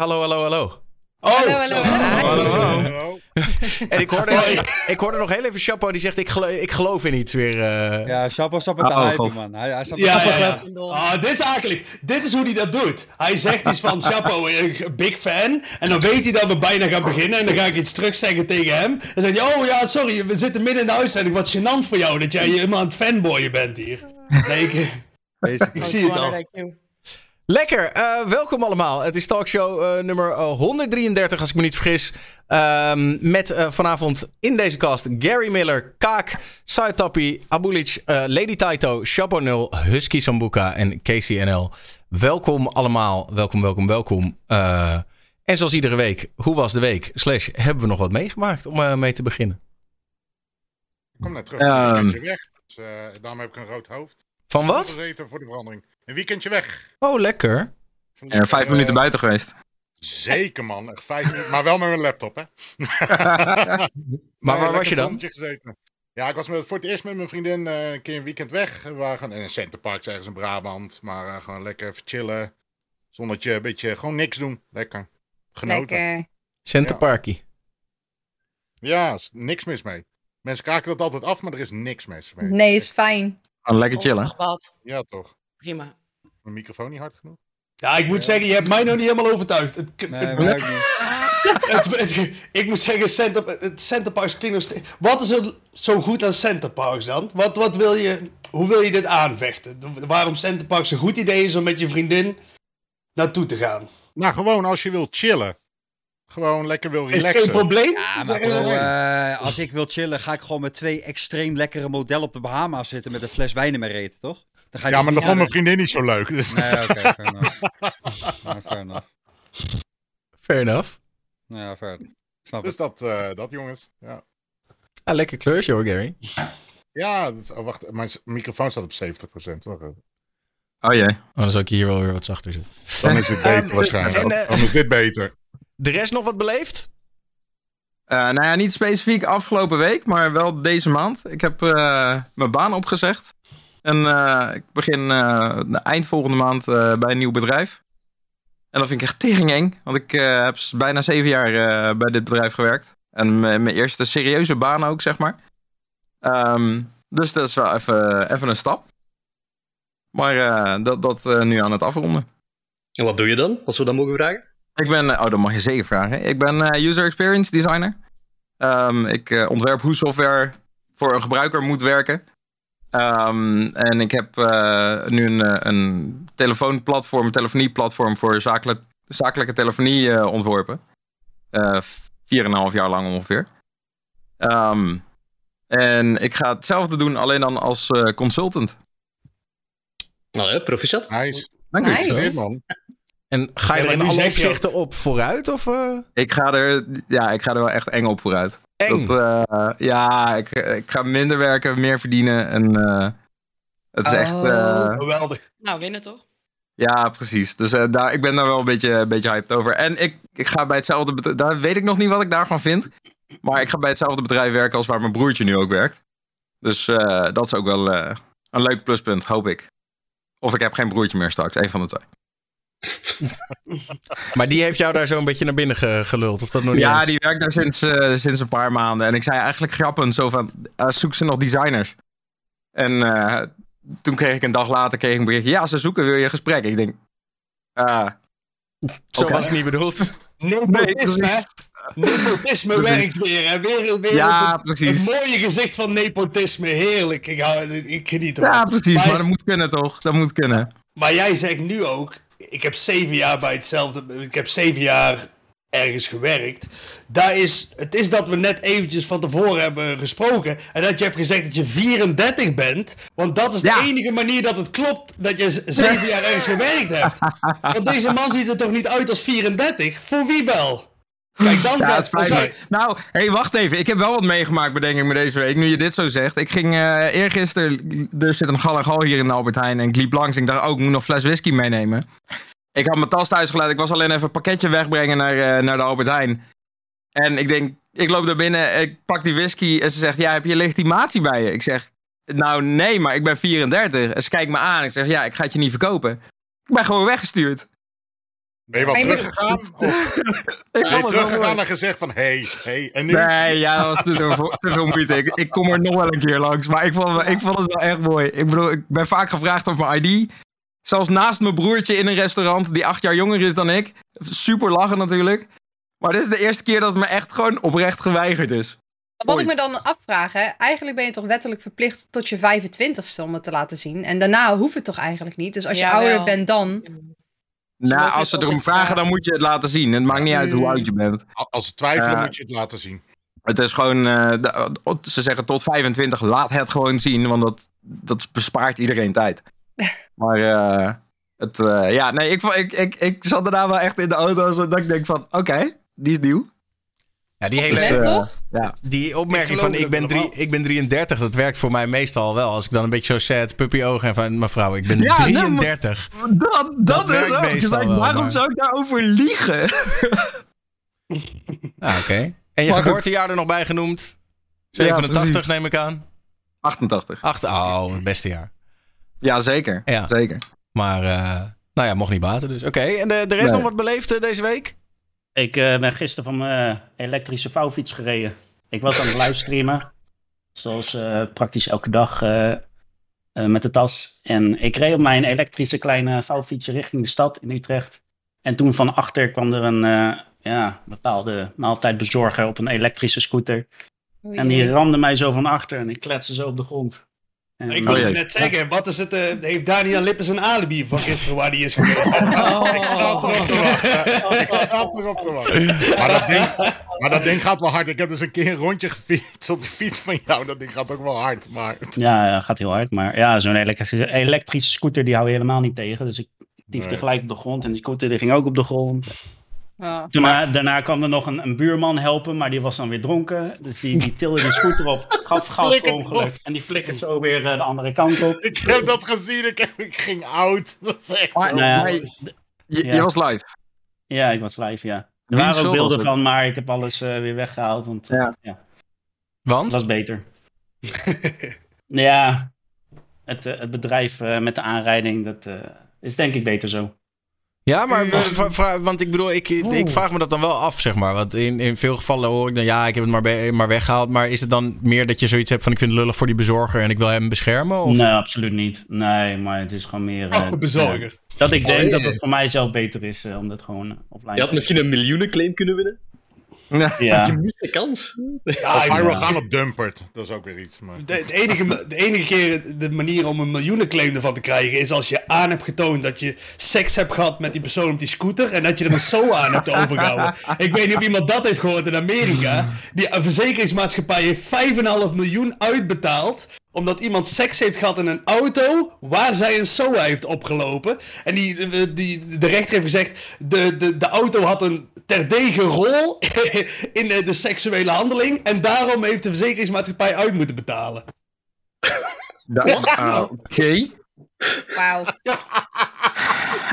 Hallo, hallo, hallo. Oh, Hallo, hallo, hallo. Hallo, hallo. En ik hoorde, ik, ik hoorde nog heel even Chapo die zegt: Ik, gelo ik geloof in iets weer. eh. Ja, Chapo staat met de Oh, hype, man. Hij, hij staat Ja, met ja, ja. Ah, dit is akelig. Dit is hoe hij dat doet. Hij zegt iets van, Chapo, eh, big fan. En dan weet hij dat we bijna gaan beginnen. En dan ga ik iets terugzeggen tegen hem. En dan zegt hij, oh ja, sorry, we zitten midden in de uitzending. Wat gênant voor jou dat jij helemaal aan het fanboyen bent hier. Nee, ik, ik zie het al. Lekker, eh, welkom allemaal. Het is talkshow eh, nummer eh, 133, als ik me niet vergis. Ehm, met eh, vanavond in deze cast Gary Miller, Kaak, Saitapi, Abulic, eh, Lady Taito, Chapo Nul, Husky Sambuca en KCNL. Welkom allemaal, welkom, welkom, welkom. Eh, en zoals iedere week, hoe was de week? Slash, hebben we nog wat meegemaakt om eh, mee te beginnen? Ik kom net terug. Een weekendje weg. Dus, eh, daarom heb ik een rood hoofd. Van wat? Gezeten voor de verandering. Een weekendje weg. Oh, lekker. Van Ja, vijf eh, minuten buiten geweest. Zeker man, echt vijf minuten. Maar wel met mijn laptop, hè? Maar waar was je dan? zonnetje Gezeten. Ja, ik was met, voor het eerst met mijn vriendin eh, een keer een weekend weg. We waren in een centerpark ergens in Brabant. Maar eh, gewoon lekker even chillen. Zonnetje, een beetje gewoon niks doen. Lekker. Genoten. Lekker. Centerparkie. Ja, is niks mis mee. Mensen kraken dat altijd af, maar er is niks mis mee. Nee, is fijn. Gewoon lekker chillen. Ja, toch? Prima. Mijn microfoon niet hard genoeg? Ja, ik moet zeggen, je hebt mij nog niet helemaal overtuigd. Het, Nee, niet. het- het- ik moet zeggen, Center, het Centerparks klinkt nog steeds- Wat is er zo goed aan Centerparks dan? Wat, wat wil je, hoe wil je dit aanvechten? Waarom Centerparks een goed idee is om met je vriendin naartoe te gaan? Nou, gewoon als je wilt chillen. Gewoon lekker wil Is het relaxen. geen probleem? Ja, maar bro, eh, als ik wil chillen, ga ik gewoon met twee extreem lekkere modellen op de Bahama's zitten met een fles wijn in mijn reet, toch? Dan ga je Ja, maar dat vond mijn vriendin niet zo leuk. Dus. Nee, oké, fair enough. Ja, fair enough. Fair enough. Ja, fair. Snap Dus het. dat, eh, dat jongens. Ja, Ah, lekker kleurtje hoor, Gary. ja oh, wacht. Mijn microfoon staat op 70%. Wacht even. Oh jee. Oh, dan zal ik hier wel weer wat zachter zetten. Dan is het beter Ehm, waarschijnlijk. en, eh, Dan is dit beter. De rest nog wat beleefd? Eh, nou ja, niet specifiek afgelopen week, maar wel deze maand. Ik heb eh, mijn baan opgezegd. En eh, ik begin eh, eind volgende maand eh, bij een nieuw bedrijf. En dat vind ik echt tering eng, want ik heb bijna zeven jaar bij dit bedrijf gewerkt. En mijn eerste serieuze baan ook, zeg maar. Ehm, dus dat is wel even, even een stap. Maar dat, dat nu aan het afronden. En wat doe je dan, als we dat mogen vragen? Ik ben, oh, dat mag je zeker vragen. Ik ben user experience designer. Ehm, ik ontwerp hoe software voor een gebruiker moet werken. Ehm, en ik heb eh, nu een, eh, een telefoonplatform, een telefonieplatform voor zakelijk, zakelijke telefonie eh, ontworpen. Eh, Vier en een half jaar lang ongeveer. Ehm, en ik ga hetzelfde doen, alleen dan als eh, consultant. Nou ja, proficiat. Nice. Dank u. Nice. Man. En ga je Ja, er in alle opzichten op vooruit? Of, eh? Ik ga er, ja, ik ga er wel echt eng op vooruit. Eng. Dat, eh, ja, ik, ik ga minder werken, meer verdienen. En eh, het is echt. eh, Geweldig. Nou, winnen toch? ja, precies. Dus eh, daar, ik ben daar wel een beetje, een beetje hyped over. En ik, ik ga bij hetzelfde bedrijf. Daar weet ik nog niet wat ik daarvan vind. Maar ik ga bij hetzelfde bedrijf werken als waar mijn broertje nu ook werkt. Dus eh, dat is ook wel eh, een leuk pluspunt, hoop ik. Of ik heb geen broertje meer straks, een van de twee. Maar die heeft jou daar zo een beetje naar binnen ge- geluld, of dat nog niet Ja, eens? die werkt daar sinds, eh, sinds een paar maanden. En ik zei eigenlijk grappend zo van, eh, zoek ze nog designers? En eh, toen kreeg ik een dag later kreeg ik een berichtje, ja, ze zoeken, wil je een gesprek? Ik denk, ah, Zo was het niet bedoeld. Nepotisme. Nepotisme werkt weer, hè? Weer, weer Ja, het, precies. het mooie gezicht van nepotisme, heerlijk. Ik, hou, ik geniet ervan. ja, precies, Maar- maar dat moet kunnen toch? Dat moet kunnen. Maar jij zegt nu ook, ik heb zeven jaar bij hetzelfde, ik heb zeven jaar ergens gewerkt. Daar is, het is dat we net eventjes van tevoren hebben gesproken en dat je hebt gezegd dat je 34 bent, want dat is de enige manier dat het klopt dat je zeven jaar ergens gewerkt hebt. Want deze man ziet er toch niet uit als 34? Voor wie wel? Kijk, dan Ja, het spijt me. Nou, hé, wacht even. Ik heb wel wat meegemaakt, bedenk ik me deze week. Nu je dit zo zegt. Ik ging eh eergisteren... Er zit een gal en gal hier in de Albert Heijn. En ik liep langs en ik dacht, oh, ik moet nog fles whisky meenemen. Ik had mijn tas thuis gelaten. Ik was alleen even een pakketje wegbrengen naar, eh, naar de Albert Heijn. En ik denk, ik loop daar binnen, ik pak die whisky. En ze zegt, ja, heb je legitimatie bij je? Ik zeg, nou nee, maar ik ben 34. En ze kijkt me aan. Ik zeg, ja, ik ga het je niet verkopen. Ik ben gewoon weggestuurd. Ben je wel teruggegaan? Ik ben je teruggegaan en gezegd van, hey, hey, en nu? Nee, ja, dat was te veel, te veel moeite. Ik, ik kom er nog wel een keer langs. Maar ik vond, ik vond het wel echt mooi. Ik bedoel, ik ben vaak gevraagd op mijn ID. Zelfs naast mijn broertje in een restaurant die acht jaar jonger is dan ik. Super lachen natuurlijk. Maar dit is de eerste keer dat het me echt gewoon oprecht geweigerd is. Wat ik me dan afvraag, hè, eigenlijk ben je toch wettelijk verplicht tot je 25ste om het te laten zien. En daarna hoeft het toch eigenlijk niet. Dus als je ouder bent dan. Nou, als ze erom vragen, dan moet je het laten zien. Het maakt niet uit hoe oud je bent. Als ze twijfelen, Ja. moet je het laten zien. Het is gewoon, eh, ze zeggen tot 25, laat het gewoon zien, want dat, dat bespaart iedereen tijd. Maar eh, het, eh, ja, nee, ik, ik, ik, ik zat daarna wel echt in de auto, zodat ik denk van, oké, die is nieuw. Ja, die hele... toch? ja. Die opmerking Ik van ik ben, drie, ik ben 33, dat werkt voor mij meestal wel. Als ik dan een beetje zo sad puppy ogen en van mevrouw, ik ben Ja, nee, maar- 33. Dat, dat, is ook. Dus waarom maar- zou ik daarover liegen? Ah, oké. En je geboortejaar er nog bij genoemd? Ja, 87 precies. neem ik aan. 88. Acht, oh, het beste jaar. Ja, zeker. Ja. zeker. Maar, eh, nou ja, mocht niet baten dus. Oké, en de, de rest Nee. nog wat beleefd eh, deze week? Ik eh, ben gisteren van mijn elektrische vouwfiets gereden. Ik was aan het livestreamen. Zoals eh, praktisch elke dag eh, eh, met de tas. En ik reed op mijn elektrische kleine vouwfietsje richting de stad in Utrecht. En toen van achter kwam er een eh, ja, bepaalde maaltijdbezorger op een elektrische scooter. En die ramde mij zo van achter en ik kletste zo op de grond. En, Ik Oh, wilde jee. net zeggen, wat is het, eh, heeft Daniel Lippens een alibi van gisteren waar hij is geweest? Ik zat erop te wachten. Ik zat erop te wachten. Maar dat, ding, maar dat ding gaat wel hard. Ik heb dus een keer een rondje gefietst op de fiets van jou. Dat ding gaat ook wel hard. Maar Ja, ja, gaat heel hard. Maar ja, zo'n elektrische, elektrische scooter die hou je helemaal niet tegen. Dus ik tiefde Nee. gelijk op de grond en die scooter die ging ook op de grond. Oh. Daarna, daarna kwam er nog een, een buurman helpen, maar die was dan weer dronken. Dus die, die tilde die scooter op, gaf gas ongeluk. En die flikkert zo weer eh, de andere kant op. ik heb dat gezien. Ik, heb, ik ging oud. Dat is echt Maar- zo. Nou ja, maar je, je Ja. was live. ja, ik was live, ja. Er waren ook was beelden van, maar ik heb alles eh, weer weggehaald, want eh, Ja. ja, Want? het was beter. ja, het, eh, het bedrijf eh, met de aanrijding, dat eh, is denk ik beter zo. Ja, maar vra- vra- want ik bedoel, ik, ik vraag me dat dan wel af, zeg maar. Want in, in veel gevallen hoor ik dan, ja, ik heb het maar, maar weggehaald. Maar is het dan meer dat je zoiets hebt van, ik vind het lullig voor die bezorger en ik wil hem beschermen? Of? Nee, absoluut niet. Nee, maar het is gewoon meer... eh, Oh, bezorger. ja, dat ik denk Oh, dat het voor mij zelf beter is eh, om dat gewoon eh, offline Je had misschien een miljoenenclaim kunnen winnen. Ja. Je mist de kans. Ja, gaan op Dumpert. Dat is ook weer iets. Maar... de, de enige, de enige keer de manier om een miljoenenclaim ervan te krijgen is als je aan hebt getoond dat je seks hebt gehad met die persoon op die scooter en dat je er een SO aan hebt overgehouden. Ik weet niet of iemand dat heeft gehoord in Amerika. Die een verzekeringsmaatschappij heeft 5,5 miljoen uitbetaald omdat iemand seks heeft gehad in een auto waar zij een SOA heeft opgelopen. En die, die, de rechter heeft gezegd, de, de, de auto had een terdege rol in de, de seksuele handeling. En daarom heeft de verzekeringsmaatschappij uit moeten betalen. Ah, Oké. Wauw.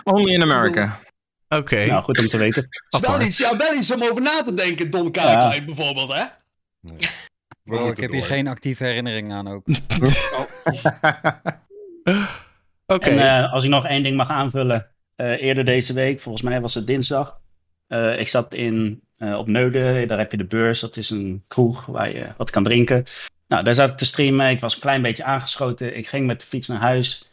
Only in America. Oké. nou goed om te weten. Het is wel iets, ja, wel iets om over na te denken, Don Kaaklijn bijvoorbeeld, hè? We Oh, ik heb hier geen actieve herinnering aan ook. Oké. En eh, als ik nog één ding mag aanvullen. eh, eerder deze week, volgens mij was het dinsdag. eh, ik zat in, eh, op Neuden, daar heb je de beurs. Dat is een kroeg waar je wat kan drinken. Nou, daar zat ik te streamen. Ik was een klein beetje aangeschoten. Ik ging met de fiets naar huis.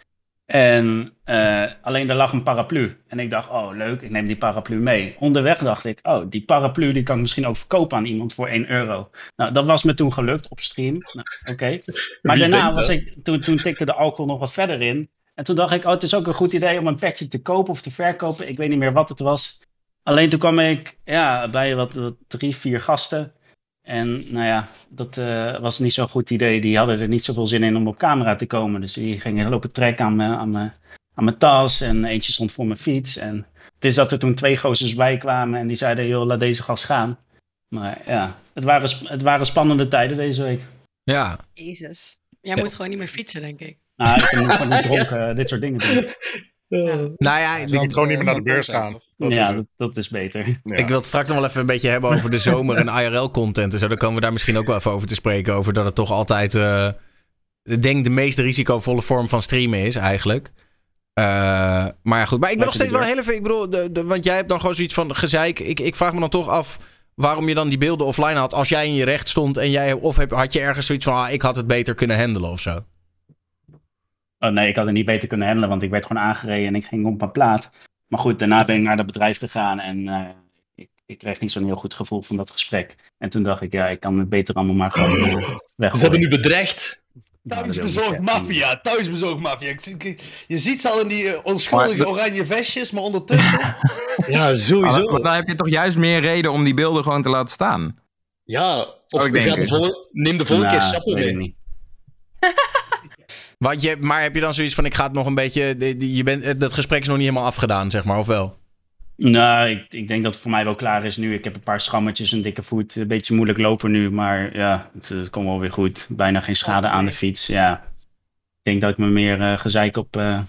En eh, alleen daar lag een paraplu. En ik dacht, oh leuk, ik neem die paraplu mee. Onderweg dacht ik, oh, die paraplu die kan ik misschien ook verkopen aan iemand voor 1 euro. Nou, dat was me toen gelukt op stream. Nou, Oké. Maar Wie daarna was dat? ik, toen, toen tikte de alcohol nog wat verder in. En toen dacht ik, oh, het is ook een goed idee om een petje te kopen of te verkopen. Ik weet niet meer wat het was. Alleen toen kwam ik ja, bij wat, wat drie, vier gasten. En nou ja, dat eh, was niet zo'n goed idee. Die hadden er niet zoveel zin in om op camera te komen. Dus die gingen lopen trekken aan mijn, aan mijn, aan mijn tas. En eentje stond voor mijn fiets. En het is dat er toen twee gozers bij kwamen. En die zeiden, joh, laat deze gast gaan. Maar ja, het waren, het waren spannende tijden deze week. ja. Jezus. Jij moet gewoon niet meer fietsen, denk ik. Nou, ik ben gewoon niet dronken eh, dit soort dingen doen. Nou ja, Je ik, moet gewoon niet meer naar de beurs gaan. Dat ja, dat, dat is beter. Ja. ik wil het straks nog wel even een beetje hebben over de zomer en IRL-content en zo. Dan komen we daar misschien ook wel even over te spreken. Over dat het toch altijd, eh, ik denk, de meest risicovolle vorm van streamen is eigenlijk. Eh, maar ja, goed. Maar ik ben nog steeds wel heel even... Ik bedoel, de, de, want jij hebt dan gewoon zoiets van gezeik. Ik, ik vraag me dan toch af waarom je dan die beelden offline had... als jij in je recht stond en jij... Of heb, had je ergens zoiets van... Ah, ik had het beter kunnen handelen of zo? Oh nee, ik had het niet beter kunnen handelen, want ik werd gewoon aangereden en ik ging op mijn plaat. Maar goed, daarna ben ik naar dat bedrijf gegaan en eh, ik, ik kreeg niet zo'n heel goed gevoel van dat gesprek. En toen dacht ik, ja, ik kan het beter allemaal maar gewoon uh, weggooien. Ze hebben nu bedreigd. Thuisbezorgd maffia, thuisbezorgd maffia. Ik ik- Je ziet ze al in die eh, onschuldige oranje vestjes, maar ondertussen... Ja, sowieso. Maar dan heb je toch juist meer reden om die beelden gewoon te laten staan. Ja, of ik we gaan denken. de vol- neem de volgende keer Nou, weet ik mee. Want je, maar heb je dan zoiets van... Ik ga het nog een beetje... Je bent, dat gesprek is nog niet helemaal afgedaan, zeg maar, of wel? Nou, ik, ik denk dat het voor mij wel klaar is nu. Ik heb een paar schrammetjes, een dikke voet, een beetje moeilijk lopen nu. Maar ja, het, het komt wel weer goed. Bijna geen schade aan de fiets, ja. Ik denk dat ik me meer eh, gezeik op... eh,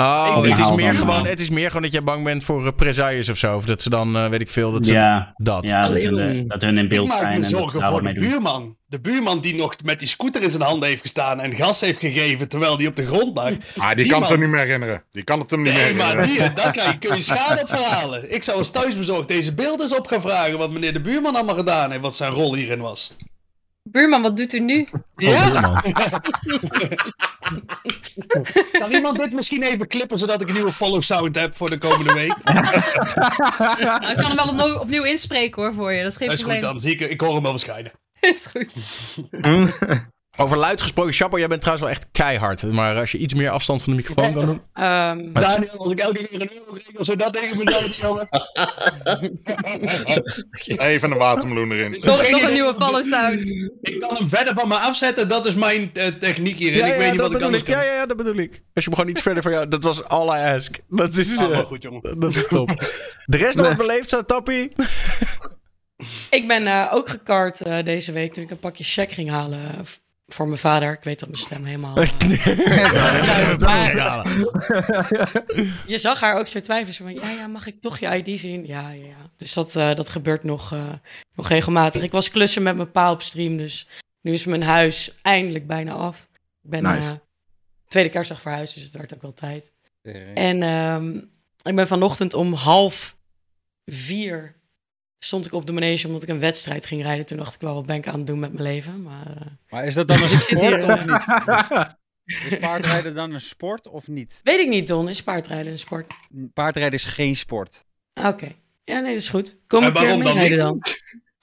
Oh, Ik het is, meer gewoon, eh, het is meer gewoon dat jij bang bent voor uh, presailles of zo. Of dat ze dan, eh, weet ik veel, dat ze ja, dat. ja dat, hun, eh, dat hun in Ik beeld maak zijn me en dat zorgen ze voor de doen. buurman. De buurman die nog met die scooter in zijn handen heeft gestaan en gas heeft gegeven terwijl die op de grond lag. Ah, die, Die kan het man- hem niet meer herinneren. Die kan het hem niet Nee, meer maar die, daar krijg je, kun je schade op verhalen. Ik zou als thuisbezorgd deze beelden eens op gaan vragen wat meneer de buurman allemaal gedaan heeft, wat zijn rol hierin was. Buurman, wat doet u nu? Ja? buurman. Kan iemand dit misschien even klippen zodat ik een nieuwe follow sound heb voor de komende week? Nou, ik kan hem wel opnieuw, opnieuw inspreken hoor voor je. Dat is geen Dat is goed, dan zie ik, ik hoor hem wel verschijnen. is goed. Over luid gesproken, Chapo, jij bent trouwens wel echt keihard. Maar als je iets meer afstand van de microfoon kan doen. Ehm? Daniel, als ik elke keer een euro regel, zodat tegen me zou jongen. Even een watermeloen erin. Nog, nog een nieuwe follow sound. Ik kan hem verder van me afzetten, dat is mijn eh, techniek hierin. Ja, ik ja, weet niet dat wat ik bedoel anders ik. kan. Ja, ja, ja, dat bedoel ik. Als je hem gewoon iets verder van jou... Dat was all I ask. Dat is, wel goed, jongen. dat is top. De rest nog wat beleefd, zo tappie. ik ben eh, ook gekart eh, deze week toen ik een pakje check ging halen voor mijn vader. Ik weet dat mijn stem helemaal... maar- je zag haar ook zo twijfelen. Zo van, ja, ja, mag ik toch je ID zien? Ja, ja, ja. Dus dat, eh, dat gebeurt nog, eh, nog regelmatig. Ik was klussen met mijn pa op stream, dus nu is mijn huis eindelijk bijna af. Ik ben Nice. eh, tweede kerstdag verhuisd, dus het werd ook wel tijd. En ehm, ik ben vanochtend om half vier stond ik op de manege omdat ik een wedstrijd ging rijden. Toen dacht ik wel, wat ben ik aan het doen met mijn leven? Maar eh, Maar is dat dan een ik zit sport hier, of niet? Is paardrijden dan een sport of niet? weet ik niet, Don. Is paardrijden een sport? Paardrijden is geen sport. Ah, Oké. Ja, nee, dat is goed. Kom En keer waarom dan niet? dan.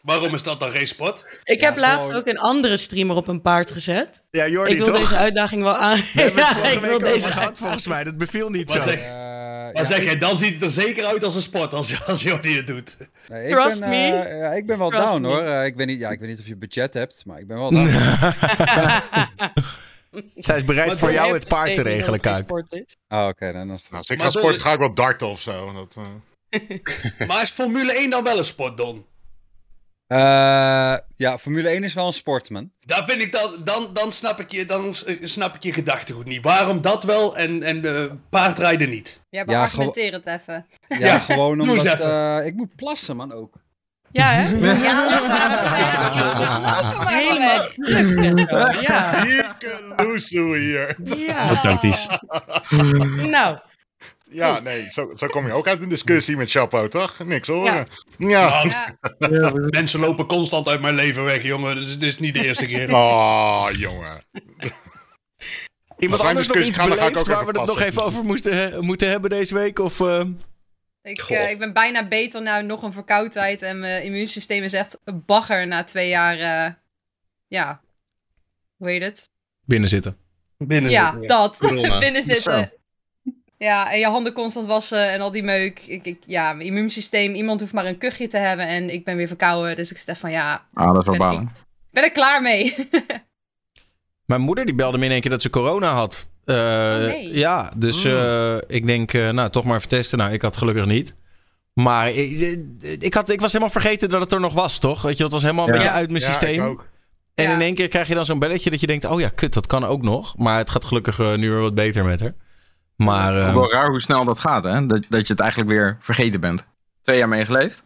Waarom is dat dan geen sport? Ik Ja, heb laatst gewoon- ook een andere streamer op een paard gezet. Ja, Jordi, ik wil toch? deze uitdaging wel aan. We hebben het Ja, vorige ik wil week over deze gehad, volgens mij. Dat beviel niet Maar zo. zeg- Eh, Maar ja, zeg ik- dan ziet het er zeker uit als een sport als, als Jordi het doet. nee, ik Trust ben, me. eh, ja, ik ben wel Trust down me. hoor. Eh, ik, weet niet, ja, ik weet niet of je budget hebt, maar ik ben wel down. Zij is bereid Maar voor jou het paard te regelen, sport is. Oh, oké, dan is het Nou, als ik Maar ga de- ga ik wel darten of zo. Dat, eh, Maar is Formule 1 dan wel een sport, Don? Eh, ja, Formule 1 is wel een sport, man. Daar vind ik dan, dan, dan, snap ik je, dan s- snap ik je gedachtegoed niet. Waarom dat wel en, en de paardrijden niet? Ja, Ja, maar argumenteer het even. Ja, Ja, gewoon doe eens omdat even. eh, ik moet plassen, man, ook. Ja, hè? Ja, Helemaal. Ja. Zieke loesoe hier. Ja. Nou, Ja, nee, zo, zo kom je ook uit een discussie met Chapo, toch? Niks horen. Ja. Ja. Mensen lopen constant uit mijn leven weg, jongen. Dus het is niet de eerste keer. Oh, jongen. Iemand anders nog iets gaan, beleefd ook waar we het nog even over moesten, moeten hebben deze week? Of, eh, Ik, eh, ik ben bijna beter nou nog een verkoudheid en mijn immuunsysteem is echt een bagger na twee jaar. eh, ja, hoe heet het? binnen zitten? Binnen ja, dat. Corona. Ja, en je handen constant wassen en al die meuk. Ik, ik, ja, mijn immuunsysteem, iemand hoeft maar een kuchje te hebben en ik ben weer verkouden. Dus ik zit echt van, ja, Ah, dat is wel Ben ik- balen. ik ben er klaar mee. Mijn moeder die belde me in één keer dat ze corona had. Eh, Oh, nee. Ja, dus eh, ik denk, eh, nou, toch maar even testen. Nou, ik had gelukkig niet. Maar ik, ik, had, ik was helemaal vergeten dat het er nog was, toch? Weet je, het was helemaal een Ja. beetje uit mijn Ja, systeem. ik ook. En Ja. in één keer krijg je dan zo'n belletje dat je denkt, oh ja, kut, dat kan ook nog. Maar het gaat gelukkig nu weer wat beter met haar. Maar eh, Ook wel raar hoe snel dat gaat, hè? Dat, dat je het eigenlijk weer vergeten bent. Twee jaar meegeleefd.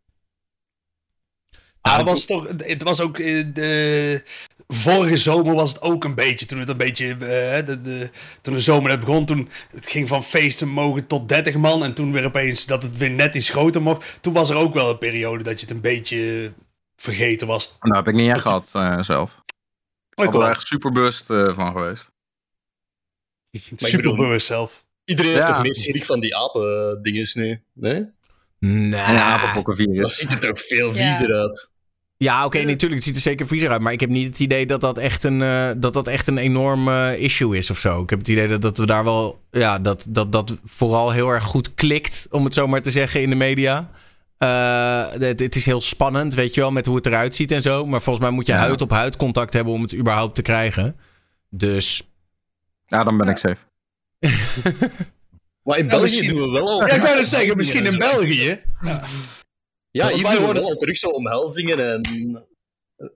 Ah, het was toch, het was ook eh, de, vorige zomer was het ook een beetje, toen het een beetje, eh, de, de, toen de zomer net begon, toen het ging van feesten mogen tot 30 man en toen weer opeens dat het weer net iets groter mocht. Toen was er ook wel een periode dat je het een beetje vergeten was. Nou, heb ik niet echt gehad eh, zelf. Ik Ik ben er wel echt super bewust eh, van geweest. super bedoel- bewust zelf. Iedereen heeft toch meer schrik van die apen-dinges nu? Nee? Nee. Apenpokkenvirus. Dat ziet er toch veel Ja. viezer uit. Ja, oké, natuurlijk. Het ziet er zeker viezer uit. Maar ik heb niet het idee dat dat echt een, eh, dat dat echt een enorm eh, issue is of zo. Ik heb het idee dat, dat we daar wel. Ja, dat, dat dat vooral heel erg goed klikt, om het zo maar te zeggen, in de media. Eh, het, het is heel spannend, weet je wel, met hoe het eruit ziet en zo. Maar volgens mij moet je Ja. huid op huid contact hebben om het überhaupt te krijgen. Dus. Ja, dan ben ik safe. Maar in Ja, België misschien- doen we wel al... Ja, ik wou net zeggen, misschien in. België. Ja, Want hier wij doen we wel al terug zo omhelzingen en...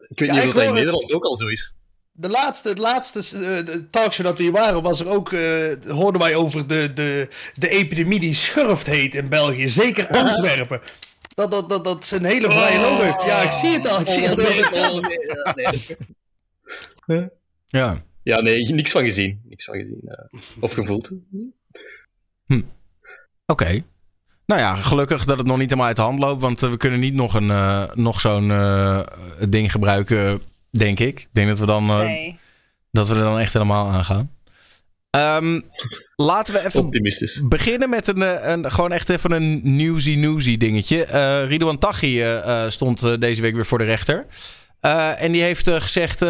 Ik weet Ja, niet of dat in hoor het- Nederland ook al zo is. De laatste, het laatste eh, talkshow dat we hier waren, was er ook, eh, hoorden wij over de, de, de epidemie die schurft heet in België. Zeker Antwerpen. Dat, dat, dat, dat ze een hele vrije loop heeft. Ja, ik zie het al. Ik zie het Oh, al. oh, nee, ja. Ja. Nee, niks van gezien. Niks van gezien. eh. Of gevoeld. Oké. Nou ja, gelukkig dat het nog niet helemaal uit de hand loopt. Want eh, we kunnen niet nog, een, eh, nog zo'n eh, ding gebruiken, denk ik. Ik denk dat we dan, eh, Nee. dat we er dan echt helemaal aan gaan. Ehm, laten we even Optimistisch. beginnen met een, een, gewoon echt even een newsy newsy dingetje. Eh Ridouan Taghi eh, eh, stond deze week weer voor de rechter. Eh, en die heeft eh, gezegd...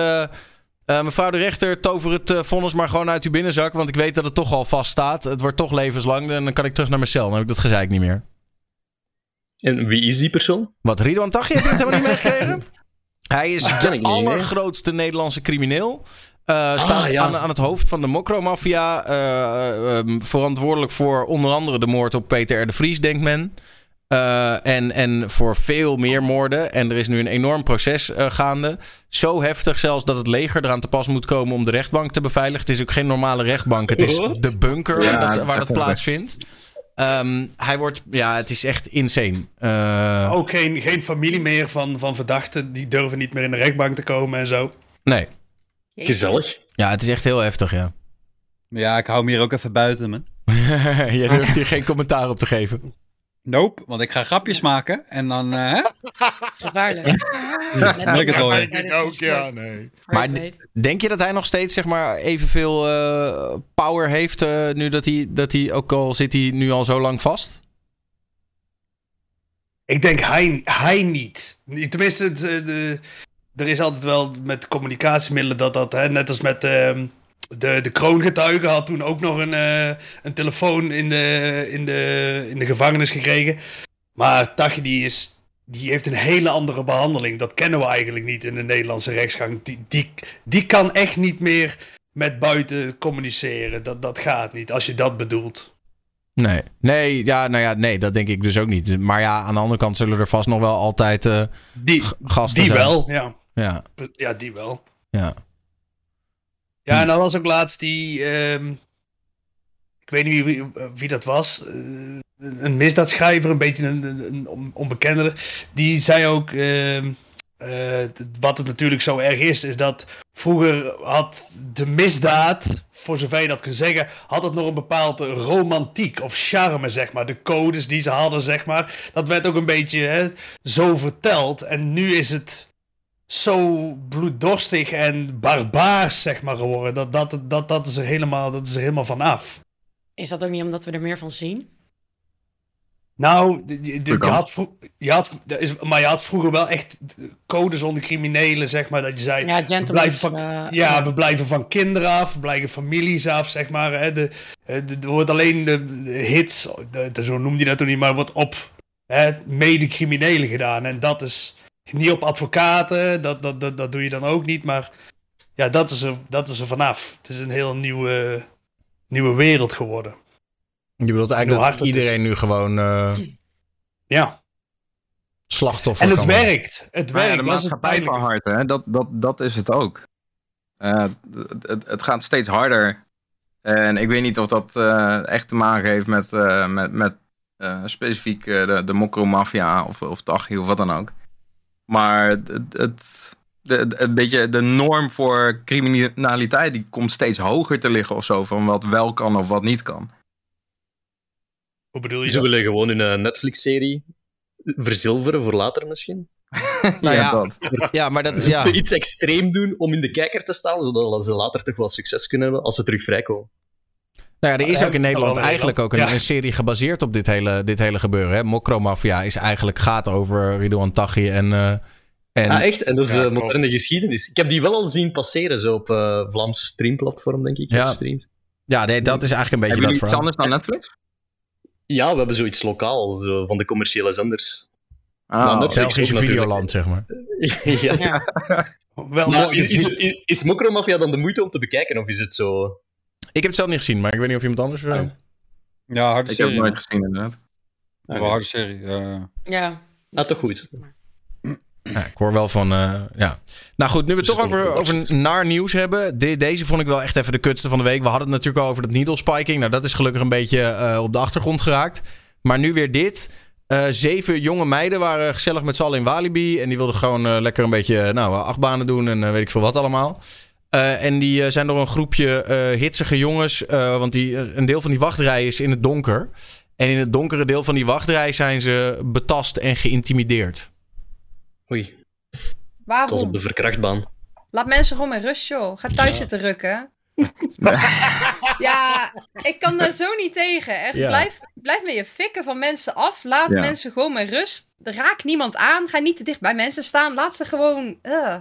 eh, mevrouw de rechter, tover het eh, vonnis maar gewoon uit uw binnenzak. Want ik weet dat het toch al vaststaat. Het wordt toch levenslang. En dan kan ik terug naar mijn cel. Dan heb ik dat gezeik niet meer. En wie is die persoon? Wat, Ridouan Taghi? Heb je het helemaal niet meegekregen? Hij is Ah, de allergrootste Nederlandse crimineel. Eh, staat ja. aan, aan het hoofd van de Mokro-maffia. eh, ehm, verantwoordelijk voor onder andere de moord op Peter R. de Vries, denkt men. Eh, en, en voor veel meer moorden. En er is nu een enorm proces eh, gaande. Zo heftig zelfs dat het leger eraan te pas moet komen om de rechtbank te beveiligen. Het is ook geen normale rechtbank. Het is de bunker Ja, dat, waar dat plaatsvindt. Ehm, hij wordt, ja, het is echt insane. Eh, Ook geen, geen familie meer van, van verdachten. Die durven niet meer in de rechtbank te komen en zo. Nee. Gezellig. Ja, het is echt heel heftig, ja. Ja, ik hou me hier ook even buiten, man. Jij durft hier geen commentaar op te geven. Nope, want ik ga grapjes maken en dan... eh, hè? Gevaarlijk. Wil ik het. Denk ik ook, ja, nee. Maar Denk je dat hij nog steeds zeg maar, evenveel eh, power heeft eh, nu dat hij, dat hij, ook al zit hij nu al zo lang vast? Ik denk hij, hij niet. Tenminste, het, eh, de, er is altijd wel met communicatiemiddelen dat dat, hè, net als met ehm, de, de kroongetuige, had toen ook nog een, eh, een telefoon in de, in, de, in de gevangenis gekregen. Maar Tachi die is, die heeft een hele andere behandeling. Dat kennen we eigenlijk niet in de Nederlandse rechtsgang. Die, die, die kan echt niet meer met buiten communiceren. Dat, dat gaat niet, als je dat bedoelt. Nee. Nee, ja, nou ja, nee, dat denk ik dus ook niet. Maar ja, aan de andere kant zullen er vast nog wel altijd eh, Die, gasten die zijn. wel, ja. Ja, Ja, die wel. ja. Ja, en dan was ook laatst die. ehm, ik weet niet wie, wie, dat was. eh, een misdaadschrijver, een beetje een, een, een on- onbekende. Die zei ook. ehm, eh, wat het natuurlijk zo erg is, is dat vroeger had de misdaad, voor zover je dat kunt zeggen, had het nog een bepaalde romantiek of charme, zeg maar. De codes die ze hadden, zeg maar. Dat werd ook een beetje hè, zo verteld. En nu is het zo bloeddorstig en barbaars, zeg maar, geworden. Dat, dat, dat, dat, is, er helemaal, dat is er helemaal vanaf. Is dat ook niet omdat we er meer van zien? Nou, je, je- je kan. had je had, maar je had vroeger wel echt codes onder criminelen, zeg maar, dat je zei... Ja, we blijven van, eh, ja, we blijven van kinderen af, we blijven families af, zeg maar. Hè, de, eh, de, er wordt alleen de, de hits, de, de- zo noemde je dat toen niet, maar wordt op hè, mede-criminelen gedaan. En dat is niet op advocaten, dat, dat, dat, dat doe je dan ook niet, maar ja, dat is er, dat is er vanaf. Het is een heel nieuwe, nieuwe wereld geworden. Je bedoelt eigenlijk dat iedereen nu gewoon eh, Ja, slachtoffer en het kan worden. werkt. Het Maar ja, werkt, de maatschappij van harte, hè? Dat, dat, dat is het ook. Eh, het, het, het gaat steeds harder. En ik weet niet of dat eh, echt te maken heeft met, eh, met, met eh, specifiek de, de Mokro-maffia of, of Tachi of wat dan ook. Maar het, het, de, een beetje de norm voor criminaliteit die komt steeds hoger te liggen of zo. Van wat wel kan of wat niet kan. Hoe bedoel je Ze willen gewoon hun eh, Netflix-serie verzilveren voor later misschien. Nou ja, dat. ja, maar dat is ja. Iets extreem doen om in de kijker te staan, zodat ze later toch wel succes kunnen hebben als ze terug vrijkomen. Nou ja, er is ook in Nederland eigenlijk ook een, serie gebaseerd op dit hele, dit hele gebeuren. Hè? Mokro Mafia is eigenlijk gaat over Ridouan Taghi en... eh, en ah, echt? En dat is Ja, eh, moderne geschiedenis. Ik heb die wel al zien passeren, zo op eh Vlaams streamplatform, denk ik. Ja. ja, nee, dat is eigenlijk een beetje Hebben dat jullie iets verhaal. anders dan Netflix? Ja, we hebben zoiets lokaal zo, van de commerciële zenders. Ah, Maar Netflix Belgische ook natuurlijk. Videoland, zeg maar. ja. Ja. Wel Maar mooi. is, is, is Mokro Mafia dan de moeite om te bekijken, of is het zo... Ik heb het zelf niet gezien, maar ik weet niet of iemand anders... eh, Ja, harde ik heb serie. het nooit gezien inderdaad. Wel harde serie. eh. Ja. Nou, toch goed. Ja, ik hoor wel van, eh, ja. Nou goed, nu we het toch over, is over naar nieuws hebben. De- deze vond ik wel echt even de kutste van de week. We hadden het natuurlijk al over dat needle spiking. Nou, dat is gelukkig een beetje eh, op de achtergrond geraakt. Maar nu weer dit. Eh, zeven jonge meiden waren gezellig met z'n allen in Walibi. En die wilden gewoon lekker een beetje, nou, achtbanen doen en weet ik veel wat allemaal. Eh, en die eh, zijn door een groepje eh, hitsige jongens. eh, want die, een deel van die wachtrij is in het donker. En in het donkere deel van die wachtrij zijn ze betast en geïntimideerd. Oei, het was Waarom? op de verkrachtbaan. Laat mensen gewoon met rust, joh. Ga thuis zitten rukken. ja, ik kan daar zo niet tegen. Echt, Ja. blijf, blijf met je fikken van mensen af. Laat Ja. mensen gewoon met rust. Raak niemand aan. Ga niet te dicht bij mensen staan. Laat ze gewoon... eh,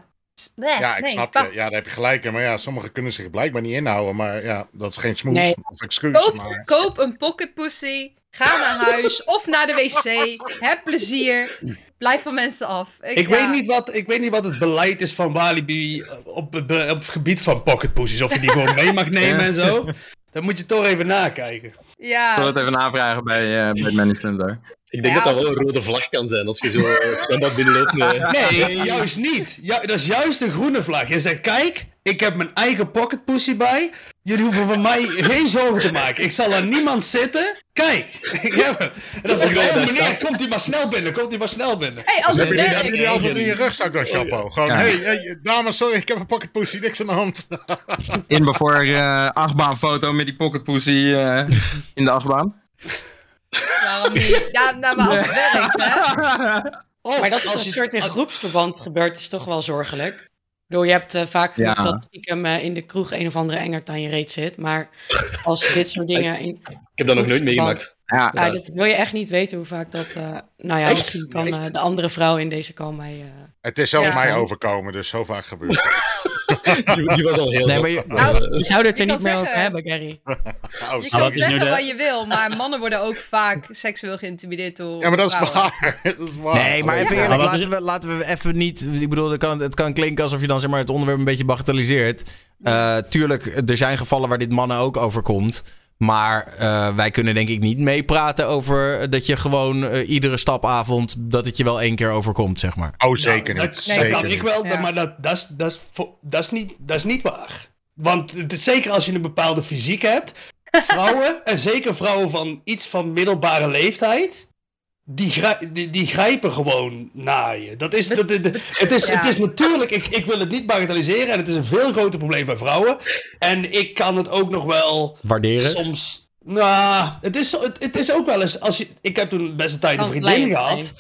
bleh, Ja, ik nee, snap je. Ja, daar heb je gelijk in. Maar ja, sommigen kunnen zich blijkbaar niet inhouden. Maar ja, dat is geen smoes Nee. of excuus. Koop, maar... koop een pocket pussy. Ga naar huis of naar de wc. Heb plezier. Blijf van mensen af. Ik, ja. weet niet wat, ik weet niet wat het beleid is van Walibi op, het be- op het gebied van pocket pussies. Of je die gewoon mee mag nemen en zo. Dat moet je toch even nakijken. Ja, Ik wil het even navragen bij, eh, bij het management daar. Ik denk Ja, dat dat wel een rode vlag kan zijn als je zo het zwembad binnenloopt. Nee, juist niet. Ja, dat is juist een groene vlag. Je zegt, kijk, ik heb mijn eigen pocket pussy bij. Jullie hoeven van mij geen zorgen te maken. Ik zal aan niemand zitten. Kijk, ik heb hem. En dan zeg ik, Ja, oh meneer, staat- komt u maar snel binnen. Komt u maar snel binnen. Hey, als het Hebben jullie, hebben jullie altijd in je rugzak dan, Chapo? Gewoon, Ja. hey, hey, dames, sorry, ik heb een pocket pussy, niks aan de hand. In voor eh achtbaanfoto met die pocketpussy eh in de achtbaan. Waarom niet? Ja, nou, maar als het werkt, hè? Of Maar dat is als een soort in als- groepsverband gebeurt, is toch wel zorgelijk. Ik bedoel, je hebt eh, vaak Ja. dat stiekem eh, in de kroeg een of andere engert aan je reet zit. Maar als dit soort dingen... In, Ik heb dat nog nooit meegemaakt. Ja, ja, dat wil je echt niet weten hoe vaak dat... eh, nou ja, Echt? misschien kan eh, de andere vrouw in deze kan mij... eh, Het is zelfs Ja. mij overkomen, dus zo vaak gebeurt het. Die, die was al heel Nee, maar je- Nou, je zou het er niet meer over hebben, Gary. Oh, Je kan zeggen de- wat je wil, maar mannen worden ook vaak seksueel geïntimideerd door Ja, maar dat is waar. Dat is waar. Nee, maar even eerlijk, laten we, laten we even niet... Ik bedoel, het kan, het kan klinken alsof je dan zeg maar, het onderwerp een beetje bagatelliseert. Eh, tuurlijk, er zijn gevallen waar dit mannen ook overkomt. Maar eh, wij kunnen denk ik niet meepraten over dat je gewoon eh, iedere stapavond... dat het je wel één keer overkomt, zeg maar. Oh, zeker Nou, niet. Dat, zeker dat kan ik wel, Ja. maar dat, dat, is, dat, is, dat, is niet, dat is niet waar. Want het is zeker als je een bepaalde fysiek hebt. Vrouwen, en zeker vrouwen van iets van middelbare leeftijd. Die, die, die grijpen gewoon naar je. Dat is, dat, dat- het, is, Ja. het is natuurlijk, ik, ik wil het niet bagatelliseren. En het is een veel groter probleem bij vrouwen. En ik kan het ook nog wel Waarderen? soms. Nou, het is, het, het is ook wel eens. Als je, ik heb toen best een tijd een vriendin gehad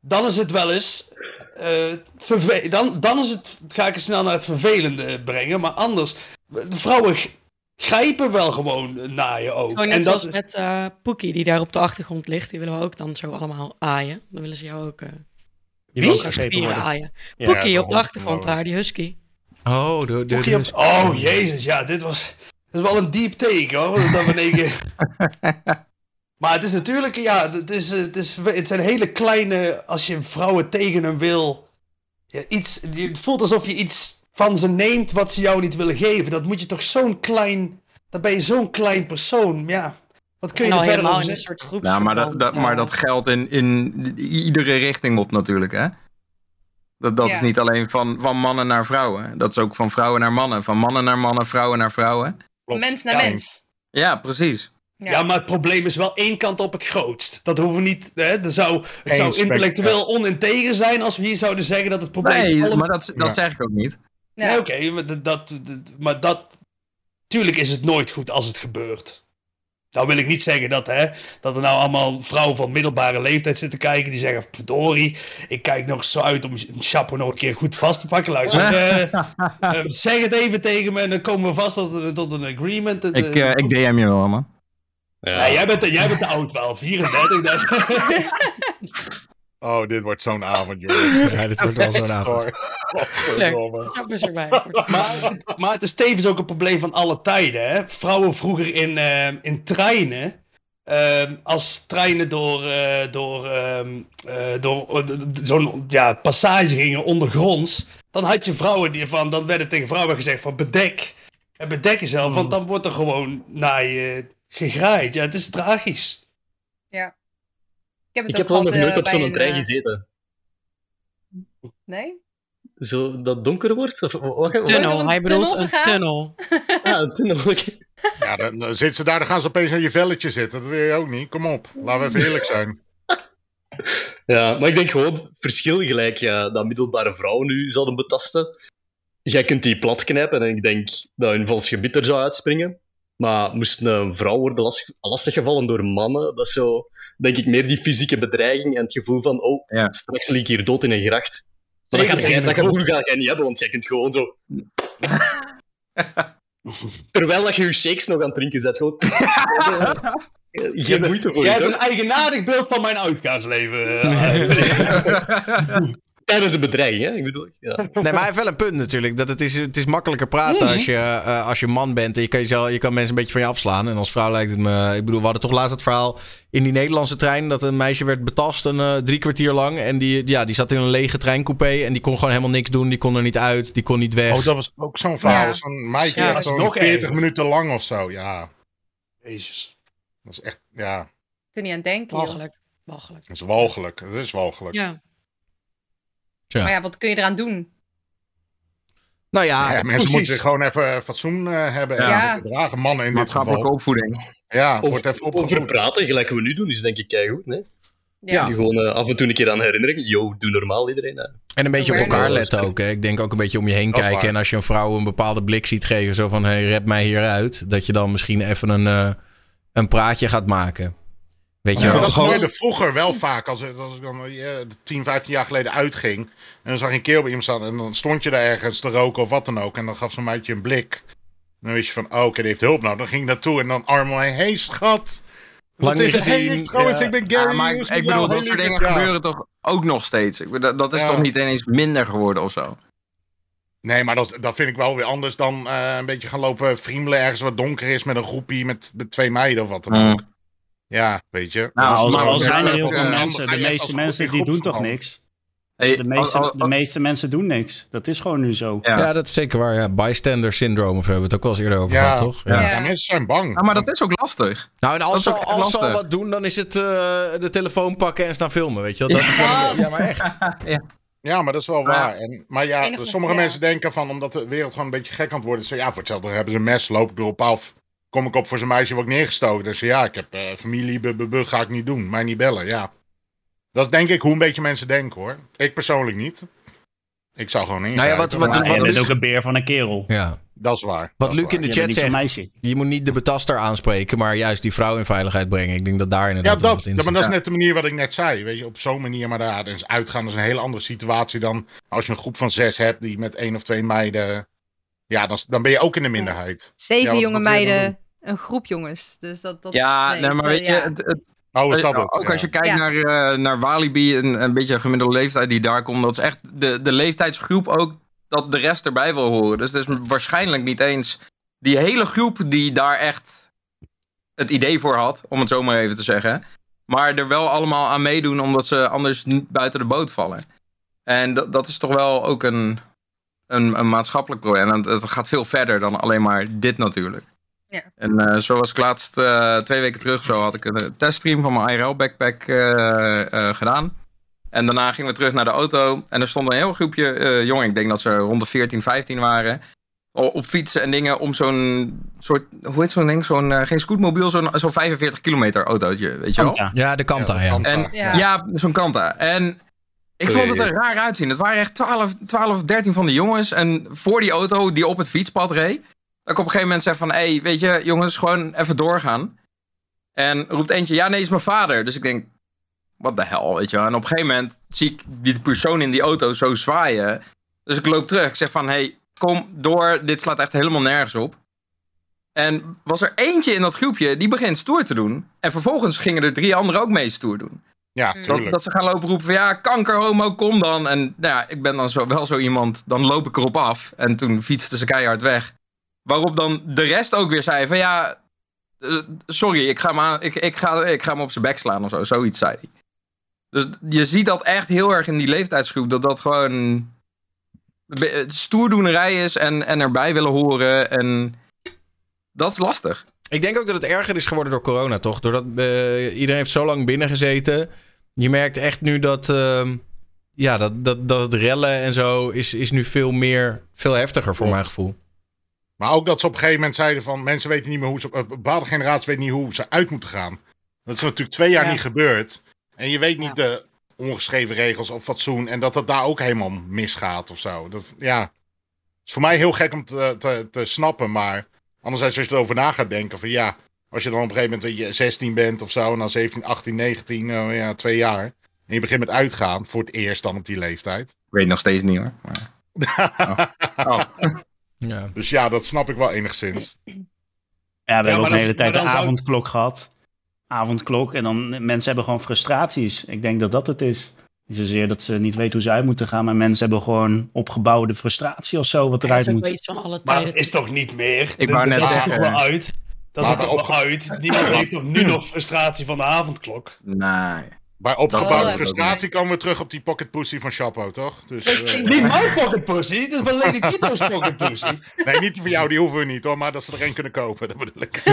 dan is het wel eens. eh, verve- dan, dan is het, ga ik het snel naar het vervelende brengen. Maar anders, de vrouwen grijpen wel gewoon naar je ook. En net dat zoals met eh Poekie, die daar op de achtergrond ligt. Die willen we ook dan zo allemaal aaien. Dan willen ze jou ook... eh Die wil gegrepen aaien. Ja, Poekie op de achtergrond daar, die husky. Oh, de, de, oh, jezus, ja, dit was. Dat is wel een deep take hoor. Dat in één keer- maar het is natuurlijk, ja, het, is, het, is, het zijn hele kleine. Als je vrouwen tegen hem wil. Ja, iets, het voelt alsof je iets van ze neemt wat ze jou niet willen geven. Dat moet je toch zo'n klein. Dan ben je zo'n klein persoon. Ja, wat kun je er al verder over zeggen? soort groepsverband. Ja, maar dat, dat, maar ja. dat geldt in, in iedere richting op natuurlijk, hè? Dat, dat Ja. is niet alleen van, van mannen naar vrouwen. Dat is ook van vrouwen naar mannen. Van mannen naar mannen, vrouwen naar vrouwen. Klopt. Mens naar Ja. mens. Ja, precies. Ja. maar het probleem is wel één kant op het grootst. Dat hoeven we niet. Hè? Er zou, het zou intellectueel oninteger zijn als we hier zouden zeggen dat het probleem. Nee, alle- maar dat, dat Ja. zeg ik ook niet. Ja. Nee, oké, maar dat, dat, dat- maar dat. Tuurlijk is het nooit goed als het gebeurt. Nou wil ik niet zeggen dat, hè, dat er nou allemaal vrouwen van middelbare leeftijd zitten kijken die zeggen: verdorie, ik kijk nog zo uit om een chapeau nog een keer goed vast te pakken. Luister, eh, eh, zeg het even tegen me en dan komen we vast tot, tot een agreement. Ik, eh, ik DM je wel, man. Ja, jij, bent, jij bent te oud wel, 34. Oh, dit wordt zo'n avond, jongens. Ja, dit wordt wel zo'n avond. Erbij. maar, maar het is tevens ook een probleem van alle tijden. Hè? Vrouwen vroeger in, eh, in treinen. ehm, als treinen door, eh, door, ehm, eh, door eh, zo'n ja, passage gingen ondergronds. Dan had je vrouwen die van. Dan werd er tegen vrouwen gezegd van bedek. En bedek jezelf, want dan wordt er gewoon naar je gegraaid. Ja, het is tragisch. Ja. Ik heb het Ik ook heb wel nog nooit eh, op zo'n een, trein eh, gezeten. Nee? Zo dat donker wordt? Of, wat, Tunnel, een hij bedoelt een tunnel. Ah, een tunnel. oké. Ja, dan, dan zitten ze daar, dan gaan ze opeens aan je velletje zitten. Dat wil je ook niet. Kom op, laten we even eerlijk zijn. Ja, maar ik denk gewoon het verschil gelijk ja, dat middelbare vrouwen nu zouden betasten. Jij kunt die plat knijpen en ik denk dat een vals gebit er zou uitspringen. Maar moest een vrouw worden lastig, lastiggevallen door mannen, dat is zo, denk ik, meer die fysieke bedreiging en het gevoel van, oh, Ja. straks lig ik hier dood in een gracht. Maar dat, Zeker jij, dat gevoel ga jij niet hebben, want jij kunt gewoon zo... Terwijl dat je je shakes nog aan het drinken gewoon... Geen moeite voor Jij je, hebt toch? een eigenaardig beeld van mijn uitgaansleven. eh. Tijdens een bedreiging, hè? Ik bedoel, ja. Nee, maar hij heeft wel een punt natuurlijk. Dat het, is, het is makkelijker praten als, je, eh, als je man bent. En je kan, jezelf, je kan mensen een beetje van je afslaan. En als vrouw lijkt het me... Ik bedoel, we hadden toch laatst het verhaal in die Nederlandse trein... dat een meisje werd betast een eh, drie kwartier lang. En die, ja, die zat in een lege treincoupé. En die kon gewoon helemaal niks doen. Die kon er niet uit. Die kon niet weg. Oh, dat was ook zo'n verhaal. Ja. Zo'n meisje Ja, echt dat is zo'n nog 40 erger. minuten lang of zo. Ja, Jezus. dat is echt... Ja, Toen niet aan het denken. Walgelijk. Walgelijk. dat is walgelijk. Dat is walgelijk. Ja. Ja. Maar ja, wat kun je eraan doen? Nou ja, Ja, mensen precies. moeten gewoon even eh, fatsoen eh, hebben en Ja. zich gedragen. Mannen in dit Maatschappelijke geval. opvoeding. Ja, Of, wordt even over opgevoed. praten, gelijk we nu doen, is denk ik keigoed. Nee? Ja. Die gewoon eh, af en toe een keer aan herinneren. Yo, doe normaal iedereen. hè. En een beetje op elkaar letten ook. Hè. Ik denk ook een beetje om je heen kijken. waar. En als je een vrouw een bepaalde blik ziet geven, zo van: hey, red mij hieruit. Dat je dan misschien even een, eh, een praatje gaat maken. Weet je Ja, wel? dat Gewoon- gebeurde vroeger wel vaak. Als, als ik dan eh, 10, 15 jaar geleden uitging. En dan zag je een keer bij iemand staan. En dan stond je daar ergens te roken of wat dan ook. En dan gaf zo'n meidje een blik. En dan wist je van, oh, oké, die heeft hulp nou. Dan ging ik naartoe en dan arm omheen. Hey, schat. Lang Wat is niet het? Hey, gezien, trouwens, ja. ik ben Gary. Ja, maar ik, bedoel, dat soort dingen ja. gebeuren toch ook nog steeds. Ik, bedoel, dat, dat is Ja. toch niet ineens minder geworden of zo? Nee, maar dat, dat vind ik wel weer anders dan eh, een beetje gaan lopen friemelen ergens wat donker is met een groepie met, met twee meiden of wat dan Mm. ook. Ja, weet je. Nou, al, maar- al zijn er heel veel mensen, de meeste als mensen die doen toch niks. Hey, De meeste, al- al- de meeste mensen doen niks. Dat is gewoon nu zo. Ja. Ja, dat is zeker waar. Ja. Bystander syndrome of zo hebben we het ook wel eens eerder over Ja. gehad, toch? Ja. Ja. mensen zijn bang. Ja, maar dat is ook lastig. Nou, en als ze, als al wat doen, dan is het eh, de telefoon pakken en staan filmen, weet je wel? Dat is wel- ja, maar echt. Ja, maar dat is wel waar. En, maar ja, sommige ja. mensen denken van, omdat de wereld gewoon een beetje gek aan het worden is. Ja, voor hetzelfde hebben ze een mes, loop erop af. Kom ik op voor zijn meisje, word ik neergestoken. Dus ja, ik heb eh, familie, bu- ga ik niet doen. Mij niet bellen, ja. Dat is denk ik hoe een beetje mensen denken hoor. Ik persoonlijk niet. Ik zou gewoon ingrijpen. Nou ja, wat- wat- wat is- ook een beer van een kerel. Ja. Dat is waar. Wat Luc in de chat niet zo'n zegt, je moet niet de betaster aanspreken, maar juist die vrouw in veiligheid brengen. Ik denk dat daar Ja, inderdaad wel dat, wat in ja, maar dat is net de manier wat ik net zei. Weet je, op zo'n manier. Maar daar is uitgaan dat is een hele andere situatie dan als je een groep van zes hebt die met één of twee meiden. Ja, dan, dan ben je ook in de minderheid. Zeven Ja, jonge meiden, een groep jongens. Dus dat, dat, Ja, nee, nee, maar dat, weet je, ja. het, het- Oh, is dat Eh, het? Ook Ja. als je kijkt Ja. naar, eh, naar Walibi, een, een beetje een gemiddelde leeftijd die daar komt. Dat is echt de, de leeftijdsgroep ook dat de rest erbij wil horen. Dus het is waarschijnlijk niet eens die hele groep die daar echt het idee voor had, om het zo maar even te zeggen. Maar er wel allemaal aan meedoen omdat ze anders niet buiten de boot vallen. En dat, dat is toch wel ook een, een, een maatschappelijk probleem. En het, gaat veel verder dan alleen maar dit natuurlijk. Ja. En eh, zo was ik laatst, eh, twee weken terug, zo had ik een teststream van mijn IRL-backpack eh, eh, gedaan. En daarna gingen we terug naar de auto. En er stond een heel groepje eh jongen, ik denk dat ze rond de 14, 15 waren. op fietsen en dingen om zo'n soort, hoe heet zo'n ding? Zo'n, geen scootmobiel, zo'n zo'n 45 kilometer autootje, weet je wel? Kanta. Ja, de Kanta, ja. En, Ja. ja, zo'n Kanta. En ik vond het er raar uitzien. Het waren echt 12, 12 13 van die jongens. En voor die auto die op het fietspad reed. Dat ik op een gegeven moment zeg van... Hé, hey, weet je, jongens, gewoon even doorgaan. En roept eentje, ja, nee, is mijn vader. Dus ik denk, wat de hel, weet je wel. En op een gegeven moment zie ik die persoon in die auto zo zwaaien. Dus ik loop terug. Ik zeg van, hé, hey, kom door. Dit slaat echt helemaal nergens op. En was er eentje in dat groepje die begint stoer te doen. En vervolgens gingen er drie anderen ook mee stoer doen. Ja, Dat, tuurlijk. dat ze gaan lopen roepen van ja, kanker, homo, kom dan. En nou ja, ik ben dan zo, wel zo iemand, dan loop ik erop af. En toen fietste ze keihard weg. Waarop dan de rest ook weer zei van ja, eh, sorry, ik ga, hem aan, ik, ik, ga, ik ga hem op zijn bek slaan of zo. Zoiets zei hij. Dus je ziet dat echt heel erg in die leeftijdsgroep. Dat dat gewoon stoerdoenerij is en, en erbij willen horen. En dat is lastig. Ik denk ook dat het erger is geworden door corona, toch? Doordat eh, iedereen heeft zo lang binnen gezeten. Je merkt echt nu dat, ehm, ja, dat, dat, dat het rellen en zo is, is nu veel meer, veel heftiger voor mijn gevoel. Maar ook dat ze op een gegeven moment zeiden van... mensen weten niet meer hoe ze... Een bepaalde generatie weet niet hoe ze uit moeten gaan. Dat is natuurlijk twee jaar Ja. niet gebeurd. En je weet niet de ongeschreven regels of fatsoen... en dat het daar ook helemaal misgaat of zo. Dat, ja, het is voor mij heel gek om te, te, te snappen, maar... anderzijds als je erover na gaat denken van ja... als je dan op een gegeven moment weet je, 16 bent of zo... en dan 17, 18, 19, nou ja, twee jaar... en je begint met uitgaan voor het eerst dan op die leeftijd... Ik weet nog steeds niet hoor. Maar... Oh. Oh. Ja. Dus ja, dat snap ik wel enigszins. Ja, we hebben ook de hele tijd de avondklok gehad. Avondklok. En dan mensen hebben gewoon frustraties. Ik denk dat dat het is. Niet zozeer dat ze niet weten hoe ze uit moeten gaan. Maar mensen hebben gewoon opgebouwde frustratie of zo. Wat eruit moet. iets van alle Maar dat is toch niet meer? Ik wou Dat- net dat is zeggen. toch wel uit? Dat is Maar er toch wel uit? Niemand heeft toch nu nog frustratie van de avondklok? Nee. Bij opgebouwde frustratie komen we terug op die pocket pussy van Chapo, toch? Dus, eh, Niet mijn pocket pussy, dat is van Lady Kito's pocket pussy. nee, niet die van jou, die hoeven we niet hoor, maar dat ze er één kunnen kopen, dat bedoel ik.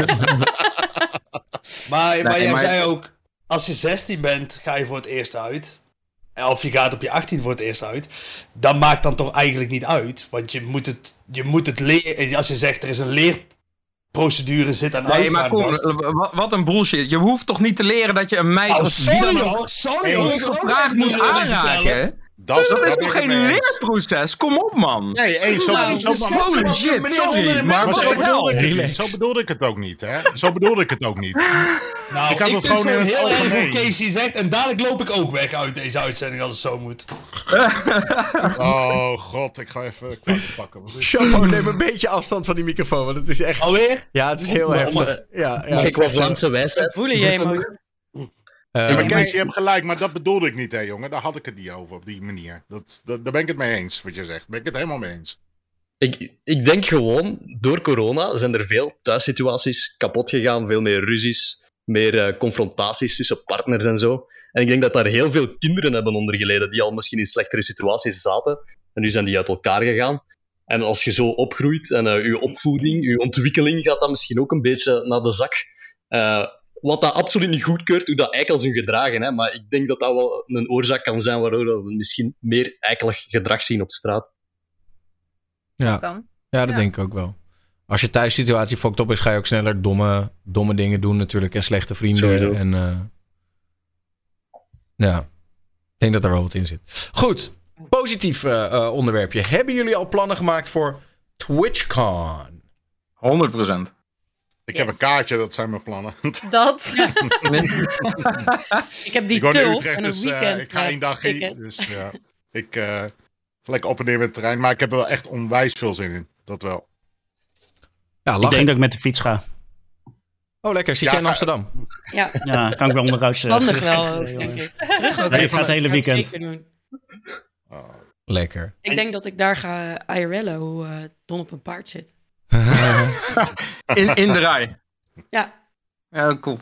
Maar, maar jij maar- zei ook, als je 16 bent, ga je voor het eerst uit. Of je gaat op je 18 voor het eerst uit. Dat maakt dan toch eigenlijk niet uit. Want je moet het, je moet het leren. Als je zegt er is een leerprocedure zit aan Nee, maar kom, vast. wat een bullshit. Je hoeft toch niet te leren dat je een meid Oh, sorry dan sorry ongevraagd moet aanraken. Dat, Dat is toch geen leerproces? Kom op, man. Nee, eens, zo, Nou, zo, is zo, schetsen shit, sorry, de maar zo bedoelde ik het Relax. niet. Zo bedoelde ik het ook niet, hè? Zo bedoelde ik het ook niet. Nou, Ik ik, had het vind het gewoon gewoon heel erg hoe Casey zegt. En dadelijk loop ik ook weg uit deze uitzending als het zo moet. Oh god, ik ga even kwaad pakken. Chapo, neem een beetje afstand van die microfoon, want het is echt... Alweer? Ja, het is heel Maar- heftig. maar- Ja, ja, het ik echt heel- Vlaamse wijsheid? Voelen je? Eh, Ja, maar kijk, je hebt gelijk, maar dat bedoelde ik niet, hè, jongen. Daar had ik het niet over, op die manier. Dat, dat, daar ben ik het mee eens, wat je zegt. Daar ben ik het helemaal mee eens. Ik, ik denk gewoon, door corona zijn er veel thuissituaties kapot gegaan. Veel meer ruzies, meer eh, confrontaties tussen partners en zo. En ik denk dat daar heel veel kinderen hebben onder geleden, die al misschien in slechtere situaties zaten. En nu zijn die uit elkaar gegaan. En als je zo opgroeit en eh, je opvoeding, je ontwikkeling gaat dat misschien ook een beetje naar de zak. Eh, wat dat absoluut niet goedkeurt, hoe dat eikels hun gedragen. Hè? Maar ik denk dat dat wel een oorzaak kan zijn waardoor we misschien meer eikelig gedrag zien op straat. ja. Kan. ja, dat Ja. denk ik ook wel. Als je thuissituatie fucked op is, ga je ook sneller domme, domme dingen doen natuurlijk. En slechte vrienden. Sowieso. En, eh, ja, ik denk dat er wel wat in zit. Goed, positief eh, eh, onderwerpje. Hebben jullie al plannen gemaakt voor TwitchCon? 100 Ik heb een kaartje, dat zijn mijn plannen. Dat. Ik heb die ik tul Utrecht, en een dus eh, weekend. ik ga één dag heen. Dus ja, ik eh lekker op en neer met het terrein. Maar ik heb er wel echt onwijs veel zin in. Dat wel. Ja, Ik denk dat ik met de fiets ga. Oh, lekker. Zit Ja, jij in Amsterdam? Ja, Ja, kan ik wel onderuit. eh, standig wel, eh. Terug ook. Nee, ik ga het hele weekend. zeker doen. Oh. Lekker. Ik denk dat ik daar ga IRL'en hoe eh, Don op een paard zit. In, in de rij. Ja, Ja, cool.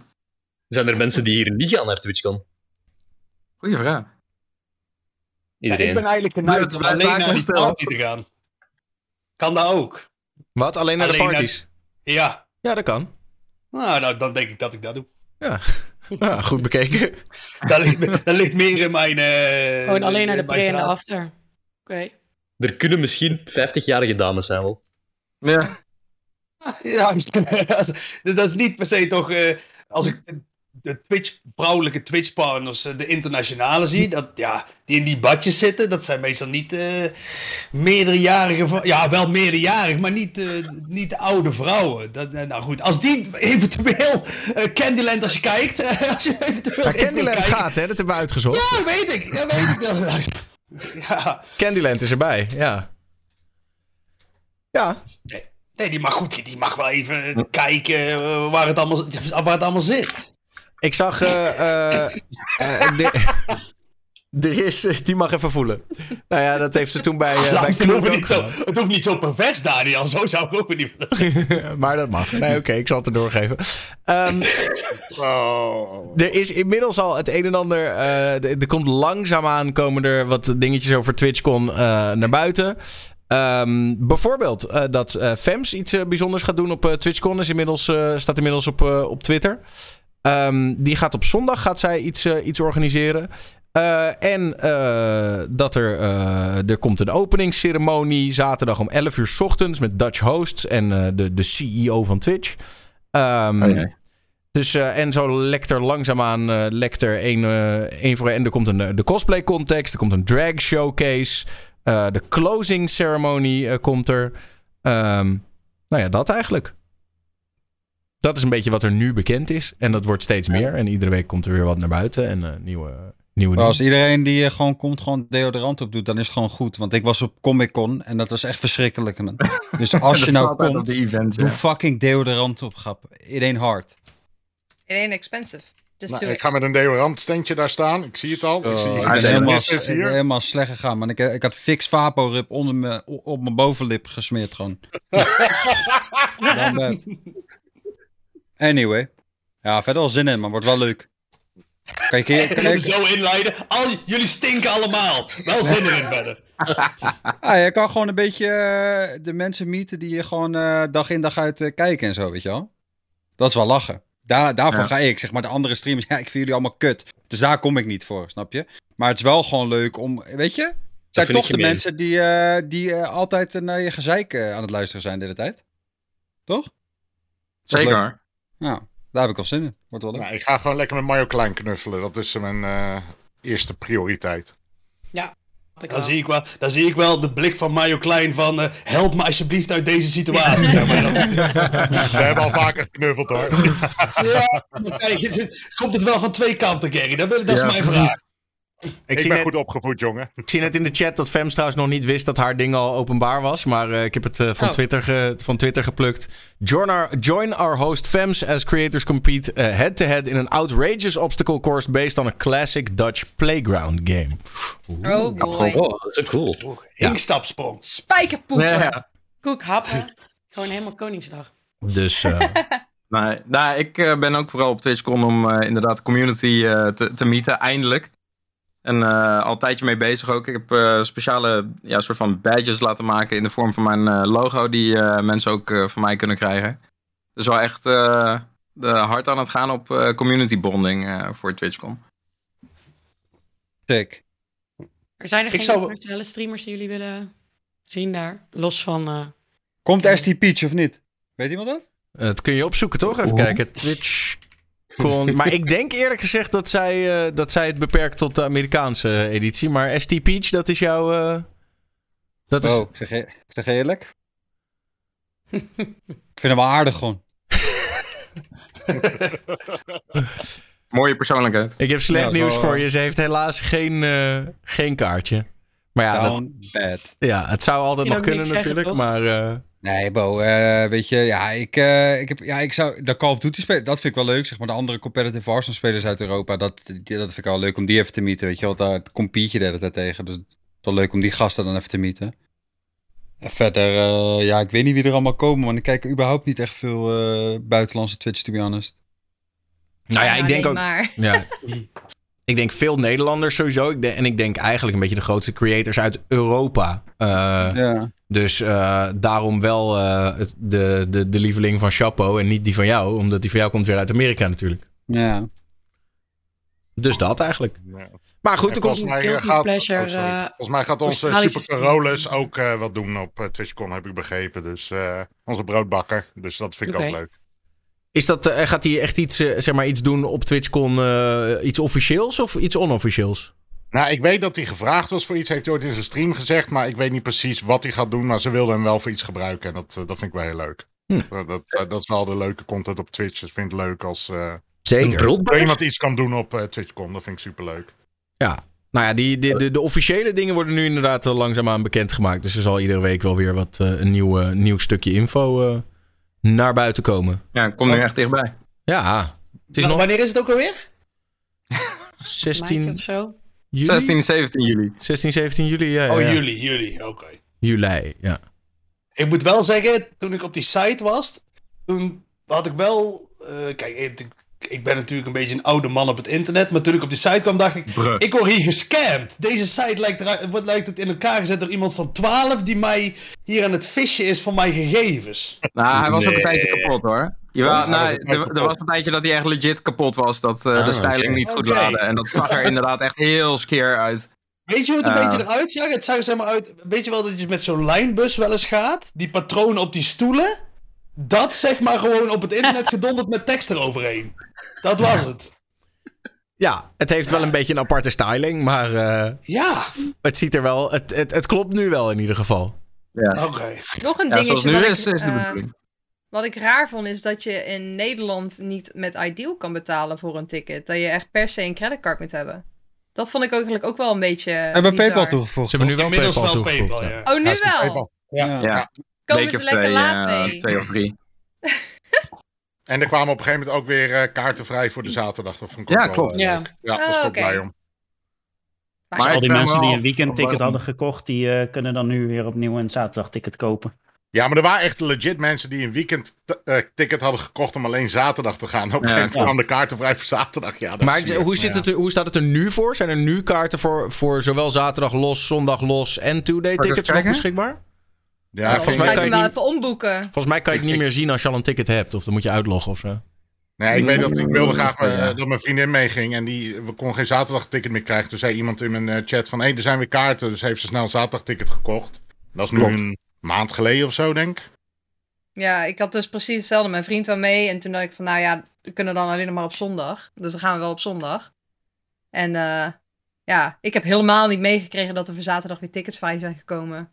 Zijn er mensen die hier niet gaan naar TwitchCon? Goeie vraag. Iedereen. ik ben eigenlijk geneigd om alleen naar die stellen. party te gaan. Kan dat ook? Wat? Alleen naar de naar- parties? Ja. Ja, dat kan. Nou, nou, dan denk ik dat ik dat doe. Ja. ja, goed bekeken. Dat ligt, dat ligt meer in mijn... eh, gewoon alleen naar de pre en de after. Oké. Er kunnen misschien 50-jarige dames zijn wel. Ja. Ja, dat is niet per se toch. eh, als ik de Twitch, vrouwelijke Twitch-partners, eh, de internationale zie, dat, ja, die in die badjes zitten, dat zijn meestal niet eh meerderjarige Ja, wel meerderjarig, maar niet, eh, niet oude vrouwen. Dat, nou goed, als die eventueel. eh, Candyland, als je kijkt. als je eventueel Ja, Candyland kijken- gaat, hè? Dat hebben we uitgezocht. Ja, dat weet ik. Ja, weet ik. Ja. Candyland is erbij, ja. Ja, Nee, die mag goed. Die mag wel even kijken eh, waar het allemaal, waar het allemaal zit. ik zag... eh, eh, de- er is... Die mag even voelen. Nou ja, dat heeft ze toen bij, bij ook niet zo, het hoeft niet zo pervers, Daniel. Zo zou ik ook weer niet willen. maar dat mag. Nee, oké, ik zal het er doorgeven. Ehm, Oh. er is inmiddels al het een en ander. eh, er komt langzaamaan komen er wat dingetjes over TwitchCon eh, naar buiten. Ehm, bijvoorbeeld eh, dat eh Fems iets eh, bijzonders gaat doen op TwitchCon. Is inmiddels, staat inmiddels op, op Twitter. Ehm, die gaat op zondag gaat zij iets, iets organiseren. En dat er, er komt een openingsceremonie zaterdag om 11 uur 's ochtends met Dutch hosts en de, de CEO van Twitch. Ehm, Oh dus, en zo lekt er langzaamaan eh lekt er één, één voor één. En er komt een, de cosplay context, er komt een drag showcase. Eh, de closing ceremony eh, komt er. Ehm, nou ja, dat eigenlijk. Dat is een beetje wat er nu bekend is. En dat wordt steeds meer. En iedere week komt er weer wat naar buiten. En eh, nieuwe, nieuwe als iedereen die gewoon komt, gewoon deodorant op doet, dan is het gewoon goed. Want ik was op Comic Con en dat was echt verschrikkelijk. Dus als je nou komt, op de events, doe ja. fucking deodorant op, grap. It ain't hard. It ain't expensive. Just Nou, ik ga met een deodorantstandje daar staan. Ik zie het al. ik zie Oh, zie helemaal, het is hier. helemaal slecht gegaan, man. Ik, ik had fix Vaporub onder me, op mijn bovenlip gesmeerd gewoon. Anyway. Ja, verder wel zin in, maar wordt wel leuk. Kijk hier, kijk. zo inleiden. Al, jullie stinken allemaal. Wel zin erin verder. Ah, je kan gewoon een beetje eh, de mensen meeten die je gewoon eh, dag in dag uit eh, kijken en zo, weet je wel. Dat is wel lachen. Daar, daarvoor Ja. ga ik, zeg maar, de andere streamers, ja, ik vind jullie allemaal kut. Dus daar kom ik niet voor, snap je? Maar het is wel gewoon leuk om, weet je? Het zijn toch de mensen die, eh, die eh, altijd naar je gezeik eh, aan het luisteren zijn de hele tijd. Toch? Zeker. Ja, daar heb ik al zin in. Wordt wel leuk. Nou, ik ga gewoon lekker met Mario Klein knuffelen. Dat is mijn eh, eerste prioriteit. Ik Dan zie, ik wel, dan zie ik wel de blik van Mario Klein van... eh, help me alsjeblieft uit deze situatie. Ja, maar dan- We hebben al vaker geknuffeld hoor. ja, maar kijk, het- komt het wel van twee kanten, Gary? Dat, wil, dat is mijn precies. vraag. Ik, Ik zie ben net, goed opgevoed, jongen. ik zie net in de chat dat Fems trouwens nog niet wist dat haar ding al openbaar was. Maar eh, ik heb het eh, van, Oh. Twitter ge- van Twitter geplukt. Join our, join our host Fems as creators compete eh, head-to-head in an outrageous obstacle course based on a classic Dutch playground game. Oh boy. Oh, dat is ook cool. Spijkerpoepen. Ja, ja. Koek, happen. Gewoon helemaal Koningsdag. Dus eh, Nee, nou, ik ben ook vooral op TwitchCon om eh, inderdaad de community eh, te, te meeten, eindelijk. En eh, al een tijdje mee bezig ook. Ik heb eh, speciale ja, soort van badges laten maken in de vorm van mijn eh, logo, die eh, mensen ook eh, van mij kunnen krijgen. Dus wel echt eh, de hard aan het gaan op eh, community bonding eh, voor TwitchCon. Sick. Er zijn er Ik geen zou- internationale streamers die jullie willen zien daar? Los van... eh, Komt ST Peach of niet? Weet iemand dat? dat kun je opzoeken toch? Even kijken. Twitch. Maar ik denk eerlijk gezegd dat zij, eh, dat zij het beperkt tot de Amerikaanse editie. Maar ST Peach, dat is jouw. eh, dat is, Oh, ik zeg, e- ik zeg eerlijk. ik vind hem wel aardig gewoon. Mooie persoonlijkheid. Ik heb slecht Ja, nieuws voor eh, je. Ze heeft helaas geen, eh, geen kaartje. Maar ja, dat, bad. ja, het zou altijd nog kunnen zeggen, natuurlijk. maar eh, Nee, Bo, eh, weet je, ja, ik, eh, ik heb, ja, ik zou, de Call of Duty spelen, dat vind ik wel leuk, zeg maar, de andere competitive Warzone spelers uit Europa, dat, die- dat vind ik wel leuk om die even te meeten, weet je wel, daar compete je de hele tijd tegen, dus het is wel leuk om die gasten dan even te meeten. En verder, eh, ja, ik weet niet wie er allemaal komen, want ik kijk überhaupt niet echt veel eh, buitenlandse Twitch, to be honest. nou ja, ik denk ook. Maar. Ja, ik denk veel Nederlanders sowieso. Ik denk, en ik denk eigenlijk een beetje de grootste creators uit Europa. Eh, Ja. Dus eh, daarom wel eh, de, de, de lieveling van Chapo en niet die van jou. Omdat die van jou komt weer uit Amerika natuurlijk. Ja. Dus dat eigenlijk. Ja. Maar goed, er volgens komt... mij, eh, Guilty gaat, pleasure, oh, volgens mij gaat onze Super. Carolus ook eh, wat doen op TwitchCon, heb ik begrepen. Dus eh, onze broodbakker. Dus dat vind ik ook leuk. Is dat, eh, gaat hij echt iets, eh, zeg maar, iets doen op TwitchCon, eh, iets officieels of iets onofficieels? Nou, ik weet dat hij gevraagd was voor iets, heeft hij ooit in zijn stream gezegd. Maar ik weet niet precies wat hij gaat doen. Maar ze wilden hem wel voor iets gebruiken. En dat, dat vind ik wel heel leuk. Hm. Dat, dat, dat is wel de leuke content op Twitch. Dus ik vind het leuk als eh, Een Zeker. broodbakker? iemand iets kan doen op eh, TwitchCon. Dat vind ik super leuk. Ja. Nou ja, die, die, de, de officiële dingen worden nu inderdaad langzaamaan bekendgemaakt. Dus er zal iedere week wel weer wat, eh, een nieuw, nieuw stukje info eh, naar buiten komen. Ja, ik kom nu echt dichtbij. Ja, het is W- nog Wanneer is het ook alweer? 16 Maandje of zo. juli? 16, 17 juli. 16, 17 juli, ja. Oh, ja. juli, juli, oké. Juli, ja. Ik moet wel zeggen, toen ik op die site was, toen had ik wel. eh, kijk, ik, ik ben natuurlijk een beetje een oude man op het internet, maar toen ik op die site kwam, dacht ik: Bruh. ik word hier gescamd. Deze site lijkt, eruit, wordt, lijkt het in elkaar gezet door iemand van 12 die mij hier aan het visje is van mijn gegevens. Nou, hij was ook een tijdje kapot hoor. Jawel, nou, er, er was een tijdje dat hij echt legit kapot was. Dat eh, Ah, de styling niet goed laadde. En dat zag er inderdaad echt heel skeer uit. Weet je hoe het een Ah. beetje eruit zag? Het zag er zeg maar uit. Weet je wel dat je met zo'n lijnbus wel eens gaat? Die patronen op die stoelen. Dat zeg maar gewoon op het internet gedonderd met tekst eroverheen. Dat was het. Ja, het heeft wel een beetje een aparte styling, maar eh, Ja, het ziet er wel, het, het, het klopt nu wel in ieder geval. Ja, oké. Nog een ja zoals dingetje nu wat, is, ik, is de eh, wat ik raar vond, is dat je in Nederland niet met Ideal kan betalen voor een ticket. Dat je echt per se een creditcard moet hebben. Dat vond ik eigenlijk ook wel een beetje We hebben bizar. PayPal toegevoegd. Ze hebben nu wel Inmiddels PayPal wel toegevoegd. PayPal, ja. ja. Oh, nu Ja, wel? Ja. Ja, Komen week ze of lekker twee, laat mee? twee of drie. En er kwamen op een gegeven moment ook weer eh, kaarten vrij voor de zaterdag. Dat vond ik Ja, wel, klopt. Ja. Ja, Oh, daar was ik ook oké. blij om. Maar al die mensen me die een weekendticket hadden gekocht, die eh, kunnen dan nu weer opnieuw een zaterdagticket kopen. Ja, maar er waren echt legit mensen die een weekend t- eh, ticket hadden gekocht om alleen zaterdag te gaan. Op een gegeven moment Ja. kwamen de kaarten vrij voor zaterdag. Ja, dat Maar hoe, zit het er, hoe staat het er nu voor? Zijn er nu kaarten voor, voor zowel zaterdag los, zondag los en two-day tickets nog beschikbaar? Ja, Ja, ik volgens mij ga ik kan hem je wel niet- even omboeken. Volgens mij kan je het niet meer zien als je al een ticket hebt. Of dan moet je uitloggen of zo. Nee, ik weet dat ik wilde graag eh, dat mijn vriendin meeging en die we kon geen zaterdagticket meer krijgen. Toen zei iemand in mijn eh, chat van, hé, er zijn weer kaarten. Dus heeft ze snel een zaterdagticket gekocht. Dat is nu Klopt. een maand geleden of zo, denk ik. Ja, ik had dus precies hetzelfde. Mijn vriend wou mee. En toen dacht ik van, nou ja, we kunnen dan alleen nog maar op zondag. Dus dan gaan we wel op zondag. En eh, ja, ik heb helemaal niet meegekregen dat er voor zaterdag weer tickets vrij zijn gekomen.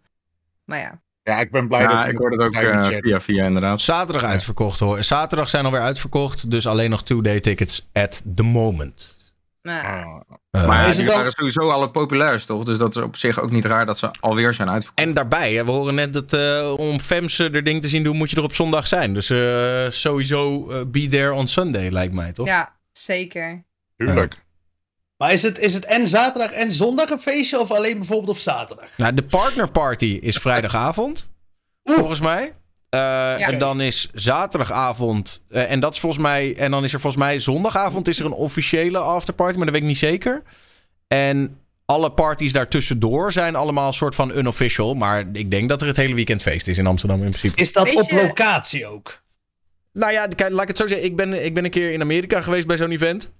Maar ja. Ja, ik ben blij Ja, dat ik hoorde het ook eh, via via inderdaad. Zaterdag uitverkocht hoor. Zaterdag zijn alweer uitverkocht. Dus alleen nog two-day tickets at the moment. Nou, Maar ja, is het dan- waren sowieso al het populairst, toch? Dus dat is op zich ook niet raar dat ze alweer zijn uitverkocht. en daarbij, hè, we horen net dat eh, om Fems er ding te zien doen, moet je er op zondag zijn. Dus eh, sowieso be there on Sunday, lijkt mij, toch? ja, zeker. tuurlijk. Maar is het, is het en zaterdag en zondag een feestje of alleen bijvoorbeeld op zaterdag? Nou, de partnerparty is vrijdagavond, volgens mij. Eh, En dan is zaterdagavond, eh, en dat is volgens mij, en dan is er volgens mij zondagavond is er een officiële afterparty, maar dat weet ik niet zeker. En alle parties daartussendoor zijn allemaal een soort van unofficial, maar ik denk dat er het hele weekend feest is in Amsterdam in principe. Is dat op locatie ook? Nou ja, kijk, laat ik het zo zeggen. Ik ben, ik ben een keer in Amerika geweest bij zo'n event.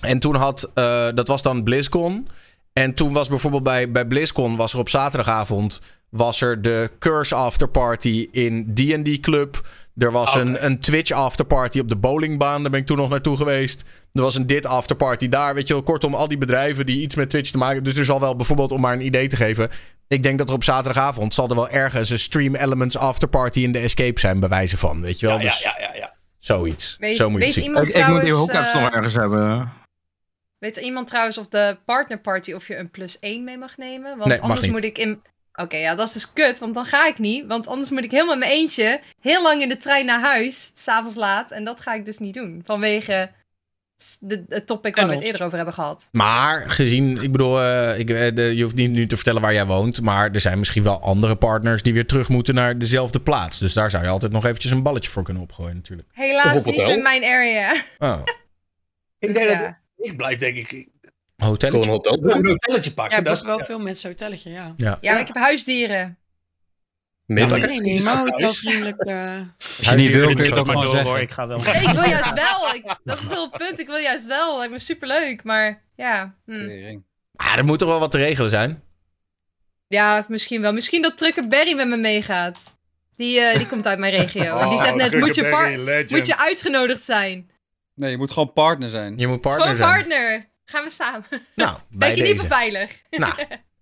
En toen had, eh, dat was dan BlizzCon. En toen was bijvoorbeeld bij, bij BlizzCon, was er op zaterdagavond, was er de Curse Afterparty in D&D Club. Er was een, een Twitch Afterparty op de bowlingbaan, daar ben ik toen nog naartoe geweest. Er was een dit Afterparty daar, weet je wel. Kortom, al die bedrijven die iets met Twitch te maken hebben. Dus er zal wel bijvoorbeeld, om maar een idee te geven... Ik denk dat er op zaterdagavond zal er wel ergens een Stream Elements Afterparty in de Escape zijn, bij wijze van, weet je wel. Ja, ja, dus ja, ja, ja. zoiets. Weet, Zo moet je weet het zien. iemand Ik, ik moet die trouwens, hookups eh, nog ergens hebben. Weet iemand trouwens of de partnerparty of je een plus 1 mee mag nemen? Want Nee, mag anders niet. moet ik in. Oké, ja, dat is dus kut, want dan ga ik niet. Want anders moet ik helemaal in mijn eentje heel lang in de trein naar huis, s'avonds laat. En dat ga ik dus niet doen. Vanwege de, het topic waar we het eerder over hebben gehad. Maar gezien, ik bedoel, eh, ik, eh, de- je hoeft niet nu te vertellen waar jij woont. Maar er zijn misschien wel andere partners die weer terug moeten naar dezelfde plaats. Dus daar zou je altijd nog eventjes een balletje voor kunnen opgooien, natuurlijk. Helaas niet in mijn area. Oh, Ik Dus denk ja. dat ik blijf denk ik hotelletje. een hotel. een hotelletje pakken. Ja, dat dat is, wel veel mensen hotelletje, ja. Ja. Ja, maar ik heb huisdieren. Meepakken. Nee, nee, maar hotelvriendelijk. eh Als je niet wil, kun je het ook maar zeggen. hoor, ik ga wel. Nee, ik wil juist wel. Ik, dat is heel het punt. Ik wil juist wel. Lijkt me superleuk. Maar ja. hm. Ja, er moet toch wel wat te regelen zijn. Ja, misschien wel. Misschien dat Trucker Barry met me meegaat. Die, eh, die komt uit mijn regio. en die Oh, zegt net, moet je, moet je uitgenodigd zijn? Nee, je moet gewoon partner zijn. Je moet partner Gewoon zijn. partner. Gaan we samen. Nou, bij Ben je niet deze. beveilig? Nou,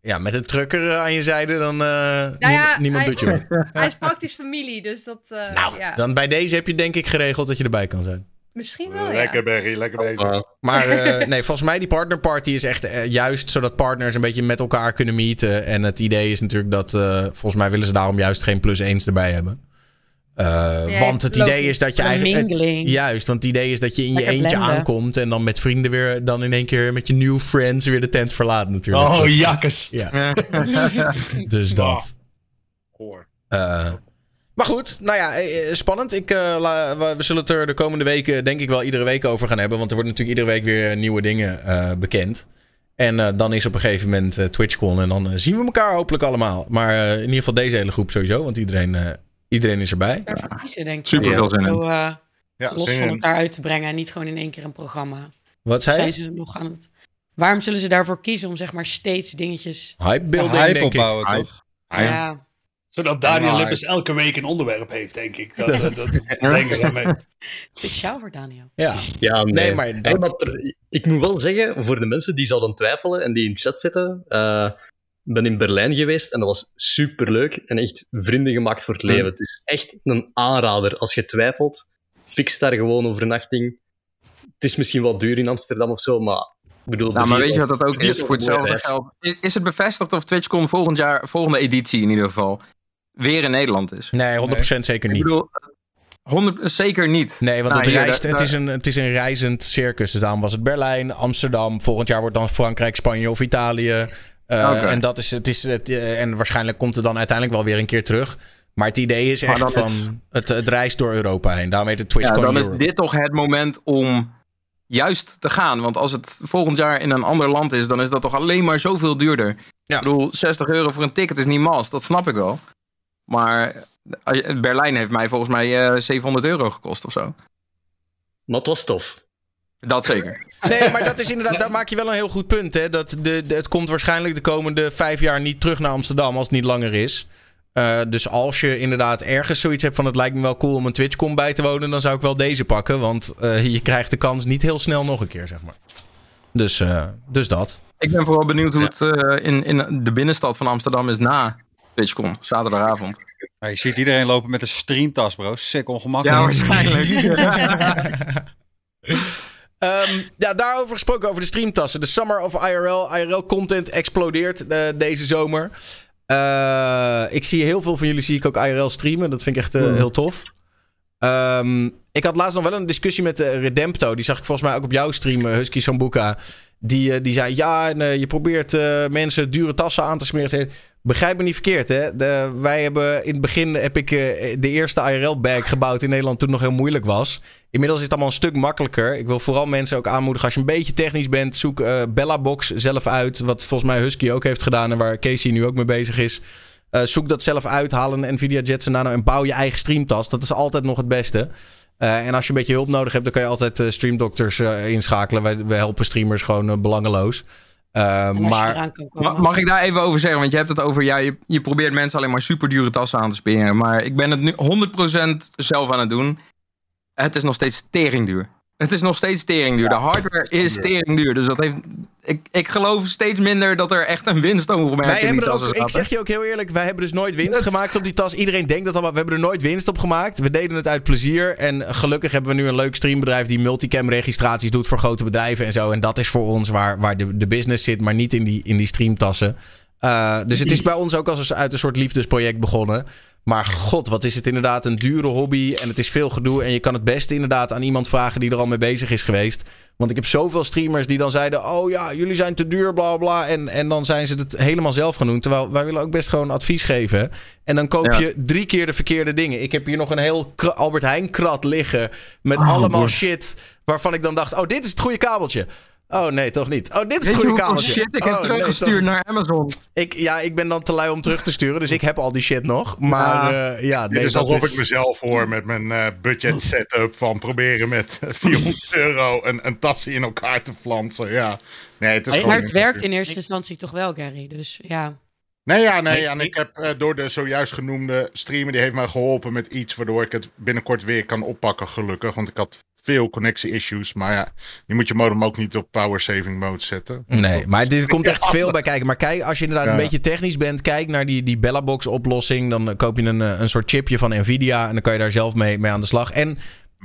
ja, met een trucker eh, aan je zijde, dan uh, Nou ja, niemand hij- doet je wat. Hij is praktisch familie, dus dat... eh, Nou, ja. dan bij deze heb je denk ik geregeld dat je erbij kan zijn. Misschien wel, Lekker ja. Berry, lekker bezig. Maar eh, nee, volgens mij die partnerparty is echt eh, juist zodat partners een beetje met elkaar kunnen meeten. En het idee is natuurlijk dat, eh, volgens mij willen ze daarom juist geen plus eens erbij hebben. Eh, Ja, want het idee is dat je Een eigenlijk... het- juist, want het idee is dat je in je eentje blenden. aankomt en dan met vrienden weer dan in één keer met je new friends weer de tent verlaat natuurlijk. Oh, jakkes. Ja. dus dat. Eh, maar goed, nou ja, eh, spannend. Ik, eh, la- we, zullen het er de komende weken denk ik wel iedere week over gaan hebben. Want er worden natuurlijk iedere week weer nieuwe dingen eh, bekend. En eh, dan is op een gegeven moment TwitchCon en dan zien we elkaar hopelijk allemaal. Maar eh, in ieder geval deze hele groep sowieso, want iedereen, eh, iedereen is erbij. Daarvoor kiezen, denk ik. Super veel zin in. Zo, eh, Ja, los zin van elkaar uit te brengen en niet gewoon in één keer een programma. Wat zei Zijn ze nog aan het... Waarom zullen ze daarvoor kiezen om zeg maar steeds dingetjes... Hype building, Hype denk ik. opbouwen, toch? Ja, Zodat Daniel Maar- Lippes elke week een onderwerp heeft, denk ik. Dat, dat, dat, denken ze mee. speciaal voor Daniel. Ja. Ja, nee. Nee, maar dat- ik moet wel zeggen, voor de mensen die zouden twijfelen en die in de chat zitten, eh, ik ben in Berlijn geweest en dat was superleuk en echt vrienden gemaakt voor het leven. Dus echt een aanrader. Als je twijfelt, fix daar gewoon overnachting. Het is misschien wat duur in Amsterdam of zo, maar ik bedoel... Nou, maar weet je wat dat ook is? Voor hetzelfde geld. Is, het bevestigd of TwitchCon volgend jaar, volgende editie in ieder geval, weer in Nederland is? Nee, 100% zeker Ik niet. bedoel, 100, zeker niet. Nee, want Nou, het, reist, het, is een, het is een reizend circus. Dus daarom was het Berlijn, Amsterdam. Volgend jaar wordt dan Frankrijk, Spanje of Italië. Uh, Oké. En, dat is, het is, het, uh, en waarschijnlijk komt het dan uiteindelijk wel weer een keer terug. Maar het idee is echt van... is- Het, het reist door Europa heen. Daarom heet het TwitchCon Ja, dan is Europe. dit toch het moment om juist te gaan. Want als het volgend jaar in een ander land is, dan is dat toch alleen maar zoveel duurder. Ja. Ik bedoel, 60 euro voor een ticket is niet mas, dat snap ik wel. Maar eh, Berlijn heeft mij volgens mij eh 700 euro gekost of zo. Maar het was tof. Dat zeker. Nee, maar dat is inderdaad, daar maak je wel een heel goed punt. Hè? Dat de, de- het komt waarschijnlijk de komende vijf jaar niet terug naar Amsterdam als het niet langer is. Eh, dus als je inderdaad ergens zoiets hebt van het lijkt me wel cool om een TwitchCon bij te wonen, dan zou ik wel deze pakken. Want eh, je krijgt de kans niet heel snel nog een keer, zeg maar. Dus, eh, dus dat. Ik ben vooral benieuwd hoe het eh, in, in de binnenstad van Amsterdam is na TwitchCon, zaterdagavond. Ja, je ziet iedereen lopen met een streamtas, bro. Sick ongemakkelijk. Ja, waarschijnlijk. Ehm, ja, daarover gesproken, over de streamtassen. De Summer of IRL. IRL-content explodeert eh, deze zomer. Eh, ik zie heel veel van jullie zie ik ook IRL streamen. Dat vind ik echt eh, heel tof. Ehm, ik had laatst nog wel een discussie met Redempto. Die zag ik volgens mij ook op jouw stream, Husky Sambuca. Die, die zei, ja, en, je probeert mensen dure tassen aan te smeren. Begrijp me niet verkeerd, hè. De, wij hebben in het begin heb ik eh, de eerste IRL-bag gebouwd in Nederland toen het nog heel moeilijk was. Inmiddels is het allemaal een stuk makkelijker. Ik wil vooral mensen ook aanmoedigen, als je een beetje technisch bent, zoek eh Bellabox zelf uit. Wat volgens mij Husky ook heeft gedaan en waar Casey nu ook mee bezig is. Eh, zoek dat zelf uit, haal een Nvidia Jetson Nano en bouw je eigen streamtas. Dat is altijd nog het beste. En als je een beetje hulp nodig hebt, dan kan je altijd streamdokters inschakelen. Wij, wij helpen streamers gewoon belangeloos. Eh, maar Mag ik daar even over zeggen? Want je hebt het over, ja, je, je probeert mensen alleen maar super dure tassen aan te springen. Maar ik ben het nu 100% zelf aan het doen. Het is nog steeds teringduur. Het is nog steeds teringduur. De hardware is teringduur. Dus dat heeft. Ik, ik geloof steeds minder dat er echt een winstoogmerk wij in die hebben er tassen ook, ik zeg je ook heel eerlijk, wij hebben dus nooit winst Dat- gemaakt op die tas. Iedereen denkt dat allemaal. We hebben er nooit winst op gemaakt. We deden het uit plezier. En gelukkig hebben we nu een leuk streambedrijf die multicam registraties doet voor grote bedrijven en zo. En dat is voor ons waar, waar de, de business zit, maar niet in die, in die streamtassen. Eh, dus het is bij ons ook als uit een soort liefdesproject begonnen. Maar god, wat is het inderdaad een dure hobby. En het is veel gedoe. En je kan het beste inderdaad aan iemand vragen die er al mee bezig is geweest. Want ik heb zoveel streamers die dan zeiden: Oh ja, jullie zijn te duur, bla bla. En, en dan zijn ze het helemaal zelf gaan doen. Terwijl wij willen ook best gewoon advies geven. En dan koop Ja. je drie keer de verkeerde dingen. Ik heb hier nog een heel Albert Heijn krat liggen. Met allemaal shit. Waarvan ik dan dacht: Oh, dit is het goede kabeltje. Oh nee, toch niet. Oh, dit is het je goede hoeveel kabeltje. shit ik heb Oh, nee, teruggestuurd naar Amazon? ik, ja, ik ben dan te lui om terug te sturen. Dus ik heb al die shit nog. Maar ja, ja Dit nee, is dat alsof is... ik mezelf hoor met mijn eh, budget setup van proberen met 400 euro een, een tasje in elkaar te flansen. Ja, Nee, het is Maar Maar het werkt in eerste instantie toch wel, Gary. Dus ja. Nee, ja, nee. En ik- heb eh, door de zojuist genoemde streamer, die heeft mij geholpen met iets waardoor ik het binnenkort weer kan oppakken, gelukkig. Want ik had veel connectie-issues. Maar ja, je moet je modem ook niet op power saving mode zetten. Nee, maar er komt echt veel bij kijken. Maar kijk, als je inderdaad een beetje technisch bent, kijk naar die, die Bellabox oplossing. Dan koop je een, eh, een soort chipje van Nvidia en dan kan je daar zelf mee, mee aan de slag. En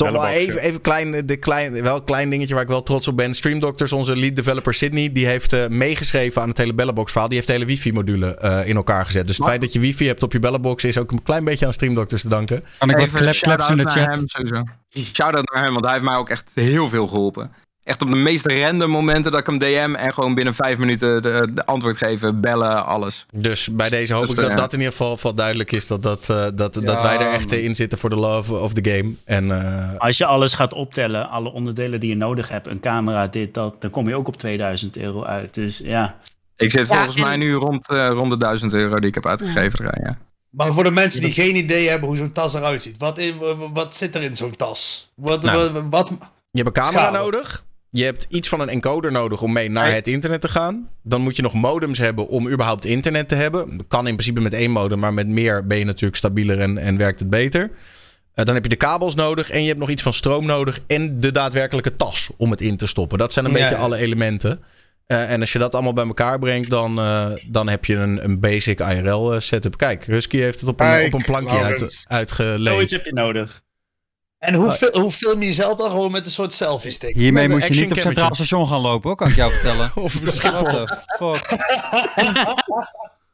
toch wel even, even klein, de klein, wel een klein dingetje waar ik wel trots op ben. Stream Doctors, onze lead developer Sydney, die heeft eh, meegeschreven aan het hele Bellabox verhaal. Die heeft de hele wifi-module eh, in elkaar gezet. Dus het feit dat je wifi hebt op je Bellabox is ook een klein beetje aan Stream Doctors te danken. Kan ik wat Even klep, claps in de shout-out naar chat? hem sowieso. Shout-out naar hem, want hij heeft mij ook echt heel veel geholpen. Echt op de meest random momenten dat ik hem DM en gewoon binnen vijf minuten de, de antwoord geven, bellen, alles. Dus bij deze hoop Dus, ik dat eh, dat in ieder geval, geval duidelijk is. Dat, dat, eh, dat, dat wij er echt in zitten voor de love of the game. En eh, Als je alles gaat optellen, alle onderdelen die je nodig hebt, een camera, dit, dat, dan kom je ook op 2000 euro uit. Dus ja. Ik zit Ja, volgens en- mij nu rond, eh, rond de 1000 euro die ik heb uitgegeven. Ja. Ja. Maar voor de mensen die geen idee hebben hoe zo'n tas eruit ziet, wat, in- wat zit er in zo'n tas? Wat, Nou. wat, wat- Je hebt een camera nodig. Je hebt iets van een encoder nodig om mee naar het internet te gaan. Dan moet je nog modems hebben om überhaupt internet te hebben. Dat kan in principe met één modem, maar met meer ben je natuurlijk stabieler en, en werkt het beter. Eh, dan heb je de kabels nodig en je hebt nog iets van stroom nodig en de daadwerkelijke tas om het in te stoppen. Dat zijn een Ja, beetje alle elementen. Eh, en als je dat allemaal bij elkaar brengt, dan, eh, dan heb je een, een basic IRL setup. Kijk, Husky heeft het op een, Kijk, op een plankje uit, uitgeleend. Zoiets heb je nodig. En hoe, fil- hoe film je jezelf dan gewoon met een soort selfie stick? Hiermee moet je niet op action Centraal cammetje. Station gaan lopen, hoor, kan ik jou vertellen. Of Schiphol. fuck?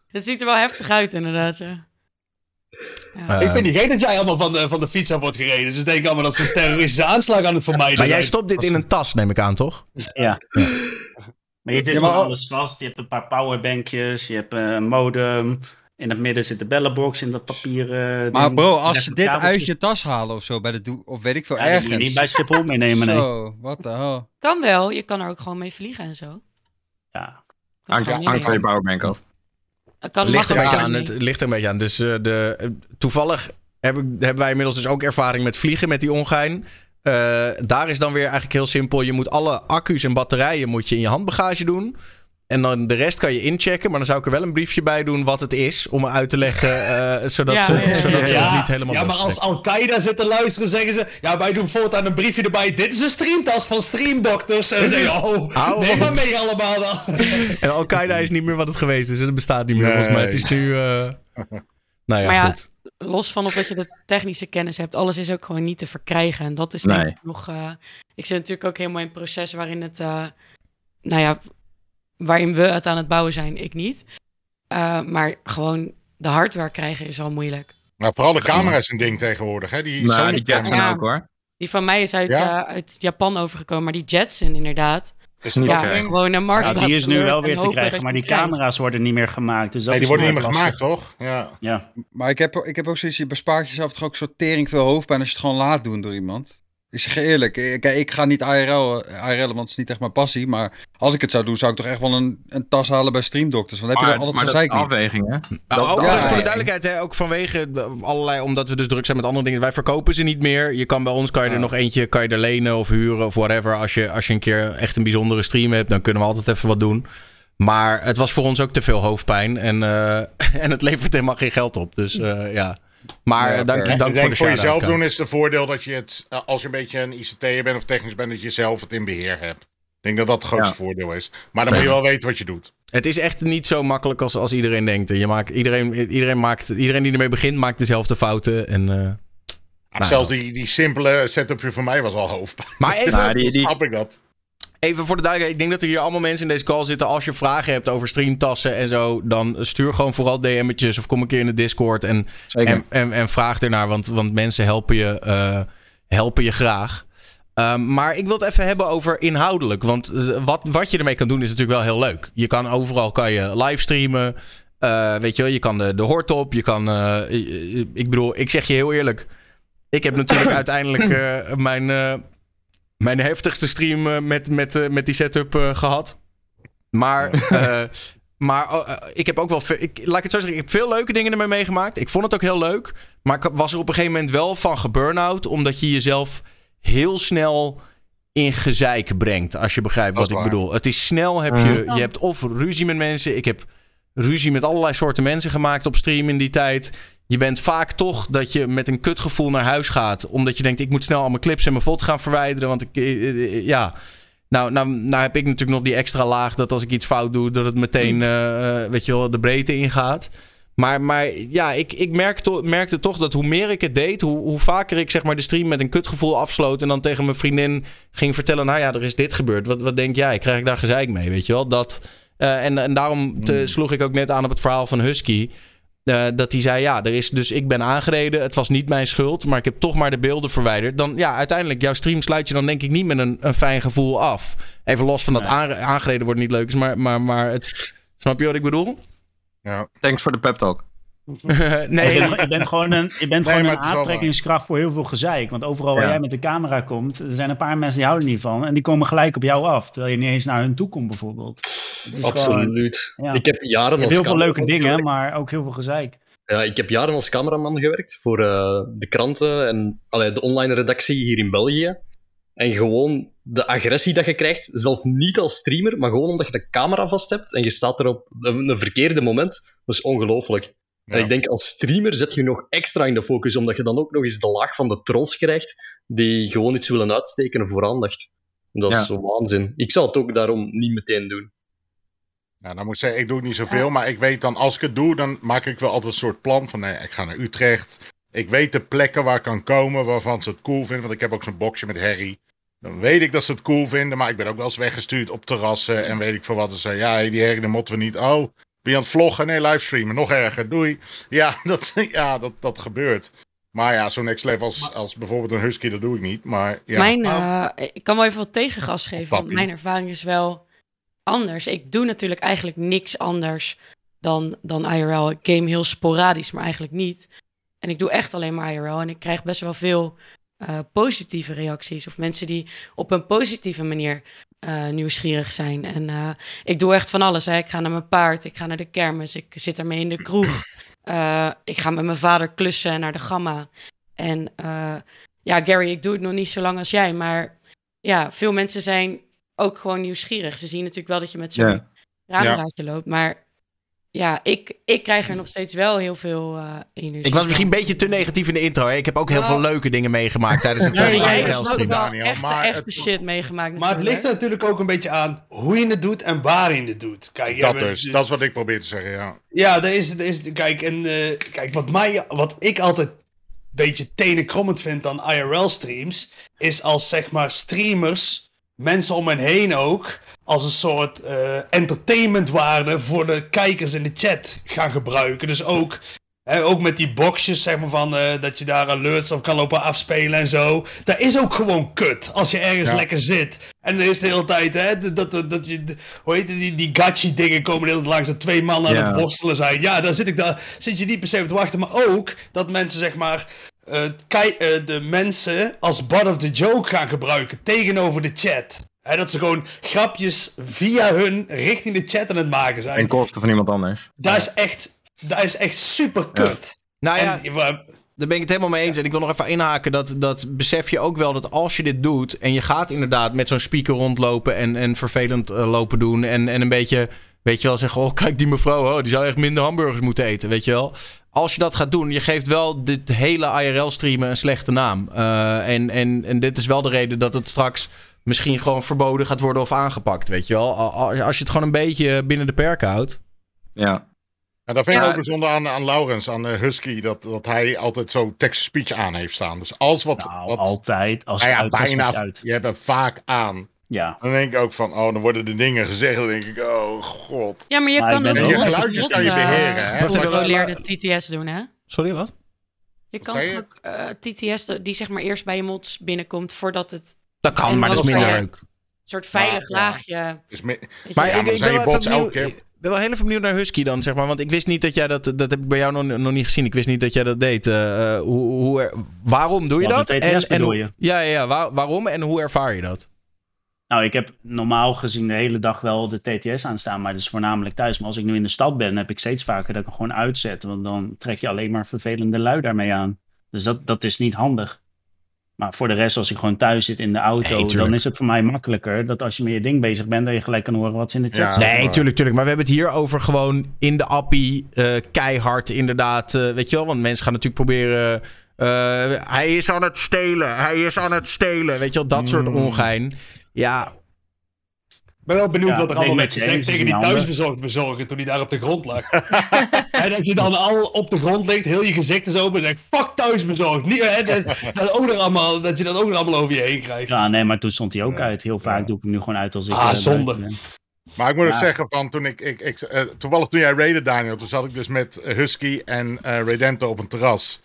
Het ziet er wel heftig uit, inderdaad. Ja. Ja. Eh, ik vind niet gek dat jij allemaal van de, van de fiets af wordt gereden. Dus ik denk allemaal dat ze een terroristische aanslag aan het vermijden Maar jij stopt dit in een tas, neem ik aan, toch? Ja. Maar je zit Ja, maar alles vast. Je hebt een paar powerbankjes, je hebt eh, een modem. In het midden zit de bellenbox in dat papieren. Maar ding. bro, De als ze dit uit je tas halen of zo, bij de doe- of weet ik veel, Ja, dat moet je ergens. niet bij Schiphol meenemen, nee. Zo, what the hell. Kan wel, je kan er ook gewoon mee vliegen en zo. Ja. Hangt, van je powerbank af. Kan, ligt er een beetje aan. Het ligt er een beetje aan. Dus eh, de, eh, toevallig hebben, hebben wij inmiddels dus ook ervaring met vliegen met die ongein. Eh, daar is dan weer eigenlijk heel simpel. Je moet alle accu's en batterijen moet je in je handbagage doen. En dan de rest kan je inchecken. Maar dan zou ik er wel een briefje bij doen wat het is. Om uit te leggen. eh, zodat Ja, ze, ja, ja, zodat ze Ja, het niet helemaal ja, maar als. Al-Qaeda zit te luisteren, zeggen ze... Ja, wij doen voortaan een briefje erbij. Dit is een streamtas van Streamdokters. En dan zeg je, oh, Hou neem maar mee allemaal dan. En Al-Qaeda is niet meer wat het geweest is. Het bestaat niet meer volgens mij. Het is nu... eh, nou ja, Maar ja, goed. los van of dat je de technische kennis hebt, alles is ook gewoon niet te verkrijgen. En dat is Nee. denk ik nog. eh, ik zit natuurlijk ook helemaal in een proces waarin het. eh, nou ja, waarin we het aan het bouwen zijn, ik niet. Eh, maar gewoon de hardware krijgen is al moeilijk. Maar vooral de camera is een ding tegenwoordig, hè? Die Nou, Sony die Jetson. Ja. ook hoor. Die van mij is uit, Ja? eh, uit Japan overgekomen, maar die Jetson inderdaad. Is Niet Ja, gewoon een Ja, marktplaats. die is nu wel weer te krijgen, maar die camera's worden niet meer gemaakt. Dus dat Nee, die worden niet meer lastig. gemaakt, toch? Ja. Ja. Maar ik heb, ik heb ook zoiets, je bespaart jezelf toch ook zo'n tering veel hoofdpijn als je het gewoon laat doen door iemand. Ik zeg je eerlijk, ik, ik ga niet IRL, IRL, want het is niet echt mijn passie. Maar als ik het zou doen, zou ik toch echt wel een, een tas halen bij Streamdokters. Want dan heb je Maar, dan maar altijd dat is gezeik niet. afweging, hè? Nou, Dat is voor de duidelijkheid, hè, ook vanwege allerlei, omdat we dus druk zijn met andere dingen. Wij verkopen ze niet meer. Je kan bij ons, kan je er nog eentje, kan je er lenen of huren of whatever. Als je, als je een keer echt een bijzondere stream hebt, dan kunnen we altijd even wat doen. Maar het was voor ons ook te veel hoofdpijn. En, eh, en het levert helemaal geen geld op. Dus eh, ja. Maar Ja, eh, dank, dank ik voor denk de voor jezelf doen is het voordeel dat je het, eh, als je een beetje een ICT'er bent of technisch bent, dat je zelf het in beheer hebt. Ik denk dat dat het grootste voordeel is. Maar dan moet je wel weten wat je doet. Het is echt niet zo makkelijk als, als iedereen denkt. Je maakt, iedereen, iedereen, maakt, iedereen die ermee begint, maakt dezelfde fouten. En, eh, Ah, Nou, zelfs die, die simpele setupje voor mij was al hoofdpijn. maar even, Nou, die- Dan die- snap ik dat. Even voor de duidelijkheid, ik denk dat er hier allemaal mensen in deze call zitten. Als je vragen hebt over streamtassen en zo, dan stuur gewoon vooral DM'tjes of kom een keer in de Discord en, en, en, en vraag ernaar, want, want mensen helpen je, eh, helpen je graag. Ehm, maar ik wil het even hebben over inhoudelijk. Want eh, wat, wat je ermee kan doen is natuurlijk wel heel leuk. Je kan overal kan je livestreamen. Eh, weet je wel, je kan de, de hort op. Je kan. ik bedoel, ik zeg je heel eerlijk. Ik heb natuurlijk uiteindelijk mijn, mijn heftigste stream eh, met, met, eh, met die setup eh, gehad. Maar, eh, maar oh, ik heb ook wel. Ik, laat ik het zo zeggen. Ik heb veel leuke dingen ermee meegemaakt. Ik vond het ook heel leuk. Maar ik was er op een gegeven moment wel van geburn-out. Omdat je jezelf heel snel in gezeik brengt. Als je begrijpt wat ik waar. bedoel. Het is snel, heb je, je hebt of ruzie met mensen. Ik heb ruzie met allerlei soorten mensen gemaakt op stream in die tijd. Je bent vaak toch dat je met een kutgevoel naar huis gaat. Omdat je denkt, ik moet snel al mijn clips en mijn foto's gaan verwijderen. Want ik, eh, eh, eh, ja... Nou, nou, nou heb ik natuurlijk nog die extra laag dat als ik iets fout doe, dat het meteen, eh, weet je wel, de breedte ingaat. Maar, maar ja, ik, ik merk to- merkte toch dat hoe meer ik het deed, hoe, hoe vaker ik zeg maar de stream met een kutgevoel afsloot. En dan tegen mijn vriendin ging vertellen, nou ja, er is dit gebeurd. Wat, wat denk jij? Krijg ik daar gezeik mee, weet je wel? Dat, en, en daarom te- sloeg ik ook net aan op het verhaal van Husky. Eh, dat hij zei, ja, er is dus ik ben aangereden. Het was niet mijn schuld, maar ik heb toch maar de beelden verwijderd. Dan, ja, uiteindelijk, jouw stream sluit je dan denk ik niet met een, een fijn gevoel af. Even los van dat aangereden wordt niet leuk is, maar, maar, maar het... Snap je wat ik bedoel? Ja. Thanks voor de pep talk. Nee, Je bent, je bent gewoon een, je bent Nee, gewoon een aantrekkingskracht voor heel veel gezeik. Want overal waar Ja. jij met de camera komt, er zijn een paar mensen die houden er niet van. En die komen gelijk op jou af, terwijl je niet eens naar hun toe komt bijvoorbeeld. Gewoon- Absoluut. ja. Ik heb jaren als heel veel leuke dingen, gewerkt. maar ook heel veel gezeik. Ja, ik heb jaren als cameraman gewerkt voor eh, de kranten en allee, de online redactie hier in België. En gewoon de agressie dat je krijgt, zelf niet als streamer, maar gewoon omdat je de camera vast hebt en je staat er op een, een verkeerde moment, dat is ongelooflijk. En Ja. ik denk als streamer zet je nog extra in de focus, omdat je dan ook nog eens de laag van de trolls krijgt, die gewoon iets willen uitsteken voor aandacht. Dat is waanzin. Ik zou het ook daarom niet meteen doen. Nou, dan moet ik zeggen, ik doe het niet zoveel, maar ik weet dan, als ik het doe, dan maak ik wel altijd een soort plan van, nee, ik ga naar Utrecht. Ik weet de plekken waar ik kan komen, waarvan ze het cool vinden, want ik heb ook zo'n boxje met Harry. Dan weet ik dat ze het cool vinden, maar ik ben ook wel eens weggestuurd op terrassen en weet ik veel wat. Ze zeggen, ja, die Harry, dan moeten we niet. Oh, ben je aan het vloggen? Nee, livestreamen, nog erger, doei. Ja, dat, ja, dat, dat gebeurt. Maar ja, zo'n next level als, als bijvoorbeeld een husky, dat doe ik niet. Maar ja, Mijn, eh, ik kan wel even wat tegengas geven, want mijn ervaring is wel anders. Ik doe natuurlijk eigenlijk niks anders dan, dan IRL. Ik game heel sporadisch, maar eigenlijk niet. En ik doe echt alleen maar IRL. En ik krijg best wel veel eh, positieve reacties. Of mensen die op een positieve manier eh, nieuwsgierig zijn. En eh, ik doe echt van alles. Hè. Ik ga naar mijn paard, ik ga naar de kermis, ik zit ermee in de kroeg. Ik ga met mijn vader klussen naar de gamma. En ja, Gary, ik doe het nog niet zo lang als jij. Maar ja, veel mensen zijn ook gewoon nieuwsgierig. Ze zien natuurlijk wel dat je met zo'n cameraatje loopt. Maar ja, ik, ik krijg er nog steeds wel heel veel eh energie Ik was misschien een beetje te negatief in de intro. Hè? Ik heb ook heel Nou. veel leuke dingen meegemaakt tijdens het Nee, jij IRL hebt ook stream. wel Daniel, echte, maar echte het- shit meegemaakt Maar het ligt er natuurlijk. ook een beetje aan hoe je het doet en waar je het doet. Kijk, dat bent- dus. Dat is wat ik probeer te zeggen, ja. Ja, daar is, daar is, kijk, en, eh, kijk wat, mij, wat ik altijd een beetje tenenkrommend vind aan IRL-streams, is als zeg maar streamers, mensen om hen heen ook, als een soort eh, entertainmentwaarde voor de kijkers in de chat gaan gebruiken. Dus ook, hè, ook met die boxjes, zeg maar, van eh, dat je daar alerts op kan lopen afspelen en zo. Dat is ook gewoon kut, als je ergens Ja. lekker zit. En dan is de hele tijd, hè, dat, dat, dat je, hoe heet het, die, die gachi dingen komen de hele tijd langs, dat twee mannen aan het worstelen zijn. Ja, daar zit ik daar, zit je niet per se op te wachten, maar ook dat mensen, zeg maar, eh, kei- eh, de mensen als butt of the joke gaan gebruiken tegenover de chat. Hè, dat ze gewoon grapjes via hun richting de chat aan het maken zijn. En kosten van iemand anders. Dat is echt, dat is echt super kut. Nou ja, En, daar ben ik het helemaal mee eens. En ik wil nog even inhaken. Dat, dat besef je ook wel dat als je dit doet. En je gaat inderdaad met zo'n speaker rondlopen. En, en vervelend eh, lopen doen. En, en een beetje. Weet je wel, zeggen. Oh, kijk die mevrouw. Oh, die zou echt minder hamburgers moeten eten. Weet je wel. Als je dat gaat doen. Je geeft wel dit hele IRL-streamen een slechte naam. Eh, en, en, en dit is wel de reden dat het straks. Misschien gewoon verboden gaat worden of aangepakt. Weet je wel. Al- al- Als je het gewoon een beetje binnen de perken houdt. Ja. En dat vind ik Ja. ook bijzonder aan, aan Laurens, aan eh, Husky, dat, dat hij altijd zo text-to-speech aan heeft staan. Dus als wat... Nou, wat altijd. Als nou ja, bijna. uit. Je hebt hem vaak aan. Ja. Dan denk ik ook van, oh, dan worden de dingen gezegd. Dan denk ik, oh god. Ja, maar je Maar kan ook je geluidjes kan je eh, beheren, hè? Gecontroleerde TTS doen, hè? Sorry, wat? Je kan toch ook eh, TTS, die zeg maar eerst bij je mods binnenkomt voordat het Dat kan, En maar dat is minder leuk. soort veilig Maar, ja. laagje. Is me- Maar. Ja, ik, maar ik ben wel even bots elke benieuwd, keer- ik ben wel heel even benieuwd naar Husky dan, zeg maar. Want ik wist niet dat jij dat... Dat heb ik bij jou nog, nog niet gezien. Ik wist niet dat jij dat deed. Eh, eh, hoe, hoe er- waarom doe je dat? bedoel hoe- je? Ja, ja, ja. Waar- waarom en hoe ervaar je dat? Nou, ik heb normaal gezien de hele dag wel de TTS aanstaan, maar dat is voornamelijk thuis. Maar als ik nu in de stad ben, heb ik steeds vaker dat ik hem gewoon uitzet. Want dan trek je alleen maar vervelende lui daarmee aan. Dus dat, dat is niet handig. Maar voor de rest, als ik gewoon thuis zit in de auto, Nee, dan is het voor mij makkelijker dat als je met je ding bezig bent, dat je gelijk kan horen wat ze in de chat Ja. Nee, maar- tuurlijk, tuurlijk. Maar we hebben het hier over gewoon in de appie eh, keihard inderdaad. eh, weet je wel, want mensen gaan natuurlijk proberen... eh, hij is aan het stelen, hij is aan het stelen. Weet je wel, dat soort Mm. ongein. Ja, Ik ben wel benieuwd Ja, wat er allemaal met gezegd James tegen is die thuisbezorgd bezorger toen hij daar op de grond lag. en als je dan al op de grond ligt, heel je gezicht is open en denk fuck thuisbezorgd. Niet, hè, dat, dat, ook nog allemaal, dat je dat ook nog allemaal over je heen krijgt. Ja, nee, maar toen stond hij ook uit. Heel vaak doe ik hem nu gewoon uit als ik... Ah, eh, zonde. ben. Maar ik moet ook Ja. zeggen, van toen ik, ik, ik eh, toevallig toen jij raided Daniel, toen zat ik dus met Husky en eh Redemptor op een terras.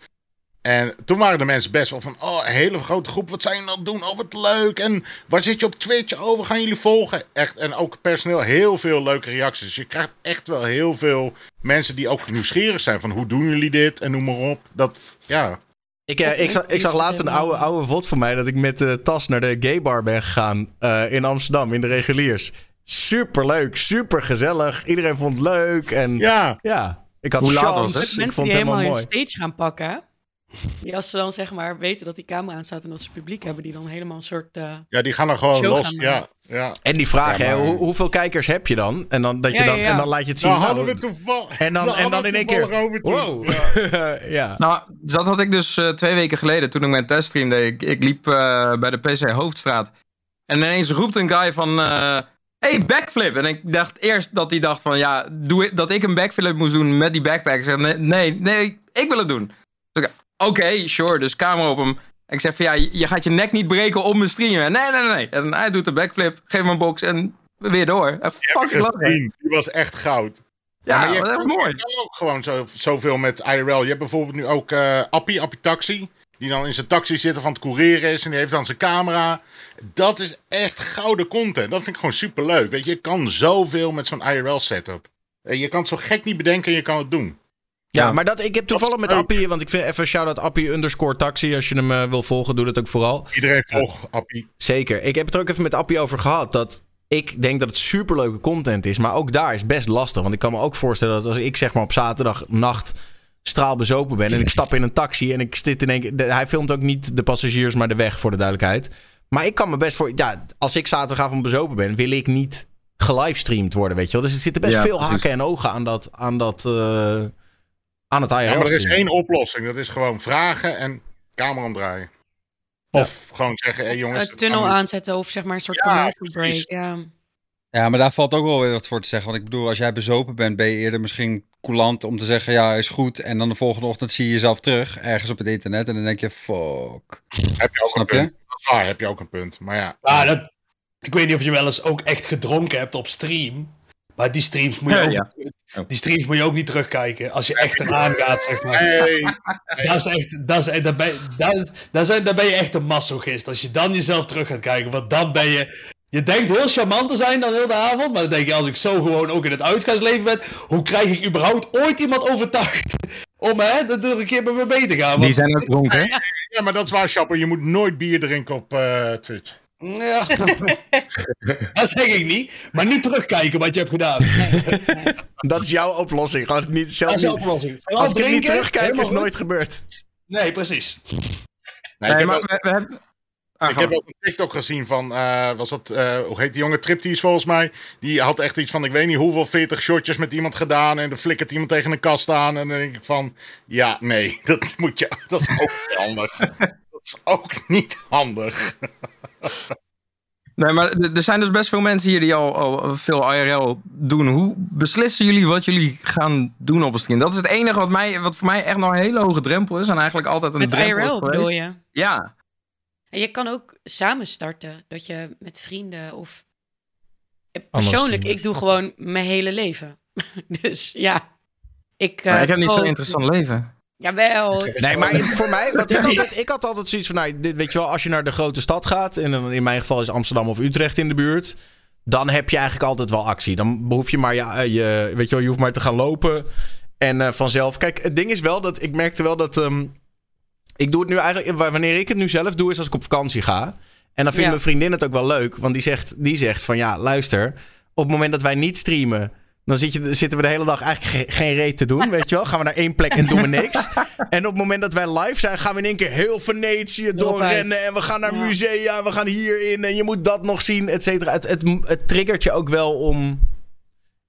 En toen waren de mensen best wel van, oh, een hele grote groep, wat zijn jullie aan het doen? Oh, wat leuk. En waar zit je op Twitch? Oh, we gaan jullie volgen. Echt, en ook personeel, heel veel leuke reacties. Dus je krijgt echt wel heel veel mensen die ook nieuwsgierig zijn van, hoe doen jullie dit? En noem maar op. Dat, ja. ik, eh, ik, zag, ik zag laatst een oude, oude vod van mij dat ik met de tas naar de gay bar ben gegaan eh, in Amsterdam, in de reguliers. Super leuk, super gezellig. Iedereen vond het leuk. En ja, Ja, ik had Hoe laat was chance. Ik Mensen vond die het helemaal helemaal mooi. hun stage gaan pakken. Die als ze dan zeg maar weten dat die camera aan staat en dat ze publiek hebben, die dan helemaal een soort... eh, ja, die gaan er gewoon los. Ja, ja. En die Ja, maar- hoe, hoeveel kijkers heb je dan? En dan, dat je Ja, dan, ja, ja. En dan laat je het zien. Nou, nou, hadden we toevallig. en dan, nou, en dan in één keer. Wow. Ja. ja. Nou, dat had ik dus eh, twee weken geleden toen ik mijn teststream deed. Ik, ik liep eh, bij de PC Hoofdstraat. En ineens roept een guy van... eh, hey, backflip! En ik dacht eerst dat hij dacht van... Ja, doe ik, dat ik een backflip moest doen met die backpack. Ik zeg, nee, nee, nee, ik wil het doen. Dus ik, Oké, sure. Dus camera op hem. Ik zeg van ja, je gaat je nek niet breken op mijn stream. En Nee, nee, nee. En hij doet de backflip, geeft me een box en weer door. En. Gezien. Die was echt goud. Ja, maar je dat is kan, mooi. je kan ook gewoon zo, zoveel met IRL. Je hebt bijvoorbeeld nu ook eh Appie, Appie Taxi. Die dan in zijn taxi zit of aan het coureren is. En die heeft dan zijn camera. Dat is echt gouden content. Dat vind ik gewoon super leuk. Weet je, je kan zoveel met zo'n IRL setup. Je kan het zo gek niet bedenken en je kan het doen. Ja, maar dat, ik heb toevallig met. Appie, want ik vind even shout-out Appie underscore taxi. Als je hem eh, wil volgen, doe dat ook vooral. Iedereen volgt Appie. Zeker. Ik heb het er ook even met Appie over gehad. Dat ik denk dat het superleuke content is. Maar ook daar is het best lastig. Want ik kan me ook voorstellen dat als ik zeg maar op zaterdagnacht straalbezopen ben. En ik stap in een taxi en ik zit in één Hij filmt ook niet de passagiers, maar de weg voor de duidelijkheid. Maar ik kan me best voor... Ja, als ik zaterdagavond bezopen ben, wil ik niet gelivestreamd worden, weet je wel. Dus er zitten best Ja, veel haken en ogen aan dat... Aan dat eh, aan het IRL Ja, maar er is één oplossing. Dat is gewoon vragen en camera omdraaien. Of gewoon zeggen, hé hey, jongens. een het tunnel aanzetten of zeg maar een soort Ja, break. Ja. Ja, maar daar valt ook wel weer wat voor te zeggen. Want ik bedoel, als jij bezopen bent, ben je eerder misschien coulant om te zeggen, ja, is goed. En dan de volgende ochtend zie je jezelf terug, ergens op het internet. En dan denk je, fuck. Heb je ook Snap een punt. Waar, heb je ook een punt. Maar ja. Ah, dat, ik weet niet of je wel eens ook echt gedronken hebt op stream. Maar die streams moet je, ook, ja. die streams moet je ook niet terugkijken. Als je echt eraan gaat, zeg maar. Hey, Dat is echt, dat is, dat ben, zijn, dan ben je echt een masochist. Als je dan jezelf terug gaat kijken. Want dan ben je... Je denkt heel charmant te zijn dan heel de avond. Maar dan denk je, als ik zo gewoon ook in het uitgaansleven ben. Hoe krijg ik überhaupt ooit iemand overtuigd om hè, dat er een keer met me mee te gaan? Want, Die zijn ook dronken. hè? ja, maar dat is waar, Chapper. Je moet nooit bier drinken op eh, Twitch. Ja, dat zeg ik niet. Maar niet terugkijken wat je hebt gedaan. Dat is jouw oplossing. Gewoon niet, Dat zelf is de niet, oplossing. Vooral als ik het niet terugkijk, is het nooit gebeurd. Nee, precies. Nee, ik Nee, heb maar ook- we, we hebben... Ah, Ik heb ook een TikTok gezien van, eh, was dat, eh, hoe heet die jonge Triptease volgens mij? Die had echt iets van, ik weet niet hoeveel 40 shotjes met iemand gedaan en dan flikkert iemand tegen een kast aan. En dan denk ik van, ja, nee, dat moet je, dat is ook niet handig. Dat is ook niet handig. Nee, maar er zijn dus best veel mensen hier die al, al veel IRL doen. Hoe beslissen jullie wat jullie gaan doen op een stream? Dat is het enige wat, mij, wat voor mij echt nog een hele hoge drempel is. En eigenlijk altijd een Met drempel is IRL geweest. bedoel je? Ja. En je kan ook samen starten. Dat je met vrienden of... Persoonlijk, ik doe gewoon mijn hele leven. dus ja. Ik, Maar eh, ik heb niet zo'n interessant leven. Jawel. Nee, maar voor mij, want ik, altijd, ik had altijd zoiets van, nou, dit, weet je wel, als je naar de grote stad gaat, en in mijn geval is Amsterdam of Utrecht in de buurt, dan heb je eigenlijk altijd wel actie. Dan hoef je maar, ja, eh, je, weet je wel, je hoeft maar te gaan lopen en eh, vanzelf. Kijk, het ding is wel dat, ik merkte wel dat, ehm, ik doe het nu eigenlijk, wanneer ik het nu zelf doe, is als ik op vakantie ga. En dan vindt Ja. mijn vriendin het ook wel leuk, want die zegt, die zegt van, ja, luister, op het moment dat wij niet streamen, Dan zit je, zitten we de hele dag eigenlijk ge- geen reet te doen, weet je wel. Gaan we naar één plek en doen we niks. En op het moment dat wij live zijn, gaan we in één keer heel Venetië doorrennen. En we gaan naar musea, en we gaan hierin. En je moet dat nog zien, et cetera. Het, het, het triggert je ook wel om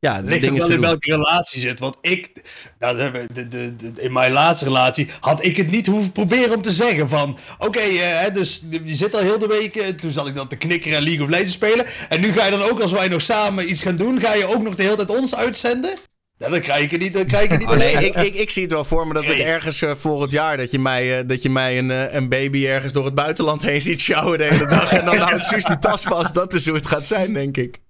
ja, Het ligt dingen wel in welke relatie zit. Want ik, nou, de, de, in mijn laatste relatie, had ik het niet hoeven proberen om te zeggen van... Oké, eh, dus je zit al heel de week... eh, toen zat ik dan te knikkeren en League of Legends spelen. En nu ga je dan ook, als wij nog samen iets gaan doen... Ga je ook nog de hele tijd ons uitzenden? Ja, dan krijg je niet, dan krijg je niet... Oh nee, ik, ik, ik zie het wel voor me dat ik ergens eh, volgend jaar... dat je mij, dat je mij een, een baby ergens door het buitenland heen ziet sjouwen de hele dag. En dan houdt Suus die tas vast. Dat is hoe het gaat zijn, denk ik.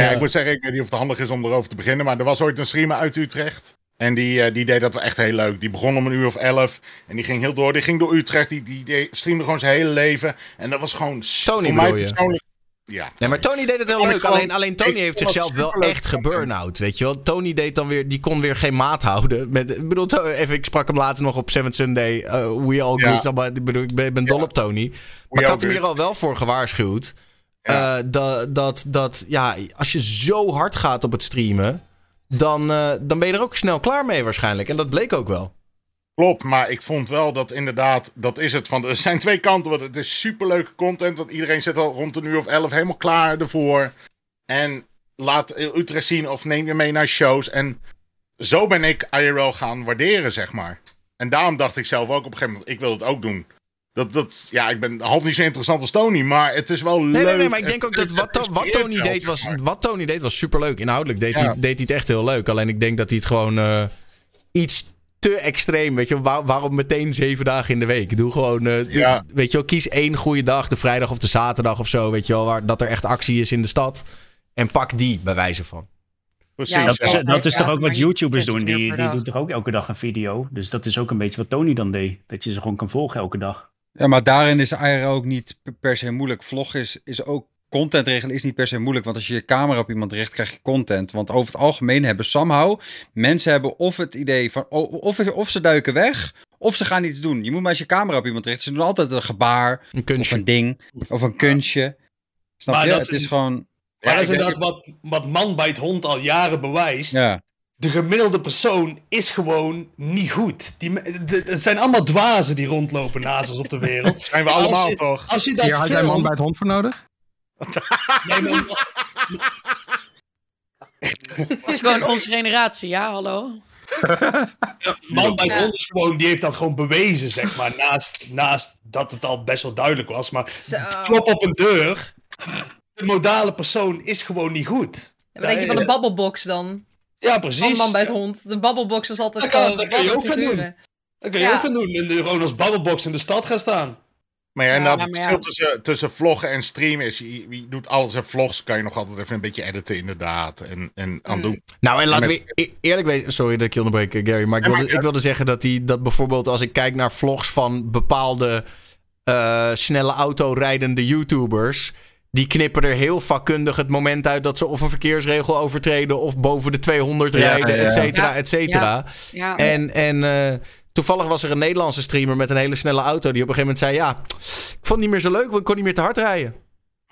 Ja. Ik moet zeggen, ik weet niet of het handig is om erover te beginnen. Maar er was ooit een streamer uit Utrecht. En die, eh, die deed dat wel echt heel leuk. Die begon om een uur of elf. En die ging heel door. Die ging door Utrecht. Die, die, die streamde gewoon zijn hele leven. En dat was gewoon... Tony voor mij persoonlijk... Ja. Nee, maar Tony deed het heel leuk. Alleen, alleen Tony heeft zichzelf wel echt geburn-out, weet je wel. Tony deed dan weer, die kon weer geen maat houden. Met, ik bedoel, even, ik sprak hem laatst nog op Seventh Sunday. uh, we all Ja. good. allemaal- Ik bedoel, ik ben, dol op Tony. Maar ik had hem good. hier al wel voor gewaarschuwd. Ja. eh, dat, dat, dat, ja, als je zo hard gaat op het streamen, dan, eh, dan ben je er ook snel klaar mee waarschijnlijk. En dat bleek ook wel. Klopt, maar ik vond wel dat inderdaad, dat is het. Van, er zijn twee kanten, want het is superleuke content. Want iedereen zit al rond een uur of elf helemaal klaar ervoor. En laat Utrecht zien of neem je mee naar shows. En zo ben ik IRL gaan waarderen, zeg maar. En daarom dacht ik zelf ook op een gegeven moment, ik wil het ook doen. Dat, dat, ja, ik ben half niet zo interessant als Tony, maar het is wel leuk. Nee, nee, maar ik denk ook dat wat, Tony deed was, wat Tony deed was superleuk. Inhoudelijk deed, Ja. hij, deed hij het echt heel leuk. Alleen ik denk dat hij het gewoon eh, iets te extreem, weet je, waar, waarom meteen zeven dagen in de week? Doe gewoon, eh, doe- weet je wel, kies één goede dag, de vrijdag of de zaterdag of zo, weet je wel, waar dat er echt actie is in de stad. En pak die, bij wijze van. Precies, Ja, Dat is, ja. dat is Ja, toch ook wat YouTubers 60 doen. Die, die doen toch ook elke dag een video. Dus dat is ook een beetje wat Tony dan deed. Dat je ze gewoon kan volgen elke dag. Ja, maar daarin is IRL ook niet per- se moeilijk. Vlog is, is ook. Content regelen is niet per se moeilijk. Want als je je camera op iemand richt, krijg je content. Want over het algemeen hebben somehow. Mensen hebben of het idee van. Of, of ze duiken weg. Of ze gaan iets doen. Je moet maar eens je camera op iemand richten. Ze doen altijd een gebaar. Een Of kunstje. een ding. Of een kunstje. Snap Maar je? dat Het is- is gewoon. Maar dat is inderdaad wat, wat man bij het hond al jaren bewijst. Ja. De gemiddelde persoon is gewoon niet goed. Die, de- het zijn allemaal dwazen die rondlopen naast ons op de wereld. Zijn we Als allemaal je- toch? Als je dat Hier had jij man bij het hond voor nodig? Nee, maar- Het is gewoon onze generatie, ja, hallo. man bij het Ja. hond is gewoon, die heeft dat gewoon bewezen, zeg maar. Naast, naast dat het al best wel duidelijk was. Maar Zo. klop op een deur. De modale persoon is gewoon niet goed. Wat denk je van de babbelbox dan? Ja, precies. Van man bij het hond. De babbelbox is altijd Dat kan- dat kan je ook gaan figuren. Dat kun je Ja. ook gaan doen. En de- gewoon als babbelbox in de stad gaan staan. Maar ja, Ja, maar het ja. verschil tussen, tussen vloggen en streamen is, je, je doet alles in vlogs, kan je nog altijd even een beetje editen inderdaad. En, en aan Mm. doen. Nou, en laten Met- we e- eerlijk wezen. Sorry dat ik je onderbreek, eh, Gary. Maar ik wilde, ik wilde zeggen dat, die, dat bijvoorbeeld als ik kijk naar vlogs van bepaalde eh, snelle autorijdende YouTubers. Die knippen er heel vakkundig het moment uit dat ze of een verkeersregel overtreden. of boven de 200 Ja, rijden, ja. et cetera, et cetera. Ja. En, en eh, toevallig was er een Nederlandse streamer met een hele snelle auto. die op een gegeven moment zei: Ja, ik vond het niet meer zo leuk, want ik kon niet meer te hard rijden.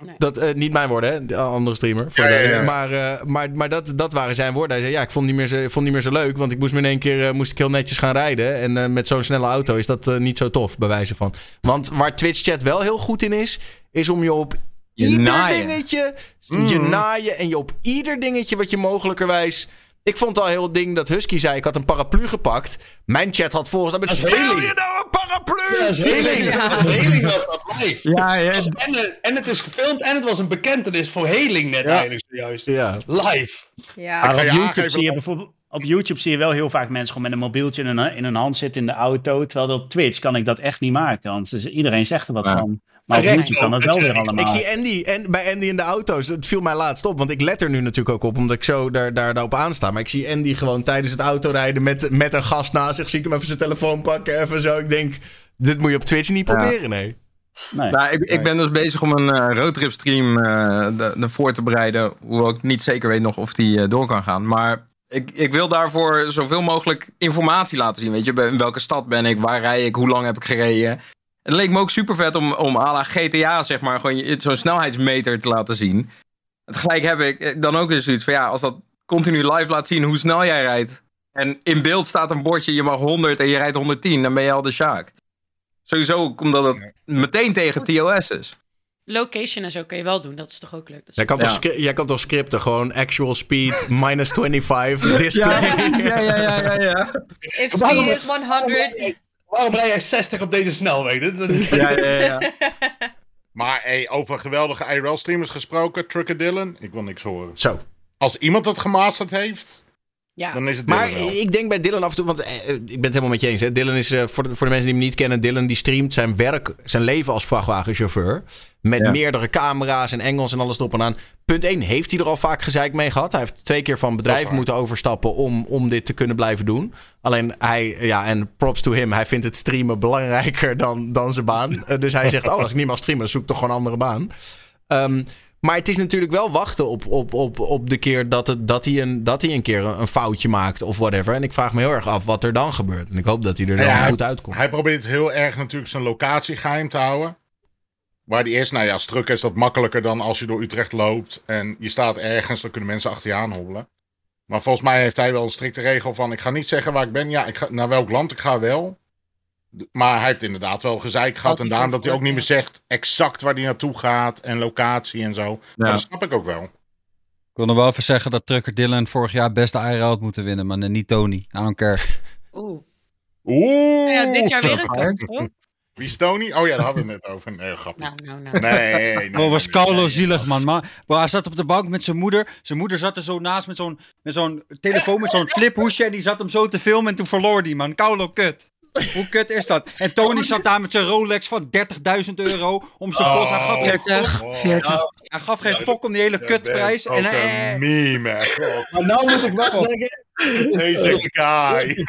Nee. Dat, eh, niet mijn woorden, hè? De andere streamer. Voor Ja, de- ja, ja. Maar, eh, maar, maar dat, dat waren zijn woorden. Hij zei: Ja, ik vond het niet meer zo, vond niet meer zo leuk. Want ik moest me in één keer eh, moest ik heel netjes gaan rijden. En eh, met zo'n snelle auto is dat eh, niet zo tof, bij wijze van. Want waar Twitch chat wel heel goed in is, is om je op ieder naaien. dingetje. Je Mhm. naaien en je op ieder dingetje wat je mogelijkerwijs. Ik vond al heel het ding dat Husky zei: ik had een paraplu gepakt. Mijn chat had volgens dat met stel je nou een paraplu? Ja, dat is heling. Ja. Dat is heling was dat live. Ja, ja. En, en het is gefilmd en het was een bekentenis voor heling net Ja. eigenlijk zojuist. Ja. Live. Ja. Op je YouTube, zie je bijvoorbeeld, op YouTube zie je wel heel vaak mensen gewoon met een mobieltje in hun, in hun hand zitten in de auto. Terwijl op Twitch kan ik dat echt niet maken. Want iedereen zegt er wat Ja. van. Maar op. YouTube kan het wel weer allemaal. Ik zie Andy en bij Andy in de auto's. Het viel mij laatst op, want ik let er nu natuurlijk ook op, omdat ik zo daar, daar, daarop aansta. Maar ik zie Andy gewoon tijdens het autorijden met, met een gast naast zich. Zie ik hem even zijn telefoon pakken, even zo. Ik denk, dit moet je op Twitch niet Ja. proberen, nee. Nee. Nou, ik, ik ben dus bezig om een eh, roadtrip stream eh, de- de voor te bereiden. Hoewel ik niet zeker weet nog of die eh, door kan gaan. Maar ik, ik wil daarvoor zoveel mogelijk informatie laten zien. Weet je, in welke stad ben ik, waar rij ik, hoe lang heb ik gereden. Het leek me ook super vet om, om à la GTA, zeg maar, gewoon je- zo'n snelheidsmeter te laten zien. Tegelijk heb ik eh, dan ook eens zoiets van ja, als dat continu live laat zien hoe snel jij rijdt. En in beeld staat een bordje, je mag 100 en je rijdt 110, dan ben je al de Sjaak. Sowieso ook omdat het meteen tegen TOS is. Location en zo kun je wel doen, dat is toch ook leuk. Jij kan, Ja. toch jij kan toch scripten, gewoon actual speed, minus 25, display. ja, ja, ja, ja, ja. If speed is 100. Waarom rij jij 60 op deze snelweg? Ja, ja, ja. Maar hey, over geweldige IRL-streamers gesproken, Trucker Dylan, ik wil niks horen. Zo. Als iemand het gemasterd heeft, Ja. dan is het Dylan Maar wel. ik denk bij Dylan af en toe, want eh, ik ben het helemaal met je eens. Hè. Dylan is, eh, voor, de, voor de mensen die hem niet kennen, Dylan die streamt zijn werk, zijn leven als vrachtwagenchauffeur. Met Ja. meerdere camera's en Engels en alles erop en aan. Punt 1, heeft hij er al vaak gezeik mee gehad. Hij heeft twee keer van bedrijf moeten overstappen om, om dit te kunnen blijven doen. Alleen hij, ja, en props to him, hij vindt het streamen belangrijker dan, dan zijn baan. Eh, dus hij zegt, oh, als ik niet mag streamen, zoek toch gewoon een andere baan. Ehm, maar het is natuurlijk wel wachten op, op, op, op de keer dat, het, dat, hij een, dat hij een keer een foutje maakt of whatever. En ik vraag me heel erg af wat er dan gebeurt. En ik hoop dat hij er dan Ja, hij- goed uitkomt. Hij probeert heel erg natuurlijk zijn locatie geheim te houden. Waar die is, nou ja, als druk is dat makkelijker dan als je door Utrecht loopt en je staat ergens, dan kunnen mensen achter je aan hobbelen. Maar volgens mij heeft hij wel een strikte regel van, ik ga niet zeggen waar ik ben. Ja, ik ga, naar welk land ik ga wel. Maar hij heeft inderdaad wel gezeik gehad. En daarom dat hij ook niet meer zegt exact waar hij naartoe gaat en locatie en zo. Maar Ja. dat snap ik ook wel. Ik wil nog wel even zeggen dat Trucker Dylan vorig jaar beste IRL had moeten winnen, maar niet Tony. I don't care. Oeh. Oeh! Ja, dit jaar weer een kans, toch? Wie is Tony? Oh ja, daar hadden we het net over. Nee, grapje. Nou, nou, nou. Nee, nee, nee, Oh, was Carlo nee. zielig, man. Bro, hij zat op de bank met zijn moeder. Zijn moeder zat er zo naast met zo'n, met zo'n telefoon, met zo'n fliphoesje. En die zat hem zo te filmen en toen verloor die, man. Carlo, kut. Hoe kut is dat? En Tony zat daar met zijn Rolex van 30.000 euro om zijn post. Hij gaf geen fok, 40, 40. hij gaf geen fok om die hele kutprijs. En een meme, Maar nou moet ik wel zeggen, Deze guy.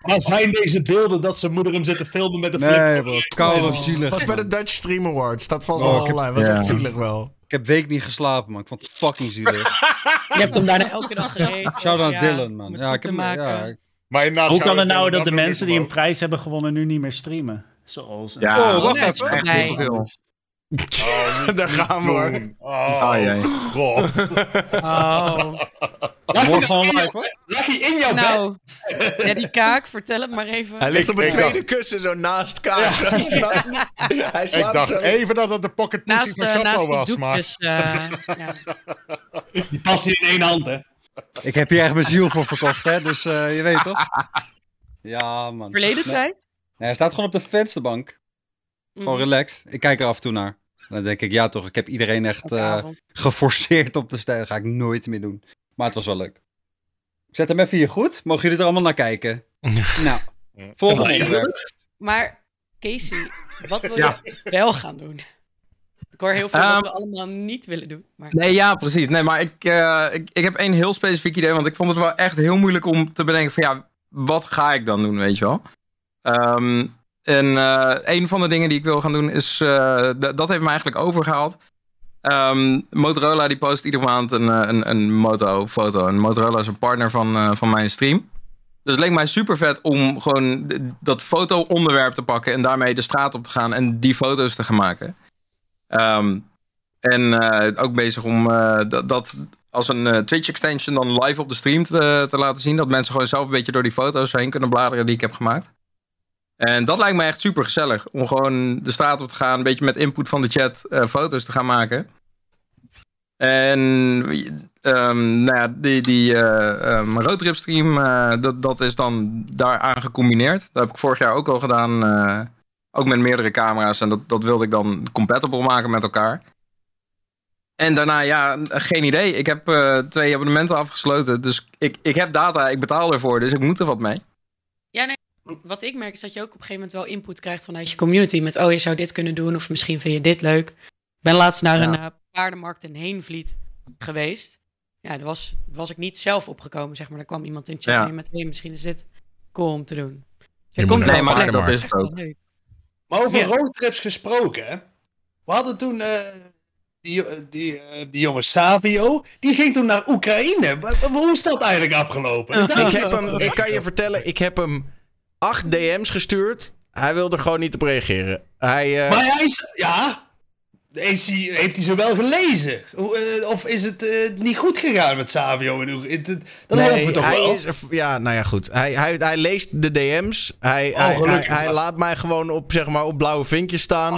Maar zijn deze beelden dat zijn moeder hem zit te filmen met een flip? nee. Carlo zielig. was bij de. Dutch Stream Awards. Dat valt Oh, wel ik heb- online. Was echt zielig wel. Ik heb week niet geslapen, man. Ik vond het fucking zielig. Je hebt hem daarna elke dag gereden. Shout out Ja, Dylan, man. Ja, ik heb maken. Maar Hoe kan het ik nou dat de mensen die een prijs hebben gewonnen nu niet meer streamen? Zoals... Ja, Oh, wacht nee, even. echt Echt Nee. heel veel. Oh, Daar gaan we, hoor. Oh, jee. god. Oh, Morgen gewoon live, hoor. Lag hij in jouw bed? nou. Ja, die kaak, vertel het maar even. Hij ligt op een ik tweede dacht- kussen zo naast Kaas. Hij Ik slaapt dacht zo. even dat het de pocket pussy Naast, van Chapo was, maar... eh, ja. Die past hier in één hand, hè? Ik heb hier echt mijn ziel voor verkocht, hè. Dus eh, je weet toch? Ja, man. Verleden tijd? nee, hij staat gewoon op de vensterbank. Gewoon Mm, relaxed. Ik kijk er af en toe naar. En dan denk ik, ja toch, ik heb iedereen echt eh, geforceerd op te stijgen. Dat ga ik nooit meer doen. Maar het was wel leuk. Ik zet hem even hier goed. Mogen jullie er allemaal naar kijken? nou, volgende onderwerp. Maar Casey, wat wil Ja. je wel gaan doen? Ik hoor heel veel Ehm, wat we allemaal niet willen doen. Maar... Nee, ja, precies. Nee, maar ik, eh, ik, ik heb één heel specifiek idee. Want ik vond het wel echt heel moeilijk om te bedenken van ja, wat ga ik dan doen, weet je wel? Ehm, en eh, een van de dingen die ik wil gaan doen is, eh, dat heeft me eigenlijk overgehaald. Ehm, Motorola die post iedere maand een, een, een moto-foto. En Motorola is een partner van, van mijn stream. Dus het leek mij super vet om gewoon dat foto-onderwerp te pakken en daarmee de straat op te gaan en die foto's te gaan maken. Ehm, en eh, ook bezig om eh, dat, dat als een eh, Twitch-extension dan live op de stream te, te laten zien. Dat mensen gewoon zelf een beetje door die foto's heen kunnen bladeren die ik heb gemaakt. En dat lijkt me echt super gezellig. Om gewoon de straat op te gaan, een beetje met input van de chat foto's te gaan maken. En ehm, nou ja, die, die roadtrip stream, dat, dat is dan daaraan gecombineerd. Dat heb ik vorig jaar ook al gedaan. Ook met meerdere camera's. En dat, dat wilde ik dan compatible maken met elkaar. En daarna, ja, geen idee. Ik heb eh, twee abonnementen afgesloten. Dus ik, ik heb data, ik betaal ervoor. Dus ik moet er wat mee. Ja, nee. Wat ik merk is dat je ook op een gegeven moment wel input krijgt vanuit je community. Met, oh, je zou dit kunnen doen of misschien vind je dit leuk. Ik ben laatst naar Ja. een eh, paardenmarkt in Heenvliet geweest. Ja, daar was, was ik niet zelf opgekomen, zeg maar. Daar kwam iemand in chat Ja. mee met, hey, misschien is dit cool om te doen. Dus Je er moet komt een plek. dat is het ook. Leuk. Maar over Ja. roadtrips gesproken, hè? We hadden toen eh, die, eh, die, eh, die jonge Savio, die ging toen naar Oekraïne. Hoe is dat eigenlijk afgelopen? Ik, heb hem, ik kan je vertellen, ik heb hem acht DM's gestuurd. Hij wilde er gewoon niet op reageren. Hij, eh, Maar hij is, ja, is hij, heeft hij ze wel gelezen? Eh, of is het eh, niet goed gegaan met Savio? Dat hopen we toch hij wel? is ja, nou ja, goed. Hij, hij, hij leest de DM's. Hij, hij, hij, laat mij gewoon op, zeg maar, op blauwe vinkjes staan.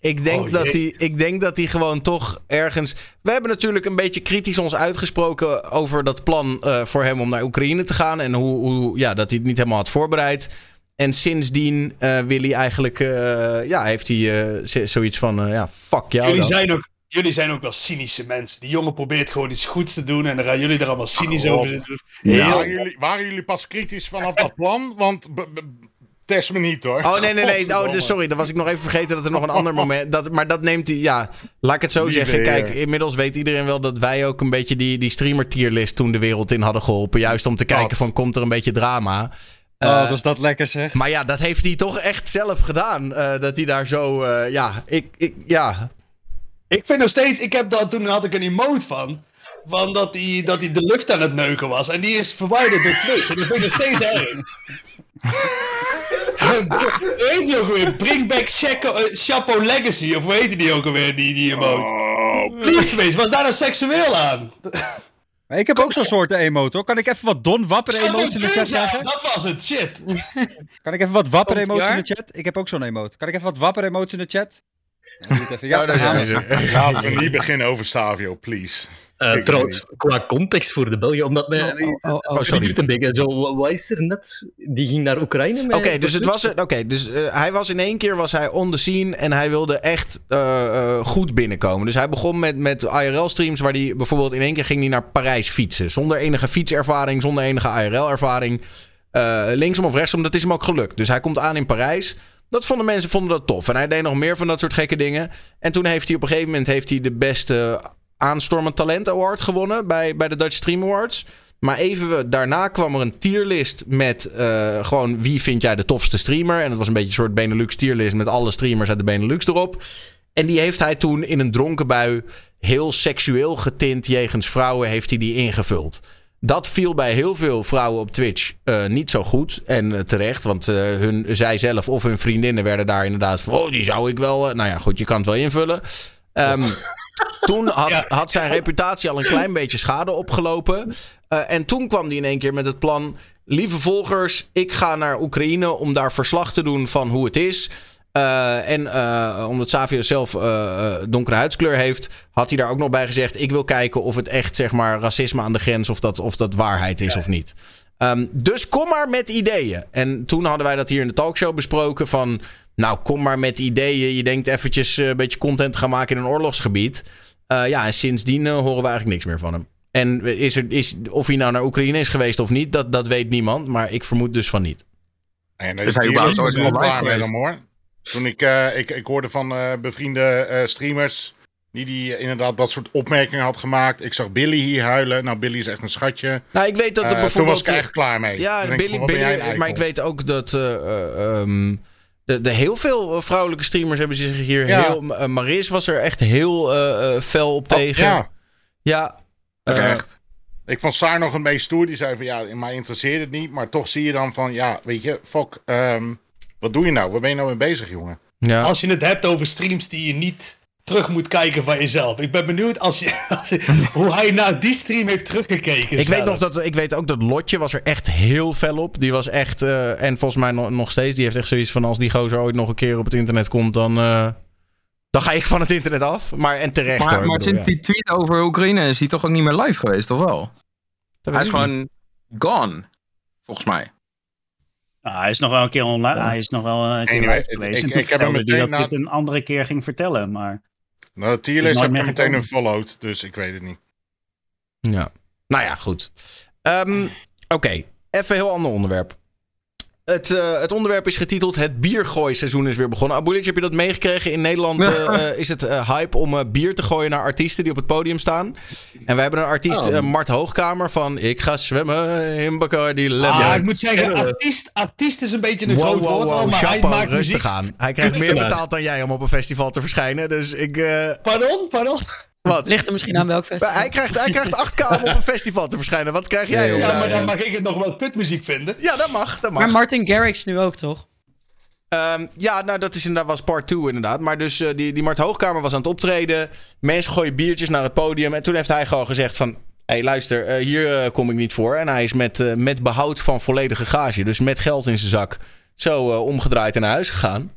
ik, denk oh, dat hij, ik denk dat hij gewoon toch ergens... We hebben natuurlijk een beetje kritisch ons uitgesproken over dat plan eh, voor hem om naar Oekraïne te gaan. En hoe, hoe, ja, dat hij het niet helemaal had voorbereid. En sindsdien eh, wil hij eigenlijk, eh, ja, heeft hij eh, zoiets van, eh, ja, fuck jou Jullie dan. zijn, ook, jullie zijn ook wel cynische mensen. Die jongen probeert gewoon iets goeds te doen en dan gaan jullie er allemaal cynisch Oh, over zitten. Ja, waren, jullie, waren jullie pas kritisch vanaf dat plan? Want test me niet hoor. Oh nee, nee, nee. Oh, dus sorry, dan was ik nog even vergeten dat er nog een ander moment. Dat, maar dat neemt hij. Ja, laat ik het zo Lieve zeggen. Kijk, heer. inmiddels weet iedereen wel dat wij ook een beetje die, die streamer tierlist toen de wereld in hadden geholpen. Juist om te kijken Dat. van komt er een beetje drama. Oh, Eh, dat is dat lekker zeg. maar ja, dat heeft hij toch echt zelf gedaan. eh, dat hij daar zo. eh, ja, ik, ik, ja. Ik vind nog steeds, ik heb dat, toen had ik een emote van. Van dat hij, dat hij de lucht aan het neuken was. En die is verwijderd door Twitch. En dat vind ik nog steeds erg. Hoe heet die ook alweer? Bring back Chaco, Chapo Legacy. Of hoe heette die ook alweer, die, die emote? Oh, Please, Twitch, was daar nou seksueel aan? Maar ik heb ook zo'n soort emote hoor. Kan ik even wat Don Wapper emotes in de chat zeggen? Dat was het, shit. Kan ik even wat Wapper emotes in de chat? Ik heb ook zo'n emote. Kan ik even wat Wapper emotes in de chat? Ja, even. Oh, daar zijn ze. Laten we niet beginnen over Savio, please. Eh, trouwens, qua context voor de Belgen, omdat mij... oh, oh, oh, sorry. een beetje. Zo, wat is er net? Die ging naar Oekraïne. Oké, dus het was er. Oké, dus eh, hij was in één keer was hij on the scene en hij wilde echt eh, eh, goed binnenkomen. Dus hij begon met, met IRL-streams waar hij bijvoorbeeld in één keer ging hij naar Parijs fietsen. Zonder enige fietservaring, zonder enige IRL-ervaring. Eh, linksom of rechtsom, dat is hem ook gelukt. Dus hij komt aan in Parijs. Dat vonden mensen vonden dat tof. En hij deed nog meer van dat soort gekke dingen. En toen heeft hij op een gegeven moment heeft hij de beste aanstormend talent award gewonnen bij, bij de Dutch Stream Awards. Maar even daarna kwam er een tierlist met eh, gewoon wie vind jij de tofste streamer. En dat was een beetje een soort Benelux tierlist met alle streamers uit de Benelux erop. En die heeft hij toen in een dronken bui heel seksueel getint jegens vrouwen heeft hij die ingevuld. Dat viel bij heel veel vrouwen op Twitch eh, niet zo goed. En eh, terecht, want eh, hun, zij zelf of hun vriendinnen werden daar inderdaad van... Oh, die zou ik wel... nou ja, goed, je kan het wel invullen. Ehm, toen had, had zijn reputatie al een klein beetje schade opgelopen. En toen kwam hij in één keer met het plan... Lieve volgers, ik ga naar Oekraïne om daar verslag te doen van hoe het is. Eh, en eh, omdat Savio zelf eh, eh, donkere huidskleur heeft, had hij daar ook nog bij gezegd: Ik wil kijken of het echt zeg maar racisme aan de grens, of dat, of dat waarheid is of niet. Ehm, dus kom maar met ideeën. En toen hadden wij dat hier in de talkshow besproken: van nou, kom maar met ideeën. Je denkt eventjes eh, een beetje content te gaan maken in een oorlogsgebied. Eh, ja, en sindsdien horen we eigenlijk niks meer van hem. En is er, is, of hij nou naar Oekraïne is geweest of niet, dat, dat weet niemand. Maar ik vermoed dus van niet. En Is deze hij überhaupt ooit is wel hoor. Toen ik, eh, ik, ik hoorde van eh, bevriende eh, streamers die, die inderdaad dat soort opmerkingen had gemaakt. Ik zag Billy hier huilen. Nou, Billy is echt een schatje. Nou, ik weet dat er Eh, toen was bijvoorbeeld. ik echt klaar mee. Ja, ik Billy, van, Billy, maar ik weet ook dat eh, eh, ehm, de, de heel veel vrouwelijke streamers hebben zich hier Ja. heel... Maris was er echt heel fel op Oh, tegen. ja. Ja. Echt. Ik vond Saar nog een beetje stoer. Die zei van ja, mij interesseert het niet. Maar toch zie je dan van ja, weet je, fuck. ehm, wat doe je nou? Waar ben je nou mee bezig, jongen? ja. Als je het hebt over streams die je niet terug moet kijken van jezelf. Ik ben benieuwd als je, als je- hoe hij naar die stream heeft teruggekeken. Ik weet, nog dat, ik weet ook dat Lotje was er echt heel fel op. Die was echt, eh, en volgens mij nog, nog steeds, die heeft echt zoiets van... als die gozer ooit nog een keer op het internet komt, dan, eh, dan ga ik van het internet af. Maar en terecht hoor. Maar, ik maar bedoel, sinds ja. die tweet over Oekraïne is hij toch ook niet meer live geweest, of wel? Dat Hij is niet. gewoon gone, volgens mij. Ah, hij is nog wel een keer online. Hij is nog wel een keer Anyway, geweest. ik- en toen ik heb hem dat meteen hij het een andere keer ging vertellen. Maar Nou, heb ik meteen een followed. Dus ik weet het niet. Ja. Nou ja, goed. Ehm, Oké, even een heel ander onderwerp. Het, eh, het onderwerp is getiteld Het biergooiseizoen is weer begonnen. Abulic, heb je dat meegekregen? In Nederland eh, eh, is het hype om bier te gooien naar artiesten die op het podium staan. En we hebben een artiest, Oh. Mart Hoogkamer, van Ik ga zwemmen in Bacardi Lemon. Ah, ik moet zeggen, artiest, artiest is een beetje een Wow, groot wow, woord, wow, maar hij maakt rustig muziek. aan. Hij krijgt meer betaald dan jij om op een festival te verschijnen. Dus ik... Pardon, pardon? Wat? Ligt er misschien aan welk festival. Hij krijgt, hij krijgt 8k om op een festival te verschijnen. Wat krijg jij? Ja, maar dan mag ik het nog wel kutmuziek vinden. ja, dat mag. Dat mag. Maar Martin Garrix nu ook, toch? Eh, Ehm, ja, nou dat is inderdaad was part 2 inderdaad. Maar dus eh, die, die Mart Hoogkamer was aan het optreden. Mensen gooien biertjes naar het podium. En toen heeft hij gewoon gezegd van... Hé, hey, luister, eh, hier eh, kom ik niet voor. En hij is met, met behoud van volledige gage, dus met geld in zijn zak, zo omgedraaid en naar huis gegaan.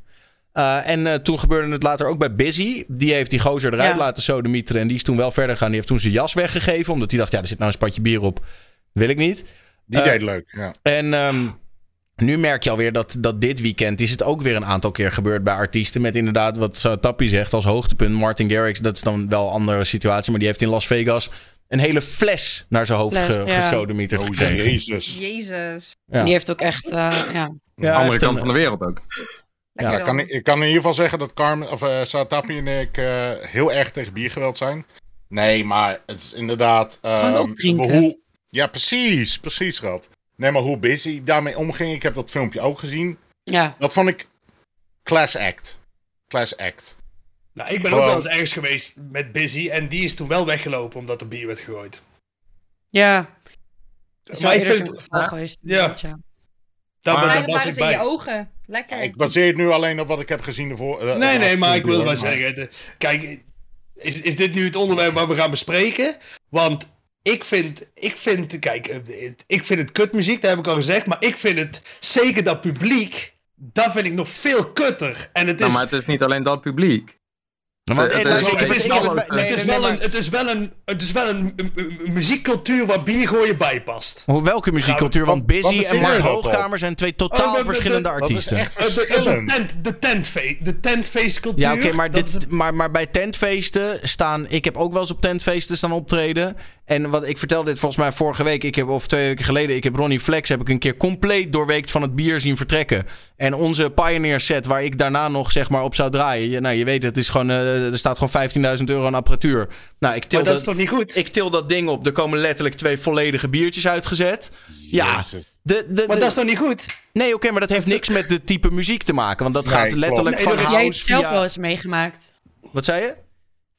Eh, en eh, toen gebeurde het later ook bij Busy. Die heeft die gozer eruit Ja. laten sodemieteren. En die is toen wel verder gegaan. Die heeft toen zijn jas weggegeven. Omdat hij dacht, ja, er zit nou een spatje bier op. Wil ik niet. Die Eh, deed leuk, ja. En ehm, nu merk je alweer dat, dat dit weekend is het ook weer een aantal keer gebeurd bij artiesten. Met inderdaad, wat uh, Tappie zegt, als hoogtepunt. Martin Garrix, dat is dan wel een andere situatie. Maar die heeft in Las Vegas een hele fles naar zijn hoofd Fles, ge, ja. gesodemieterd Oh, jezus. Jezus. Ja. Die heeft ook echt, eh, ja. Ja, Andere kant een- van de wereld ook. Ja, dan. kan, ik- ik kan in ieder geval zeggen dat Carmen, of uh, Satapi en ik eh, heel erg tegen biergeweld zijn. Nee, maar het is inderdaad. Ehm, hoe, ja, precies, precies, schat. Nee, maar hoe busy daarmee omging, ik heb dat filmpje ook gezien. ja. Dat vond ik class act. Class act. Nou, ik ben Gewoon- ook wel eens ergens geweest met Busy. En die is toen wel weggelopen omdat er bier werd gegooid. Ja. Dat is Maar ik vind-. Ja. Maar- Waren was ik ze in je ogen. Lekker. Ik baseer het nu alleen op wat ik heb gezien ervoor. eh, Nee, nee, maar ik wil maar zeggen. de- kijk, is, is dit nu het onderwerp waar we gaan bespreken? Want ik vind, ik vind, kijk, eh, het- ik vind het kutmuziek, dat heb ik al gezegd. Maar ik vind het, zeker dat publiek, dat vind ik nog veel kutter. En het is... Nou, maar het is niet alleen dat publiek. Want, Het- is wel- een, het is wel een, het is wel een, een- een muziekcultuur waar biergooien bij past. Hoe- Welke muziekcultuur? Want Busy en op? Hoogkamer zijn twee Oh, totaal de- verschillende artiesten. Eh, De, de, de, verschillend. tent, de, tentfe de tentfeestcultuur. Ja, oké, maar, maar bij tentfeesten staan... Ik heb ook wel eens op tentfeesten staan optreden. En wat ik vertelde dit volgens mij vorige week, ik heb, of twee weken geleden... Ik heb Ronnie Flex heb ik een keer compleet doorweekt van het bier zien vertrekken. En onze Pioneer set, waar ik daarna nog zeg maar op zou draaien... Je, nou, je weet, het is gewoon, eh, er staat gewoon 15.000 euro aan apparatuur. Nou, ik til maar dat dat, is toch niet goed? ik til dat ding op. Er komen letterlijk twee volledige biertjes uitgezet. Ja, de, de, maar de- dat is toch niet goed? nee, oké, maar dat heeft niks met de type muziek te maken. Want dat Nee, gaat letterlijk Nee, van Heb jij het house zelf wel eens meegemaakt? Wat zei je?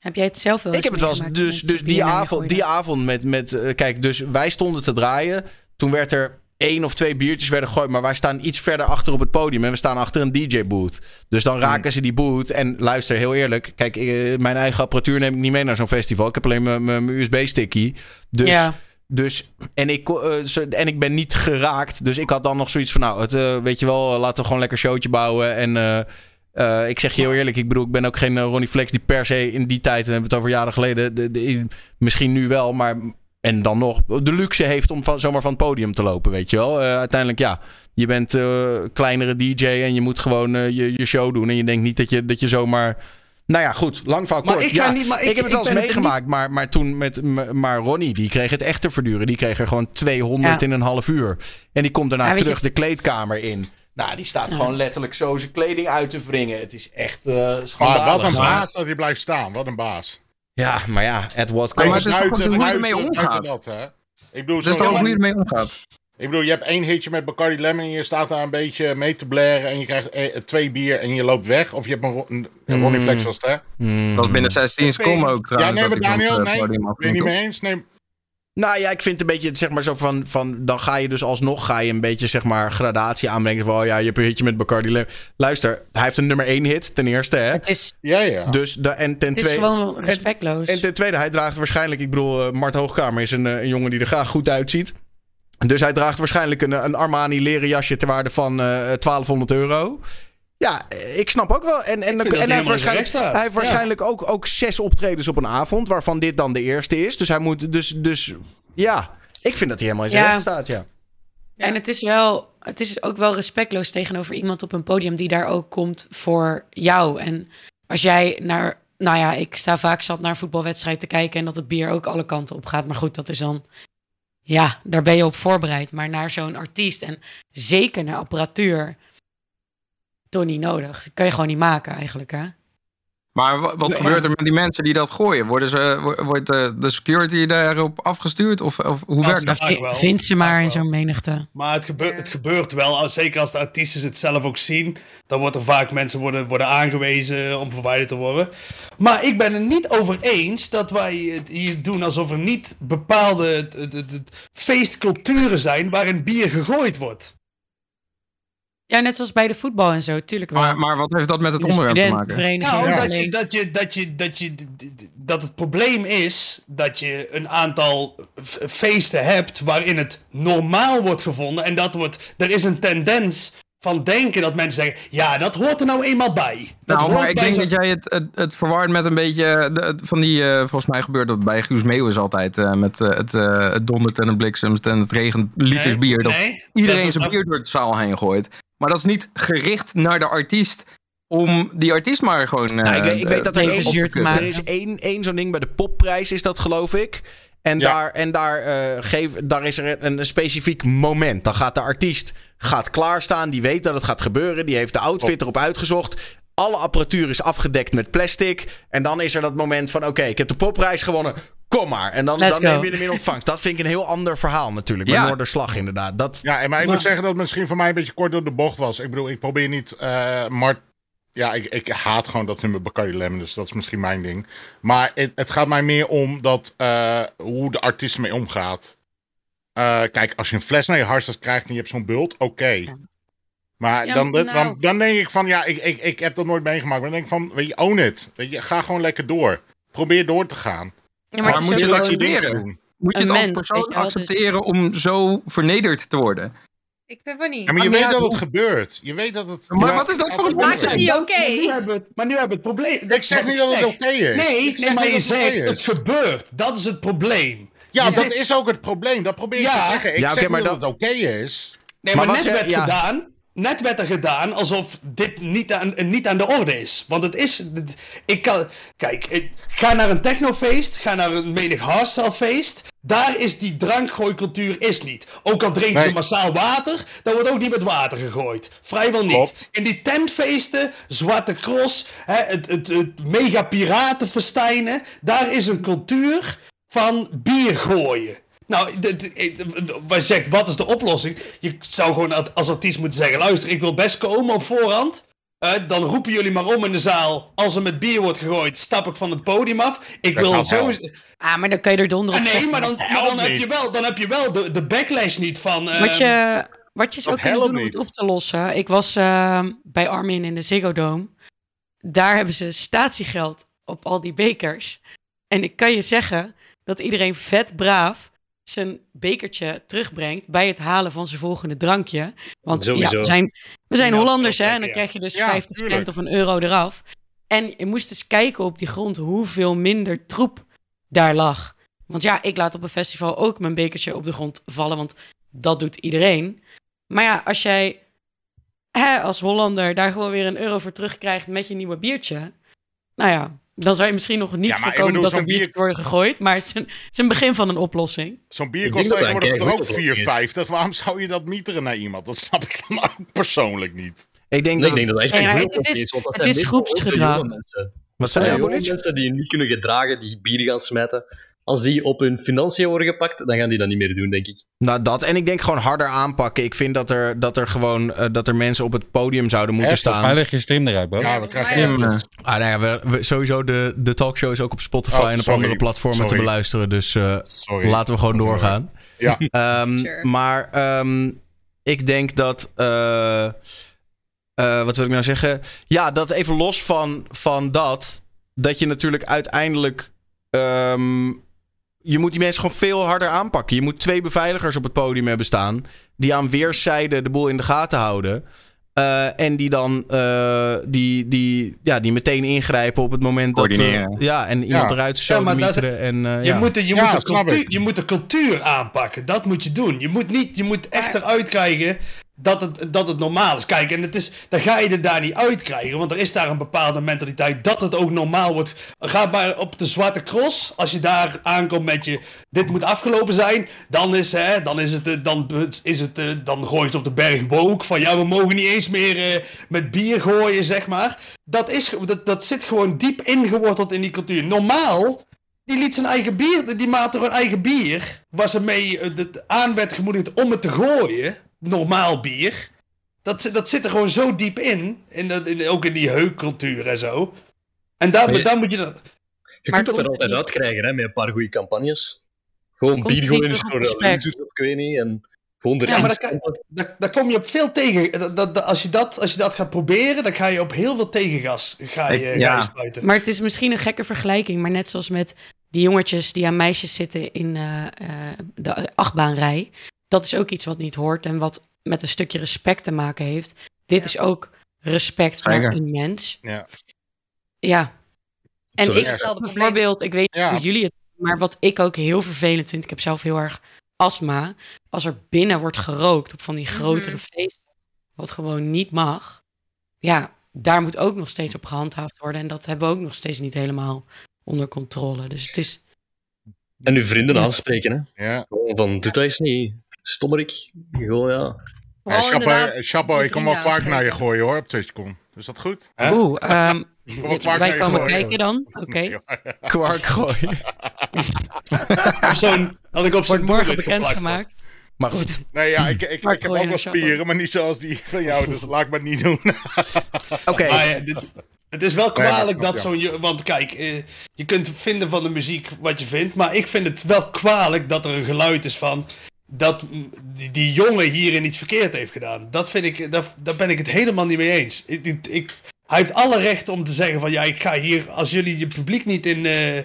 Heb jij het zelf wel eens Ik heb het wel eens. Dus, dus die, avond, die avond met. met eh, kijk, dus wij stonden te draaien. Toen werd er één of twee biertjes werden gegooid. Maar wij staan iets verder achter op het podium. En we staan achter een DJ-booth. Dus dan raken ze die booth. En luister, heel eerlijk. Kijk, eh, mijn eigen apparatuur neem ik niet mee naar zo'n festival. Ik heb alleen mijn- USB-stickie. Dus. Ja. Dus, en ik, eh, en ik ben niet geraakt. Dus ik had dan nog zoiets van, nou, het, weet je wel, laten we gewoon lekker showtje bouwen. En eh, ik zeg je heel eerlijk, ik bedoel, ik ben ook geen eh, Ronnie Flex die per se in die tijd, en we hebben het over jaren geleden, de, de- misschien nu wel, maar en dan nog de luxe heeft om van, zomaar van het podium te lopen, weet je wel. Eh, uiteindelijk, ja, je bent eh kleinere DJ en je moet gewoon eh, je, je show doen. En je denkt niet dat je, dat je zomaar... Nou ja, goed. Lang verhaal kort. ik ja, niet- ik, ik- heb het wel eens meegemaakt, maar, maar toen met... Maar Ronnie, die kreeg het echt te verduren. Die kreeg er gewoon 200 Ja. in een half uur. En die komt daarna Ja, terug je- de kleedkamer in. Nou, die staat gewoon letterlijk zo zijn kleding uit te wringen. Het is echt eh schandalig. Maar wat een baas dat hij blijft staan. Wat een baas. Ja, maar ja, at what Ja, maar het is toch ook hoe je ruiten, ermee omgaat? dat, hè? Ik bedoel, Dat is zo'n toch ook hoe je ermee omgaat? ik bedoel, je hebt één hitje met Bacardi Lemon en je staat daar een beetje mee te blaren en je krijgt eh, twee bier en je loopt weg. Of je hebt een, Ro- een, een Mm. Ronnie Flex was het, hè? Hmm. Dat was binnen 16 seconden ook Ja, trouwens. nee, dat maar Daniel, het nee, ben je niet mee eens? Nee, Nou ja, ik vind het een beetje, zeg maar zo van, van... Dan ga je dus alsnog, ga je een beetje, zeg maar, gradatie aanbrengen. Van, oh ja, je hebt een hitje met Bacardi. Luister, hij heeft een nummer één hit, ten eerste, hè. Het is, ja, ja. Dus, de, en ten het is tweede... gewoon respectloos. En ten tweede, hij draagt waarschijnlijk... Ik bedoel, eh, Mart Hoogkamer is een, eh, een jongen die er graag goed uitziet. Dus hij draagt waarschijnlijk een, een Armani leren jasje... ter waarde van eh 1200 euro. Ja, ik snap ook wel. En, en, en hij, heeft waarschijnlijk, hij heeft Ja. waarschijnlijk ook, ook zes optredens op een avond... waarvan dit dan de eerste is. Dus hij moet... Dus, dus ja, ik vind dat hij helemaal in zijn Ja. recht staat, ja. En het is wel, het is ook wel respectloos tegenover iemand op een podium die daar ook komt voor jou. En als jij naar, nou ja, ik sta vaak zat naar een voetbalwedstrijd te kijken en dat het bier ook alle kanten op gaat. Maar goed, dat is dan, ja, daar ben je op voorbereid. Maar naar zo'n artiest en zeker naar apparatuur, toch niet nodig. Dat kan je gewoon niet maken eigenlijk, hè? Maar wa- wat gebeurt er met die mensen die dat gooien? Worden ze, wo- wordt de, de security daarop afgestuurd? Of, of hoe Dat werkt dat? wel. Vind ze maar in zo'n menigte. Maar het, gebeurt het gebeurt wel, als- zeker als de artiesten het zelf ook zien. Dan wordt er vaak mensen worden, worden aangewezen om verwijderd te worden. Maar ik ben het niet over eens dat wij het hier doen alsof er niet bepaalde het, het, het- het feestculturen zijn waarin bier gegooid wordt. Ja, net zoals bij de voetbal en zo, tuurlijk wel. Maar, maar wat heeft dat met het de onderwerp te maken? Nou, dat, je, dat, je, dat, je, dat, je, dat het probleem is dat je een aantal feesten hebt waarin het normaal wordt gevonden. En dat wordt, er is een tendens van denken dat mensen zeggen: ja, dat hoort er nou eenmaal bij. Dat Nou, maar ik bij denk dat jij het, het, het verward met een beetje de- het- van die, eh, volgens mij gebeurt dat bij Guus Meeuwis altijd, eh, met eh, het, eh, het dondert en het bliksemt en het regent liters Nee, bier. Dat nee, iedereen dat- zijn dat- bier door de zaal heen gooit. Maar dat is niet gericht naar de artiest om die artiest maar gewoon... Nou, ik, weet, ik weet dat er te er maken. is één, één zo'n ding bij de popprijs, is dat geloof ik. En Ja. daar, en daar, eh, geef, daar is er een, een specifiek moment. Dan gaat de artiest gaat klaarstaan. Die weet dat het gaat gebeuren. Die heeft de outfit erop uitgezocht. Alle apparatuur is afgedekt met plastic. En dan is er dat moment van: oké, ik heb de popprijs gewonnen. Kom maar. En dan, Let's dan neem je hem in ontvangst. Dat vind ik een heel ander verhaal natuurlijk. Bij Ja. Noorderslag inderdaad. Dat, Ja, en maar ik moet zeggen dat het misschien voor mij een beetje kort door de bocht was. Ik bedoel, ik probeer niet. eh maar ja, ik, ik haat gewoon dat nummer Bacardi Lemon, dus dat is misschien mijn ding. Maar het, het gaat mij meer om dat, eh, hoe de artiest ermee omgaat. Eh, kijk, als je een fles naar je hartstikke krijgt en je hebt zo'n bult, oké. Maar Ja, dan, dan, nou. dan denk ik van, ja, ik, ik, ik heb dat nooit meegemaakt. Maar dan denk ik van, weet je, own it. Weet je, ga gewoon lekker door. Probeer door te gaan. Ja, Maar het moet je te accepteren? Moet je Een het als persoon dus- accepteren om zo vernederd te worden? Ik vind van niet. Ja, maar je Maar weet ja, dat het gebeurt. Je weet dat het... Maar wat is dat voor een Maakt het niet oké? Maar nu hebben we het, maar nu hebben we het probleem. Ik zeg niet dat het oké is. Nee, Ik zeg nee, maar je het zegt het gebeurt. Dat is het probleem. Ja, Je dat is ook het probleem. Dat probeer ik Ja. te zeggen. Ik Ja, zeg niet dat dat- het oké is. Nee, Maar maar, wat net werd ja. gedaan. Net werd er gedaan alsof dit niet aan, niet aan de orde is. Want het is. Ik kan. Kijk, ik, ga naar een technofeest. Ga naar een menig hardstyle feest. Daar is die drankgooicultuur is niet. Ook al drinken ze Nee. massaal water, dan wordt ook niet met water gegooid. Vrijwel niet. Klopt. In die tentfeesten, Zwarte Cross, hè, het, het, het mega piratenfestijnen, daar is een cultuur van bier gooien. Nou, wat zegt, wat is de oplossing? Je zou gewoon als artiest moeten zeggen: luister, ik wil best komen op voorhand. Eh, dan roepen jullie maar om in de zaal. Als er met bier wordt gegooid, stap ik van het podium af. Ik Dat wil zo. Ah, maar dan kan je er donder Ah, op nee, zeggen. maar dan, maar dan, heb, je wel, dan heb je wel de, de backlash niet van. Wat ehm, je, wat je zou kunnen doen om het niet. op te lossen. Ik was ehm, bij Armin in de Ziggo Dome. Daar hebben ze statiegeld op al die bekers. En ik kan je zeggen dat iedereen vet braaf zijn bekertje terugbrengt bij het halen van zijn volgende drankje. Want ja, we zijn, we zijn Ja, Hollanders, hè? En dan ja. krijg je dus Ja, 50 cent of een euro eraf. En je moest eens kijken op die grond hoeveel minder troep daar lag. Want ja, ik laat op een festival ook mijn bekertje op de grond vallen, want dat doet iedereen. Maar ja, als jij hè, als Hollander daar gewoon weer een euro voor terugkrijgt met je nieuwe biertje. Nou ja, dan zou je misschien nog niet Ja, voorkomen bedoel, dat er zo'n bier- biertjes worden gegooid. Maar het is, een, het is een begin van een oplossing. Zo'n bier kost tegenwoordig toch ook keigoede 4,50. Waarom zou je dat mieteren naar iemand? Dat snap ik dan ook persoonlijk niet. ik denk Nee, dat. ik denk dat echt Ja, het- is- is. Het is groepsgedrag. wat zijn je, mensen die niet kunnen gedragen, die bier gaan smijten. Als die op hun financiën worden gepakt, dan gaan die dat niet meer doen, denk ik. Nou, dat. En ik denk gewoon harder aanpakken. Ik vind dat er, dat er gewoon eh, dat er mensen op het podium zouden moeten Echt? Staan. ligt je stream eruit, bro. Ja, we krijgen Ja, echt- Ja, Ah, nou ja, we, we- sowieso de, de talkshow is ook op Spotify Oh, en op sorry. andere platformen te beluisteren. Dus eh, Sorry. laten we gewoon doorgaan. Ja. Ehm, Sure. Maar ehm, ik denk dat. eh, eh, wat wil ik nou zeggen? Ja, dat even los van, van dat. Dat je natuurlijk uiteindelijk. ehm, je moet die mensen gewoon veel harder aanpakken. Je moet twee beveiligers op het podium hebben staan. Die aan weerszijden de boel in de gaten houden. Eh, en die dan uh, die, die, ja, die meteen ingrijpen op het moment dat. Uh, ja, en iemand Ja. eruit Ja, dat- sodemieteren. en, uh, Je, ja. moet, de, je, Ja, moet de cultuur, je moet de cultuur aanpakken. Dat moet je doen. Je moet, niet, je moet echt eruit krijgen dat het, dat het normaal is. Kijk, en het is, dan ga je er daar niet uit krijgen. Want er is daar een bepaalde mentaliteit dat het ook normaal wordt. Ga maar op de Zwarte Cross. Als je daar aankomt met je. Dit moet afgelopen zijn. Dan is, hè, dan is het. eh, Dan, is het eh, dan gooi je het op de berg. Van ja, we mogen niet eens meer eh, met bier gooien, zeg maar. Dat, is, dat, dat zit gewoon diep ingeworteld in die cultuur. Normaal die liet zijn eigen bier, die maakte gewoon eigen bier. Waar ze mee eh, het aan werd gemoedigd om het te gooien. Normaal bier. Dat, zit- dat zit er gewoon zo diep in. in, dat, in ook in die heukcultuur en zo. En daar, Maar je- daar moet je dat. Je Maar kunt het er altijd niet- uitkrijgen hè, met een paar goede campagnes. Gewoon bier op de of ik weet niet. En Gewoon Ja, erin maar daar, kom je op veel tegen. Dat, dat, dat- als, je dat, als je dat gaat proberen, dan ga je op heel veel tegengas ga je, Ik- ga je ja. Maar het is misschien een gekke vergelijking, maar net zoals met die jongetjes die aan meisjes zitten in eh, eh, de achtbaanrij. Dat is ook iets wat niet hoort en wat met een stukje respect te maken heeft. Dit is ook respect naar Zeker. een mens. Ja. Ja. En Sorry. ik bijvoorbeeld, ik weet niet Ja. hoe jullie het maar wat ik ook heel vervelend vind, ik heb zelf heel erg astma. Als er binnen wordt gerookt op van die grotere Mhm. feesten, wat gewoon niet mag. Ja, daar moet ook nog steeds op gehandhaafd worden. En dat hebben we ook nog steeds niet helemaal onder controle. Dus het is. En uw vrienden aanspreken, hè. Ja. Gewoon van, doe dat eens niet. Stommerik. Gewoon, ja. Ja, Vooral Chapo, je ik kom wel kwaak naar je gooien hoor op TwitchCon. Is dat goed? Hè? Oeh, ehm, naar wij komen kijken dan. Oké. Kwark gooien. Zo'n, had ik op zo'n Wordt geplakt. bekendgemaakt. Maar goed. Nee, ja, ik, ik, ik heb ook wel spieren, maar niet zoals die van jou, dus laat ik maar niet doen. Oké. Ja, dit- het is wel kwalijk Nee, dat zo'n... je- Want kijk, eh, je kunt vinden van de muziek wat je vindt, maar ik vind het wel kwalijk dat er een geluid is van... Dat die, jongen hierin iets verkeerd heeft gedaan. Dat vind ik, daar, daar ben ik het helemaal niet mee eens. Ik, ik, ik- hij heeft alle recht om te zeggen van ja, ik ga hier, als jullie je publiek niet in, eh,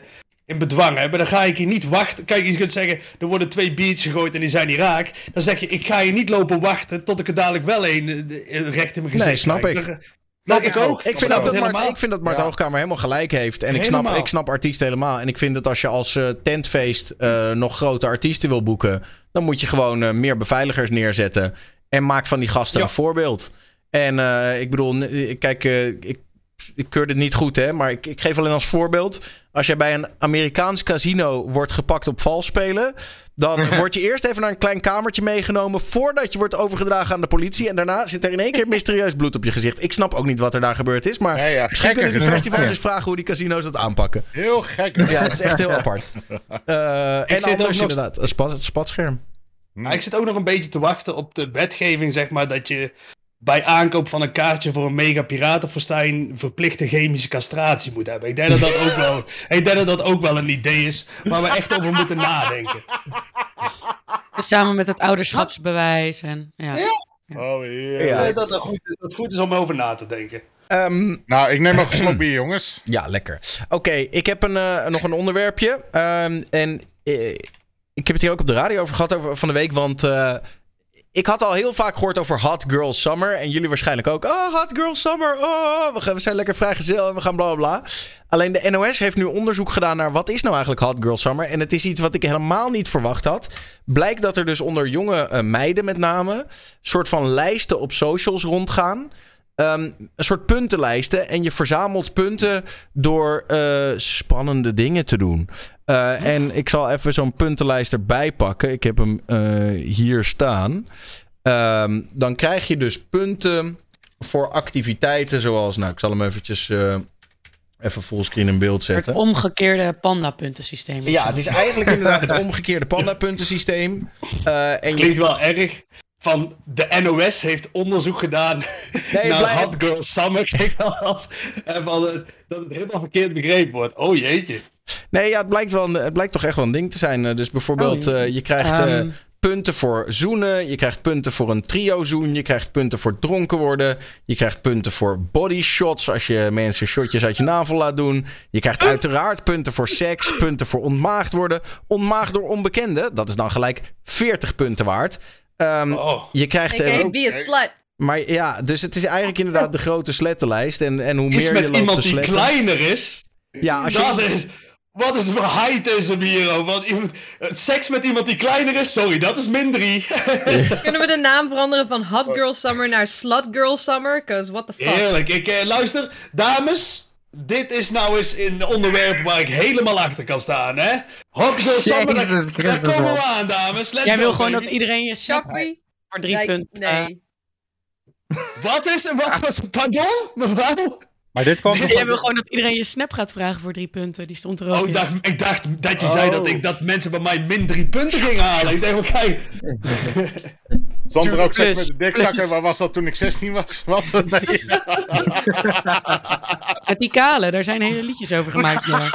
in bedwang hebben, dan ga ik hier niet wachten. Kijk, je kunt zeggen, er worden twee beats gegooid en die zijn niet raak. Dan zeg je, ik ga hier niet lopen wachten tot ik er dadelijk wel een eh, eh, recht in mijn gezicht Nee, snap krijg. ik. Nou, ik ook. Ik vind, dat Mart, helemaal. ik vind dat Mart Ja. Hoogkamer helemaal gelijk heeft. En ik snap, ik snap artiesten helemaal. En ik vind dat als je als eh, tentfeest eh, nog grote artiesten wil boeken... dan moet je gewoon eh, meer beveiligers neerzetten. En maak van die gasten Ja. een voorbeeld. En ik bedoel, kijk, ik, ik keur dit niet goed, hè. Maar ik, ik geef alleen als voorbeeld... als jij bij een Amerikaans casino wordt gepakt op vals spelen... Dan word je eerst even naar een klein kamertje meegenomen voordat je wordt overgedragen aan de politie. En daarna zit er in één keer mysterieus bloed op je gezicht. Ik snap ook niet wat er daar gebeurd is. Maar Nee, ja, misschien kunnen die festivals Ja. eens vragen hoe die casino's dat aanpakken. Heel gek. Ja, het is echt heel apart. Eh, en zit ook anders nog- inderdaad, een spat, het spatscherm. Ja, ik zit ook nog een beetje te wachten op de wetgeving, zeg maar, dat je bij aankoop van een kaartje voor een mega piratenfestijn verplichte chemische castratie moet hebben. Ik denk dat dat ook wel, ik denk dat dat ook wel een idee is waar we echt over moeten nadenken. Dus samen met het ouderschapsbewijs. En, ja. Oh. Ja. Ik denk dat het goed, dat het goed is om over na te denken. Ehm, Nou, ik neem nog een slok bier, jongens. ja, lekker. Oké, ik heb een, eh, nog een onderwerpje. Ehm, en eh, ik heb het hier ook op de radio over gehad over, van de week. Want eh, ik had al heel vaak gehoord over Hot Girl Summer. En jullie waarschijnlijk ook. Oh, Hot Girl Summer. Oh, we, zijn lekker vrijgezel en we gaan bla bla bla. Alleen de NOS heeft nu onderzoek gedaan naar wat is nou eigenlijk Hot Girl Summer. En het is iets wat ik helemaal niet verwacht had. Blijkt dat er dus onder jonge eh, meiden met name... soort van lijsten op socials rondgaan... Ehm, een soort puntenlijsten. En je verzamelt punten door eh, spannende dingen te doen. Eh, en ik zal even zo'n puntenlijst erbij pakken. Ik heb hem eh, hier staan. Ehm, dan krijg je dus punten voor activiteiten zoals... Nou, ik zal hem eventjes eh, even fullscreen in beeld Het zetten. omgekeerde panda-puntensysteem. Ja, zo. het is eigenlijk inderdaad het omgekeerde pandapuntensysteem. Eh en je, Klinkt wel erg. Van de NOS heeft onderzoek gedaan Nee, naar Hot Girl Summer. Als, en van, eh, dat het helemaal verkeerd begrepen wordt. Oh jeetje. Nee, ja, het blijkt, wel, het blijkt toch echt wel een ding te zijn. Eh, Dus bijvoorbeeld, Oh, ja. eh, je krijgt eh, Ehm. punten voor zoenen. Je krijgt punten voor een trio-zoen. Je krijgt punten voor dronken worden. Je krijgt punten voor body shots. Als je mensen shotjes uit je navel laat doen. Je krijgt uiteraard punten voor seks. Punten voor ontmaagd worden. Ontmaagd door onbekenden. Dat is dan gelijk 40 punten waard. Ehm, Oh. Je krijgt... eh, AKA be a slut. maar ja, dus het is eigenlijk inderdaad de grote slettenlijst. En, en hoe Is meer je met loopt iemand te die sletten... kleiner is. Ja, als je... Dat is. Wat is voor heightism hier over? Want eh, seks met iemand die kleiner is, sorry, dat is min 3. Kunnen we de naam veranderen van Hot Girl Summer naar Slut Girl Summer? Cause what the fuck. Heerlijk. Ik, eh, luister, dames. Dit is nou eens een onderwerp waar ik helemaal achter kan staan, hè? Hot Girl Summer, daar, komen we aan, dames. Let's Jij wil gewoon dat iedereen je snap Chappie? voor drie Nee, punten. Nee. Wat is Wat was Pardon, mevrouw? Maar dit kwam Jij wil gewoon dat iedereen je snap gaat vragen voor drie punten. Die stond er ook Oh, in. ik dacht, ik dacht dat je zei Oh. dat, ik, dat mensen bij mij min drie punten gingen halen. Ik denk. Stond er ook Plus, met de dikzakken? Waar was dat toen ik 16 was? Wat? Nee. Met die kale, daar zijn hele liedjes over gemaakt. Ja.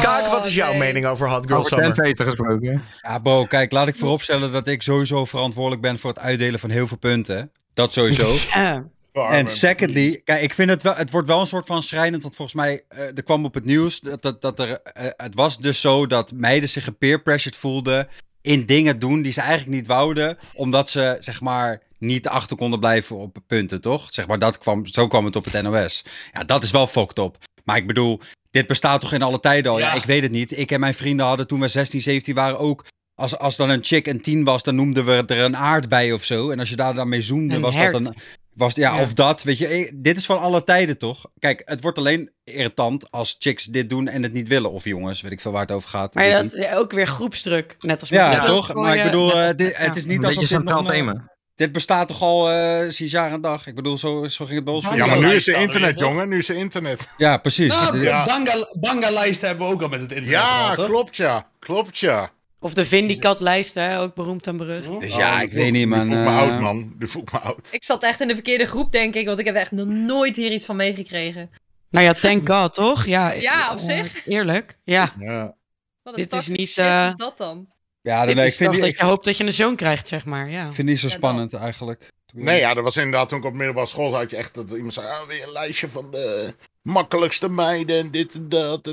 Kaak, wat is jouw nee. mening over Hot Girl Over Summer? gesproken. Ja, bro, kijk, laat ik vooropstellen dat ik sowieso verantwoordelijk ben voor het uitdelen van heel veel punten. Dat sowieso. Ja. En secondly, kijk, ik vind het wel, het wordt wel een soort van schrijnend, want volgens mij, eh, er kwam op het nieuws dat, dat, dat er, eh, het was dus zo dat meiden zich gepeer pressured voelden in dingen doen die ze eigenlijk niet wouden, omdat ze, zeg maar, niet achter konden blijven op punten, toch? Zeg maar, dat kwam, zo kwam het op het NOS. Ja, dat is wel fucked up. Maar ik bedoel, dit bestaat toch in alle tijden al? Ja, Ja. ik weet het niet. Ik en mijn vrienden hadden toen we 16, 17 waren ook... Als, als dan een chick een 10 was, dan noemden we er een aard bij of zo. En als je daar dan mee zoende, Een was hert. dat een... Was, ja, Ja. of dat, weet je. eh, Dit is van alle tijden, toch? Kijk, het wordt alleen irritant als chicks dit doen en het niet willen. Of jongens, weet ik veel waar het over gaat. Maar dat is ook weer groepsdruk. Net als met Ja, die toch? Maar ik bedoel, net eh, dit, ja. het is niet Een alsof beetje dit nog centraal een, eh, thema. Dit bestaat toch al eh, sinds jaar en dag. Ik bedoel, zo, zo ging het bij ons. Ja, Ja, maar nu is er internet, jongen. Nu is er internet. Ja, precies. Nou, Ja. banga, banga-lijsten hebben we ook al met het internet Ja, gehad, klopt ja. Klopt ja. Of de Vindicat-lijst, hè, ook beroemd en berucht. Dus ja, Oh, ik weet niet, man. Die voelt me eh, oud, man. Die voelt me oud. Ik zat echt in de verkeerde groep, denk ik, want ik heb echt nog nooit hier iets van meegekregen. Nou ja, thank God, toch? Ja, Ja, op eh, zich. Eerlijk, ja. Ja. Wat Dit een is niet, shit eh, is dat dan? Ja, Dit nee, ik is vind, toch die, dat ik je hoopt dat je een zoon krijgt, zeg maar. Ja. vind die zo Ja, dan. spannend eigenlijk. Nee, ja, dat was inderdaad toen ik op middelbare school zat. had je echt dat iemand zei: ah, weer een lijstje van de makkelijkste meiden en dit en dat.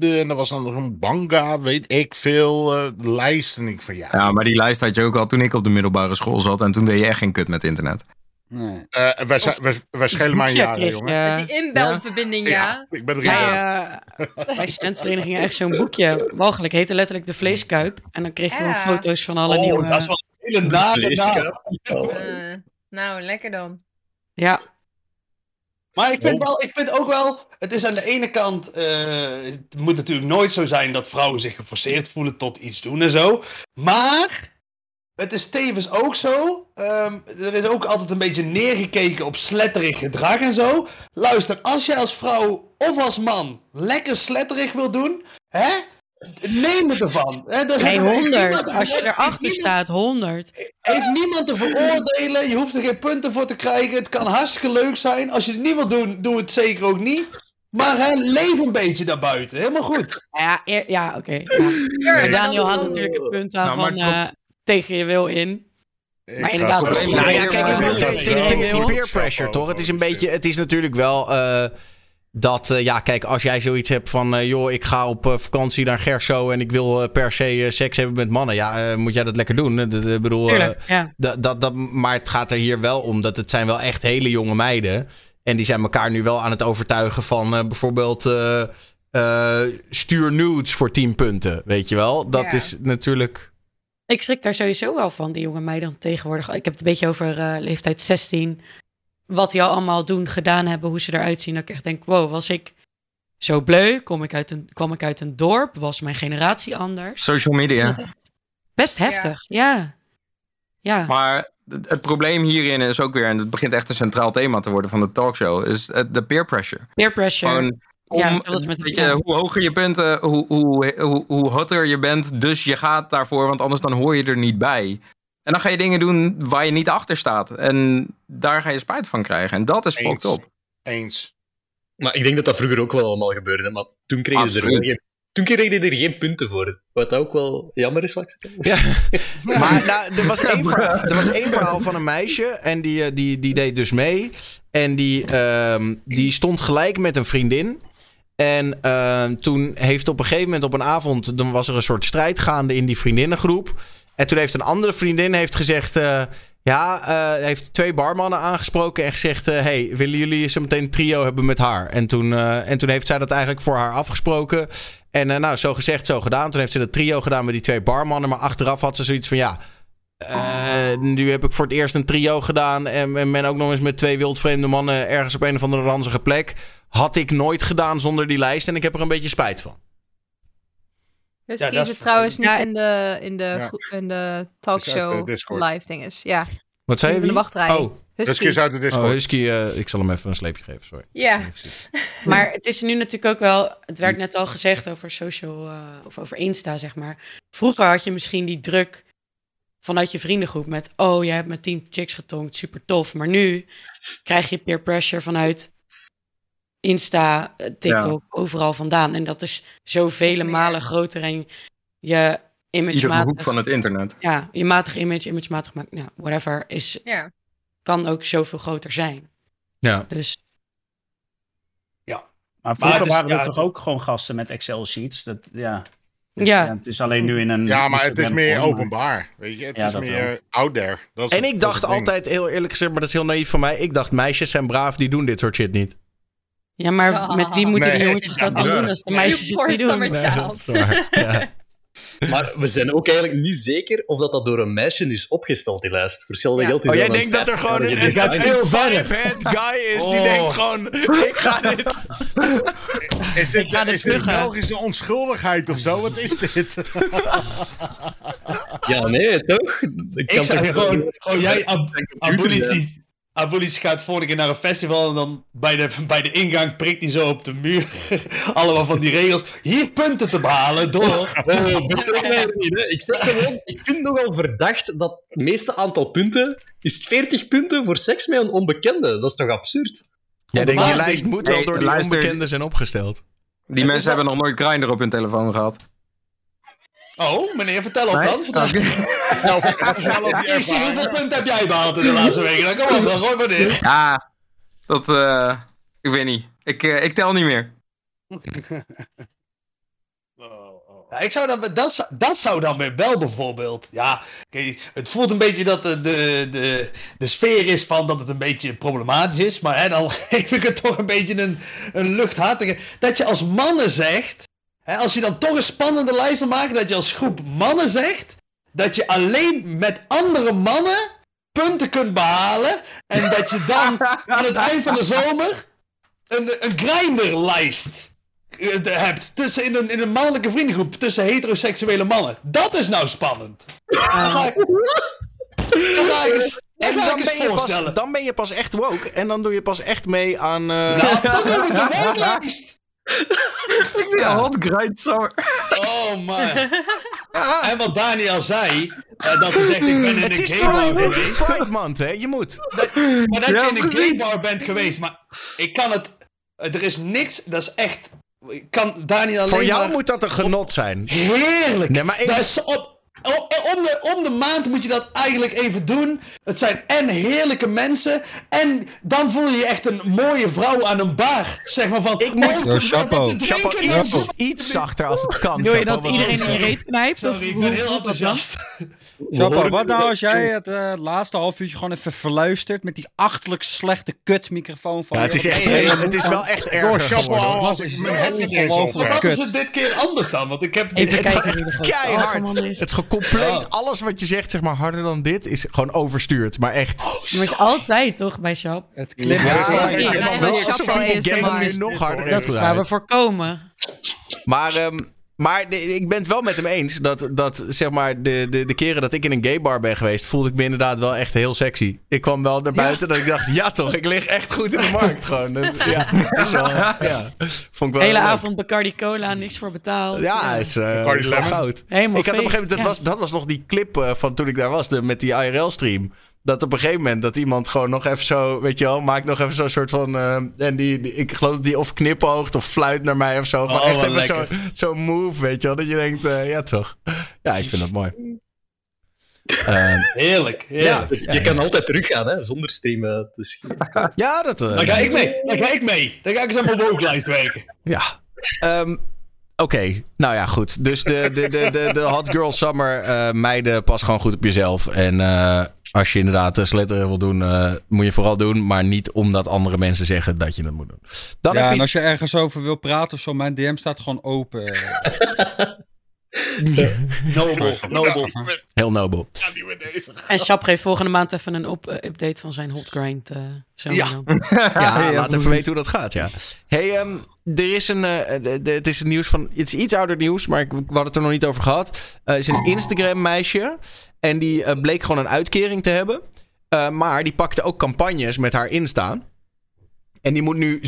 En, dat was dan nog een banga, weet ik veel, eh, lijst. En ik van ja. Ja, maar die lijst had je ook al toen ik op de middelbare school zat. En toen deed je echt geen kut met internet. Nee. eh, wij, wij, wij schelen maar een Ja, jaar, jongen. Met die inbelverbinding, ja. Ik ben drie jaar. Wij, eh, bij studentenverenigingen echt zo'n boekje. Walgelijk heette letterlijk de vleeskuip. En dan kreeg je gewoon Ja. foto's van alle Oh, nieuwe... dat is wel een hele nare naam. Eh, nou, lekker dan. Ja, Maar ik vind, wel, ik vind ook wel, het is aan de ene kant, eh, het moet natuurlijk nooit zo zijn dat vrouwen zich geforceerd voelen tot iets doen en zo. Maar het is tevens ook zo, ehm, er is ook altijd een beetje neergekeken op sletterig gedrag en zo. Luister, als je als vrouw of als man lekker sletterig wil doen, hè, neem het ervan. Hè, nee, heeft niemand 100. te Als je erachter staat, 100. heeft niemand te veroordelen. Je hoeft er geen punten voor te krijgen. Het kan hartstikke leuk zijn. Als je het niet wil doen, doe het zeker ook niet. Maar hè, leef een beetje daarbuiten. Helemaal goed. Ja, eer- ja oké. ja. Daniel dan- had natuurlijk het punt aan Nou, van eh, tegen je wil in. Ik Maar inderdaad, Nou ja, kijk, die peer pressure, toch? Het is een beetje, het is natuurlijk wel eh, dat, eh, ja, kijk, als jij zoiets hebt van, eh, joh, ik ga op eh, vakantie naar Gerso en ik wil per se seks hebben met mannen, ja, moet jij dat lekker doen? Ik bedoel, Tuurlijk, ja. dat, dat, dat, maar het gaat er hier wel om dat het zijn wel echt hele jonge meiden. En die zijn elkaar nu wel aan het overtuigen van bijvoorbeeld stuur nudes voor 10 punten, weet je wel? Dat Ja. is natuurlijk... Ik schrik daar sowieso wel van, die jonge meiden tegenwoordig. Ik heb het een beetje over leeftijd 16. Wat die al allemaal doen, gedaan hebben, hoe ze eruit zien. Dat ik echt denk, wow, was ik zo bleu? Kom ik uit een, kwam ik uit een dorp? Was mijn generatie anders? Social media. Best heftig, ja. Ja, Maar het probleem hierin is ook weer, en het begint echt een centraal thema te worden van de talkshow, is de peer pressure. peer pressure. Gewoon om, Ja, met- weet je, hoe hoger je punten, hoe, hoe, hoe, hoe hotter je bent. Dus je gaat daarvoor, want anders dan hoor je er niet bij. En dan ga je dingen doen waar je niet achter staat. En daar ga je spijt van krijgen. En dat is Eens. fucked up. Eens. Maar ik denk dat dat vroeger ook wel allemaal gebeurde. Maar toen kreeg je er, wel geen, toen kreeg je er geen punten voor. Wat ook wel jammer is, zeggen. Ja. Maar nou, er, was één verhaal, er was één verhaal van een meisje en die, eh, die, die deed dus mee. En die, ehm, die stond gelijk met een vriendin. En ehm, toen heeft op een gegeven moment op een avond... dan was er een soort strijd gaande in die vriendinnengroep. En toen heeft een andere vriendin heeft gezegd... eh, ja, eh, heeft twee barmannen aangesproken en gezegd... eh, hey, willen jullie zo meteen een trio hebben met haar? En toen, en toen heeft zij dat eigenlijk voor haar afgesproken. En nou, zo gezegd, zo gedaan. Toen heeft ze dat trio gedaan met die twee barmannen. Maar achteraf had ze zoiets van, ja... nu heb ik voor het eerst een trio gedaan. En, en ook nog eens met twee wildvreemde mannen ergens op een of andere ranzige plek. Had ik nooit gedaan zonder die lijst. En ik heb er een beetje spijt van. Dus Ja, die trouwens niet in de, in de, in de talkshow live dinges. Ja, Wat zei je? in de wachtrij. Oh, Husky is uit de Discord. Oh, Husky, eh, ik zal hem even een sleepje geven, sorry. Ja, maar het is nu natuurlijk ook wel, het werd net al gezegd over social eh, of over Insta, zeg maar. Vroeger had je misschien die druk vanuit je vriendengroep met, oh, jij hebt met tien chicks getonkt, super tof. Maar nu krijg je peer pressure vanuit Insta, eh, TikTok, overal vandaan. En dat is zoveel malen groter en je image Iedere matig, hoek van het internet. ja, je matig image, image matig, maak- ja, whatever, is, Ja. kan ook zoveel groter zijn. Ja. Dus Maar Maar vroeger het is- waren er ja, toch ook gewoon gasten met Excel-sheets? Dat, ja. Dus, Ja. Het is alleen nu in een... Ja, maar het is meer maar- openbaar. Weet je, het Ja, is meer wel. out there. Dat is En het- ik dacht altijd, heel eerlijk gezegd, maar dat is heel naïef van mij. Ik dacht, meisjes zijn braaf, die doen dit soort shit niet. Ja, maar met wie moeten Nee, die jongetjes dat dan doen als de meisjes het niet doen? Nee. Maar we zijn ook eigenlijk niet zeker of dat, dat door een meisje is opgesteld, die lijst. Hetzelfde Ja. geld is Oh, jij dat een denkt dat er gewoon een, een, een five-head guy is die Oh. denkt gewoon, ik ga dit... Is dit, ga dit is dit? Belgische onschuldigheid of zo? Wat is dit? Ja, nee, toch? Ik zou gewoon, gewoon jij, Ab- Abulis, ja. Abulis gaat volgende keer naar een festival en dan bij de, bij de ingang prikt hij zo op de muur allemaal van die regels. Hier punten te behalen door... Oh, betrek mij er niet, hè. Ik zeg gewoon, ik vind nogal verdacht dat het meeste aantal punten is het 40 punten voor seks met een onbekende. Dat is toch absurd? Jij denkt, die lijst moet wel Nee, door die luister. onbekenden zijn opgesteld. Die mensen hebben nog nooit Grindr op hun telefoon gehad. Oh, meneer, vertel op Nee? dan. Vertel. Nou, vertel Ik zie hoeveel punten heb jij behaald in de laatste weken. Dan kom op, dan gooi maar. Ja, dat... eh, ik weet niet. Ik, eh, ik tel niet meer. Ja, ik zou dan, dat, zou- dat zou dan weer wel bijvoorbeeld. Ja, kijk, het voelt een beetje dat de, de, de, de sfeer is van dat het een beetje problematisch is. Maar hè, dan vind ik het toch een beetje een, een luchthartige. Dat je als mannen zegt. Hè, als je dan toch een spannende lijst wil maken. Dat je als groep mannen zegt. Dat je alleen met andere mannen punten kunt behalen. En dat je dan aan het eind van de zomer een, een grinderlijst eh, hebt tussen, in, een, in een mannelijke vriendengroep tussen heteroseksuele mannen. Dat is nou spannend. Dan ga ik, dan ga ik eens, dan En dan ik ben, je pas, voorstellen. dan ben je pas echt woke. En dan doe je pas echt mee aan... eh, Ja, dan doen we de woonlijst. Ja, hot grind summer. Oh man. En wat Daniel zei, eh, dat ze zegt ik ben in het een is gay bar Pride, het is geweest. Pride Month, hè? Je moet. Maar dat Ja, je in een precies. gay bar bent geweest, maar ik kan het, er is niks, dat is echt, ik kan Daniel alleen Voor jou maar- moet dat een genot zijn. Heerlijk. Nee, maar ik- Dat is op, om, de, om de maand moet je dat eigenlijk even doen. Het zijn en heerlijke mensen. En dan voel je je echt een mooie vrouw aan een bar. Zeg maar van. Ik moet- oh, chapeau. Chapeau, iets, iets zachter als het kan. Wil je Chapeau, dat iedereen in je reet knijpt? Sorry, ik ben heel enthousiast. Chapa, wat nou als jij het eh, laatste half uurtje gewoon even verluistert met die achterlijk slechte kutmicrofoon van Ja, het is, echt, heel- het is wel echt Door als ik mijn headset Maar heb. wat is het dit keer anders dan? Want ik heb. Even Het de grootste keihard. Het is compleet. Oh. Alles wat je zegt, zeg maar harder dan dit, is gewoon overstuurd. Maar echt. Maar het is altijd toch bij Shop? Het klimt. Ja, ja, het ja, is ja, wel alsof je de game nu nog harder Dat is waar we gedraaid. voor komen. Maar, ehm, maar de- ik ben het wel met hem eens dat, dat zeg maar, de, de, de keren dat ik in een gay bar ben geweest, voelde ik me inderdaad wel echt heel sexy. Ik kwam wel naar buiten dat ik dacht, ja toch, ik lig echt goed in de markt gewoon. Dat- ja, dat is wel, ja. Vond ik wel Hele leuk. avond Bacardi Cola, niks voor betaald. Ja, is, eh, Bacardi is wel goud. Helemaal ik had op een gegeven moment, dat, was, dat was nog die clip eh, van toen ik daar was, de, met die IRL-stream. Dat op een gegeven moment dat iemand gewoon nog even zo, weet je wel, maakt nog even zo'n soort van. eh, en die, die- ik geloof dat die of knipoogt of fluit naar mij of zo. Gewoon Oh, echt even zo- zo'n move, weet je wel. Dat je denkt, eh, ja toch. Ja, ik vind dat mooi. Eh, Heerlijk, ja. Je kan altijd teruggaan, hè, zonder streamen. Dus... ja, dat. eh, Dan ga ik mee. Dan ga ik mee. Dan ga ik eens aan mijn woonlijst werken. Ja. Ehm, Oké, nou ja, goed. Dus de, de, de, de, de Hot Girl Summer eh, meiden, pas gewoon goed op jezelf. En eh, als je inderdaad uh, slitteren wil doen, eh, moet je vooral doen. Maar niet omdat andere mensen zeggen dat je het moet doen. Dan Ja, even en als je ergens over wil praten of zo, mijn DM staat gewoon open. Nobel, nobel. heel nobel. En Shop geeft volgende maand even een op, eh, update van zijn hot grind. eh zo Ja. Ja, laat even weten hoe dat gaat, ja. hey, ehm, er is een... eh, het is een nieuws van... Het is iets ouder nieuws, maar ik, we hadden het er nog niet over gehad. Er is een Instagram meisje. En die eh, bleek gewoon een uitkering te hebben. Eh, maar die pakte ook campagnes met haar instaan. En die moet nu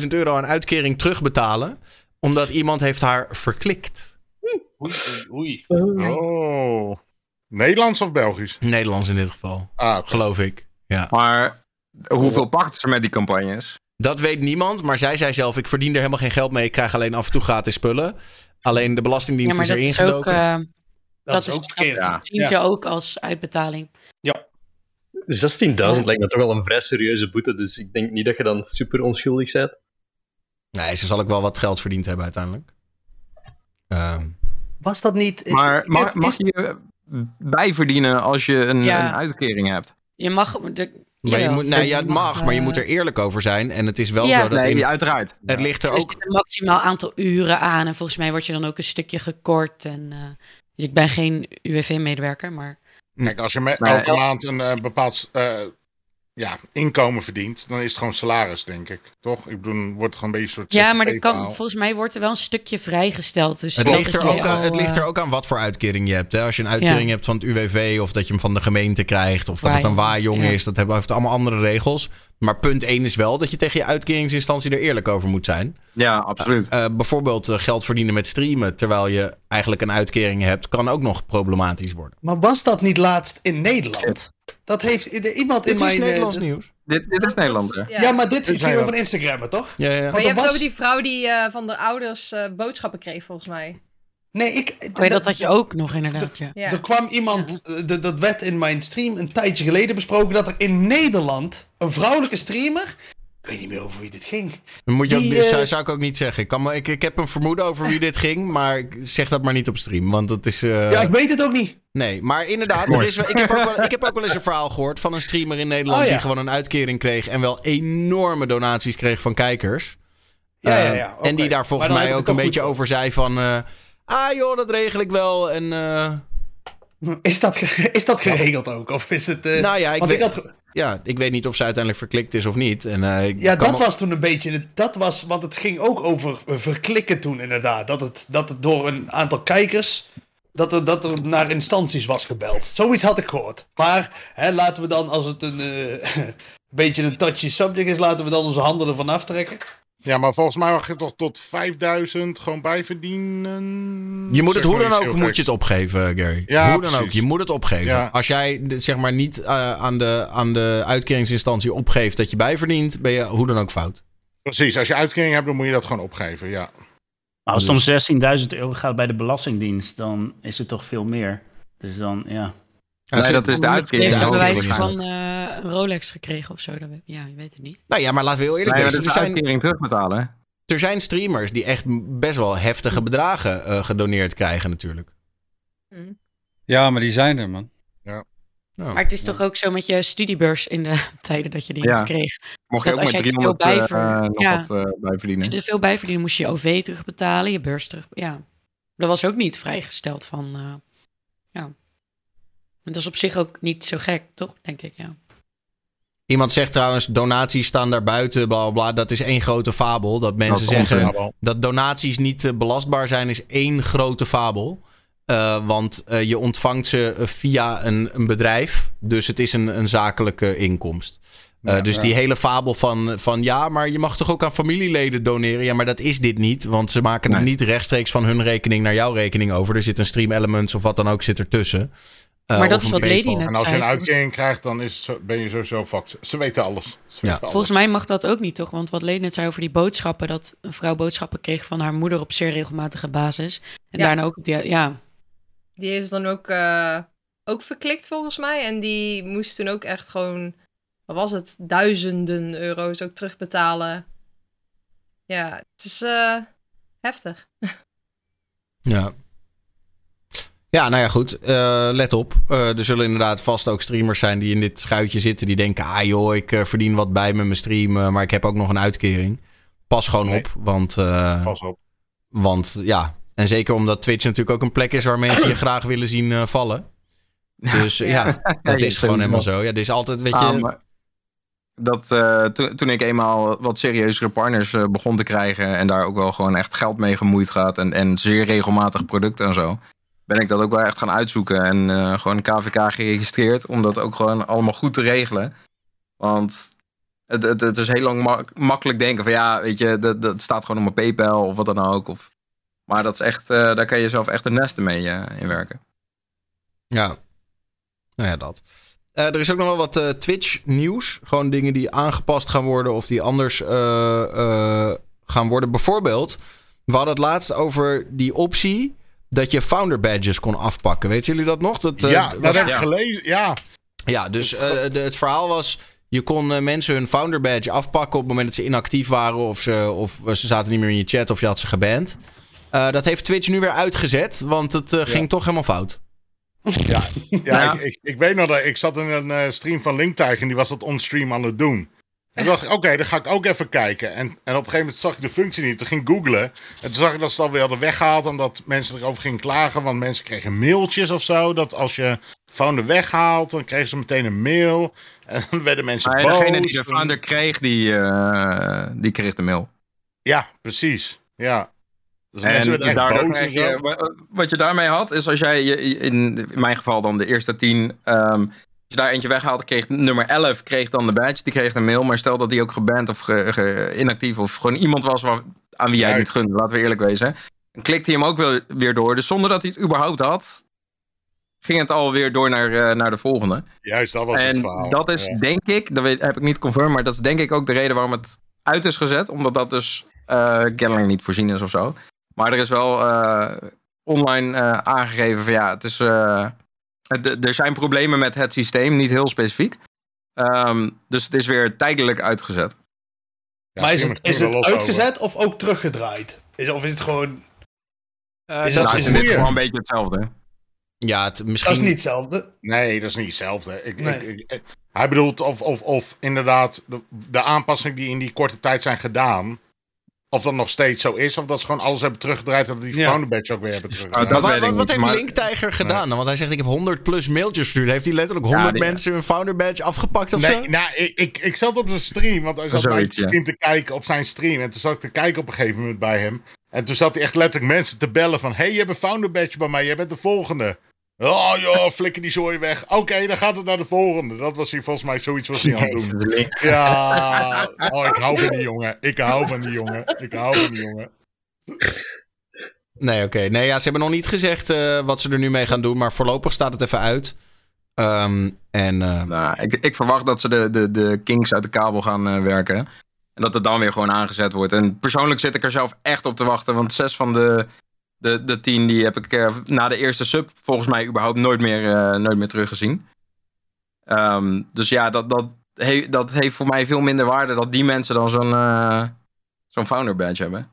16.000 euro aan uitkering terugbetalen. Omdat iemand heeft haar verklikt. Oei, oei, oei. Oh. Nederlands of Belgisch? Nederlands in dit geval. Ah, oké. Geloof ik. Ja. Maar hoeveel pakten ze met die campagnes? Dat weet niemand, maar zij zei zelf: ik verdien er helemaal geen geld mee. Ik krijg alleen af en toe gratis spullen. Alleen de Belastingdienst Ja, maar is dat erin is ook, eh, Dat, dat is is- ook verkeerd. Ja. zien Ja. ze ook als uitbetaling. 16.000 lijkt me toch wel een vrij serieuze boete, dus ik denk niet dat je dan super onschuldig bent. Nee, ze zal ook wel wat geld verdiend hebben uiteindelijk. Ehm, Was dat niet... Maar mag, mag je bijverdienen als je een, Ja. een uitkering hebt? Je mag... De, maar je jawel, moet, nou, ja, het mag, maar je eh, moet er eerlijk over zijn. En het is wel Ja. zo dat Nee, in- uiteraard. het ligt er Er ook. zit een maximaal aantal uren aan. En volgens mij word je dan ook een stukje gekort. En, eh, ik ben geen UWV-medewerker, maar... Kijk, als je me- Nee. elke maand een eh, bepaald eh, ja, inkomen verdient, dan is het gewoon salaris, denk ik. Toch? Ik bedoel, wordt het gewoon een beetje een soort. Ja, maar er kan, volgens mij wordt er wel een stukje vrijgesteld. Dus Het ligt, er ook aan, al, het ligt er ook aan wat voor uitkering je hebt. Hè? Als je een uitkering hebt van het UWV of dat je hem van de gemeente krijgt of dat het een ja. is, dat hebben, heeft allemaal andere regels. Maar punt 1 is wel dat je tegen je uitkeringsinstantie er eerlijk over moet zijn. Ja, absoluut. Eh, bijvoorbeeld eh, geld verdienen met streamen terwijl je eigenlijk een uitkering hebt, kan ook nog problematisch worden. Maar was dat niet laatst in Nederland? Dat heeft iemand in Dit is mijn... eh, Nederlands nieuws. Dit, dit is Nederland? Ja. Ja, maar dit Dit ging zijn over Instagram, toch? Ja, ja. Maar je hebt was- over die vrouw die eh, van de ouders eh, boodschappen kreeg, volgens mij. Nee, ik... Oh ja, dat had je ook nog inderdaad, ja. Ja. Er kwam iemand, eh, dat werd in mijn stream een tijdje geleden besproken, dat er in Nederland een vrouwelijke streamer, ik weet niet meer over wie dit ging. Moet je Die, eh, zou, zou ik ook niet zeggen. Ik, kan, maar- ik, ik heb een vermoeden over wie dit ging, maar ik zeg dat maar niet op stream. Want dat is. eh, ja, ik weet het ook niet. Nee, maar inderdaad, er is, wel- ik, heb ook wel, ik heb ook wel eens een verhaal gehoord van een streamer in Nederland Oh, ja. die gewoon een uitkering kreeg en wel enorme donaties kreeg van kijkers. Ja, ja, Eh, ja. En die daar volgens mij ook een beetje over zei van, eh, ah joh, dat regel ik wel. En eh, Is dat, is dat geregeld ook? Of is het... eh, nou ja, ik want weet, ik had, ja, ik weet niet of ze uiteindelijk verklikt is of niet. En, eh, ja, dat was toen een beetje, dat was, want het ging ook over verklikken toen inderdaad. Dat het, dat het door een aantal kijkers, dat er, dat er naar instanties was gebeld. Zoiets had ik gehoord. Maar hè, laten we dan, als het een beetje een touchy subject is, laten we dan onze handen ervan aftrekken. Ja, maar volgens mij mag je toch tot 5000 gewoon bijverdienen. Je moet het Zeg hoe dan ook moet je het opgeven, Gary. Ja, hoe dan precies. ook, je moet het opgeven. Ja. Als jij zeg maar niet eh, aan, de, aan de uitkeringsinstantie opgeeft dat je bijverdient, ben je hoe dan ook fout. Precies, als je uitkering hebt, dan moet je dat gewoon opgeven, ja. Maar als het om 16.000 euro gaat bij de Belastingdienst, dan is het toch veel meer. Dus dan, ja. Ja, Nee, ze- dat is de uitkering. de bewijs uitkering van is een Rolex gekregen of zo. Dat, we- ja, je weet het niet. Nou ja, maar laten we heel eerlijk Nee, zijn. Er zijn, terugbetalen. hè? er zijn streamers die echt best wel heftige bedragen eh, gedoneerd krijgen natuurlijk. Ja, maar die zijn er, man. Nou, Maar het is toch ook zo met je studiebeurs in de tijden dat je die Ja. kreeg. Mocht je Dat ook als met jij te veel 300 eh, bijver- nog Ja. wat eh, bijverdienen. Als je veel bijverdienen moest je je OV terugbetalen, je beurs terug. Ja, dat was ook niet vrijgesteld van. eh, ja. Dat is op zich ook niet zo gek, toch? Denk ik, ja. Iemand zegt trouwens, donaties staan daar buiten, bla bla bla. Dat is één grote fabel. Dat mensen Dat zeggen onzin. dat donaties niet eh, belastbaar zijn, is één grote fabel. Eh, want eh, je ontvangt ze via een, een bedrijf. Dus het is een, een zakelijke inkomst. Ja, dus ja. die hele fabel van, van ja, maar je mag toch ook aan familieleden doneren? Ja, maar dat is dit niet. Want ze maken het niet rechtstreeks van hun rekening naar jouw rekening over. Er zit een Stream Elements of wat dan ook zit ertussen. Eh, Maar dat is wat Lady net En als je een uitkering krijgt, dan is ben je sowieso fucked. Ze weten alles. Ze Ja. weten alles. Volgens mij mag dat ook niet, toch? Want wat Leen net zei over die boodschappen, dat een vrouw boodschappen kreeg van haar moeder op zeer regelmatige basis. En Ja. daarna ook op die. Ja, Die is dan ook, eh, ook verklikt volgens mij. En die moest toen ook echt gewoon, wat was het, duizenden euro's ook terugbetalen. Ja, het is eh, heftig. Ja. Ja, nou ja, goed. Eh, let op. Eh, er zullen inderdaad vast ook streamers zijn die in dit schuitje zitten. Die denken, ah joh, ik eh, verdien wat bij met mijn stream. maar ik heb ook nog een uitkering. Pas gewoon Nee. op. Want, Pas op. want ja, en zeker omdat Twitch natuurlijk ook een plek is waar mensen je graag willen zien vallen. Dus ja, dat Ja, is gewoon helemaal zo. Ja, er is altijd, weet je... Ah, maar dat, eh, toen- toen ik eenmaal wat serieuzere partners begon te krijgen en daar ook wel gewoon echt geld mee gemoeid gaat en, en zeer regelmatig producten en zo. Ben ik dat ook wel echt gaan uitzoeken. En eh, gewoon KVK geregistreerd. Om dat ook gewoon allemaal goed te regelen. Want het, het, is heel lang mak- makkelijk denken van ja, weet je, dat, dat staat gewoon op mijn PayPal of wat dan ook. Of, maar dat is echt, eh, daar kan je zelf echt een nesten mee eh, in werken. Ja. Nou ja, dat. Er is ook nog wel wat Twitch-nieuws. Gewoon dingen die aangepast gaan worden of die anders gaan worden. Bijvoorbeeld, we hadden het laatst over die optie dat je founder badges kon afpakken. Weten jullie dat nog? Dat, eh, ja, dat was- heb ik gelezen. Ja, ja, dus eh, de- het verhaal was... Je kon eh, mensen hun founder badge afpakken op het moment dat ze inactief waren... of ze, of ze zaten niet meer in je chat of je had ze geband. Eh, dat heeft Twitch nu weer uitgezet, want het eh, ging toch helemaal fout. ja, ja, Ja. Ik, ik, ik weet nog dat ik zat in een eh, stream van Linktiger en die was dat onstream aan het doen. En toen dacht ik, oké, dan ga ik ook even kijken. En, en op een gegeven moment zag ik de functie niet. Toen ging ik googlen. En toen zag ik dat ze alweer hadden weggehaald. Omdat mensen erover gingen klagen. Want mensen kregen mailtjes of zo. Dat als je founder weghaalt, dan kregen ze meteen een mail. En dan werden mensen Maar boos. degene die de founder kreeg, die, eh, die kreeg de mail. Ja, precies. Ja. Dus En daardoor boos je, wat je daarmee had, is als jij je, in, mijn geval dan de eerste tien, ehm, je daar eentje weghaalt, kreeg nummer 11 kreeg dan de badge, die kreeg een mail. Maar stel dat die ook geband of ge- ge- inactief of gewoon iemand was waar, aan wie jij niet gunde, laten we eerlijk wezen. Dan klikte hij hem ook wel weer door. Dus zonder dat hij het überhaupt had, ging het alweer door naar, eh, naar de volgende. Juist, dat was het En verhaal. dat is Ja. denk ik, dat heb ik niet confirmed, maar dat is denk ik ook de reden waarom het uit is gezet. Omdat dat dus eh kennelijk niet voorzien is of zo. Maar er is wel eh, online aangegeven van ja, het is, er zijn problemen met het systeem, niet heel specifiek. Ehm, dus het is weer tijdelijk uitgezet. Ja, maar is het, is het over. uitgezet of ook teruggedraaid? Is, of is het gewoon... Eh, Is dat, dat- Nou, is, goeie. gewoon een beetje hetzelfde. ja, het, Dat misschien... is niet hetzelfde. Nee, dat is niet hetzelfde. Ik, Nee. ik, ik- ik- hij bedoelt of, of, of inderdaad de, de aanpassingen die in die korte tijd zijn gedaan. Of dat nog steeds zo is, of dat ze gewoon alles hebben teruggedraaid en dat die Ja. founder badge ook weer hebben teruggedraaid. dat Maar wat, ik wat heeft maar- Linktijger gedaan dan? Want hij zegt, ik heb 100 plus mailtjes verstuurd. Heeft hij letterlijk 100 die- mensen hun founder badge afgepakt of Nee, zo? nou, ik, ik, ik zat op zijn stream, want hij zat bij Zoiets, ja. stream te kijken op zijn stream. En toen zat ik te kijken op een gegeven moment bij hem. En toen zat hij echt letterlijk mensen te bellen van... hey, je hebt een founder badge bij mij, jij bent de volgende. Oh joh, flikker die zooi weg. Oké, dan gaat het naar de volgende. Dat was hij volgens mij zoiets was hij aan het doen. Ja, oh, ik hou van die jongen. Ik hou van die jongen. Ik hou van die jongen. Nee, oké. Nee, ja, ze hebben nog niet gezegd eh, wat ze er nu mee gaan doen. Maar voorlopig staat het even uit. Ehm, en eh, Nou, ik, ik verwacht dat ze de, de, de kinks uit de kabel gaan eh, werken. En dat het dan weer gewoon aangezet wordt. En persoonlijk zit ik er zelf echt op te wachten. Want zes van de, de, de tien die heb ik eh, na de eerste sub volgens mij überhaupt nooit meer, eh, nooit meer teruggezien. Ehm, dus ja, dat, dat, he- dat heeft voor mij veel minder waarde dat die mensen dan zo'n eh, zo'n founder badge hebben.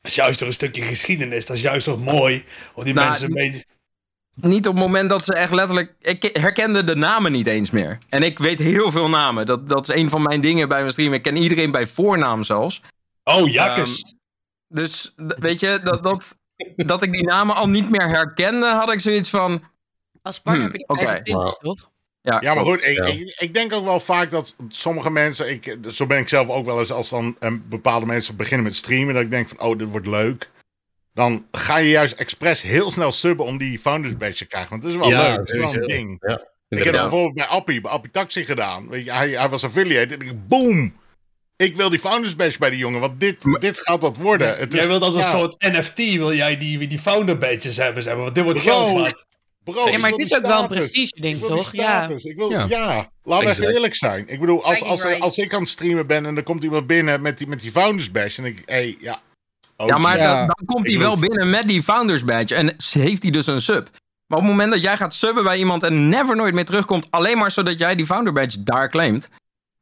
Dat is juist toch een stukje geschiedenis. Dat is juist toch mooi. Om die Nou, mensen een beetje... Niet op het moment dat ze echt letterlijk. Ik herkende de namen niet eens meer. En ik weet heel veel namen. Dat, dat is een van mijn dingen bij mijn stream. Ik ken iedereen bij voornaam zelfs. Oh, jakkes. Dus weet je, dat, dat, dat ik die namen al niet meer herkende, had ik zoiets van. Als partner Hmm, heb je oké. 25, toch? Ja, Ja, maar goed, ik, ja. ik, ik denk ook wel vaak dat sommige mensen, ik, zo ben ik zelf ook wel eens, als dan eh, bepaalde mensen beginnen met streamen, dat ik denk van, oh, dit wordt leuk. Dan ga je juist expres heel snel subben om die founders badge te krijgen. Want het is wel Ja, leuk, het is wel een ding. Ja, Ik heb dat bijvoorbeeld bij Appie, bij Appie Taxi gedaan. Weet je, hij, hij was affiliate en ik, boom! Ik wil die founders badge bij die jongen, want dit, dit gaat wat worden. Het Jij is- wilt als een ja, soort NFT, wil jij die, die founder badges hebben, zeg maar. Want dit wordt Bro. geld waard. Bro, Ja, ik maar het is ook wel een wil die toch? Ja. Ik wil, Ja. ja. laten we Exact. even eerlijk zijn. Ik bedoel, als, als, als, ik aan het streamen ben en er komt iemand binnen met die, met die founders badge, en ik, hé, hey, ja. Oh, Ja, maar Ja. dan, dan komt hij wel binnen met die founders badge. En heeft hij dus een sub. Maar op het moment dat jij gaat subben bij iemand en never nooit meer terugkomt, alleen maar zodat jij die founder badge daar claimt.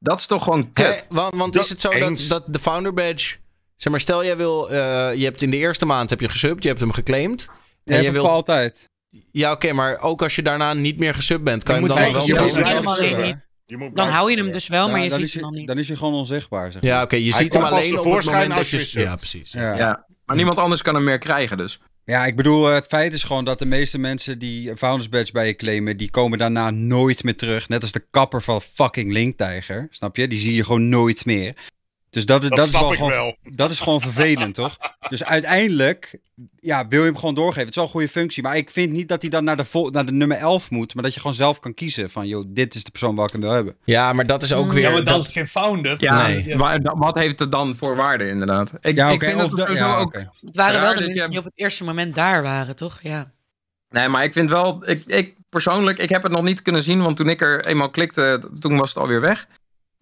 Dat is toch gewoon kut. want want Dat- is het zo dat, dat de founder badge... Zeg maar, stel jij wil... eh, je hebt in de eerste maand heb je gesubt, je hebt hem geclaimd. Je En je wil... altijd. Ja, oké, maar ook als je daarna niet meer gesubt bent, kan je, Je hem dan nog wel... je helemaal niet. Je moet Dan hou je hem dus wel, maar je dan, ziet hem dan niet. dan is hij gewoon onzichtbaar. Zeg maar. Ja, oké, je Hij ziet hem alleen op het moment dat je... Ja, precies. Ja. Ja. Maar niemand anders kan hem meer krijgen dus. Ja, ik bedoel, het feit is gewoon dat de meeste mensen die Founders Badge bij je claimen, die komen daarna nooit meer terug. Net als de kapper van fucking Linktijger, snap je? Die zie je gewoon nooit meer. Dus dat, is- Dat dat, is wel gewoon, wel. dat is gewoon vervelend, toch? Dus uiteindelijk ja, wil je hem gewoon doorgeven. Het is wel een goede functie. Maar ik vind niet dat hij dan naar de, vol, naar de nummer 11 moet. Maar dat je gewoon zelf kan kiezen van, joh, dit is de persoon waar ik hem wil hebben. Ja, maar dat is ook weer... Ja, maar dan dat- is geen founder. Ja, Nee. wat heeft het dan voor waarde inderdaad? Ik, Ja, ik vind of dat dat- ja, ook... oké. Het waren wel de dat mensen die op het eerste moment daar waren, toch? Ja. Nee, maar ik vind wel... Ik, ik persoonlijk, ik heb het nog niet kunnen zien, want toen ik er eenmaal klikte, toen was het alweer weg.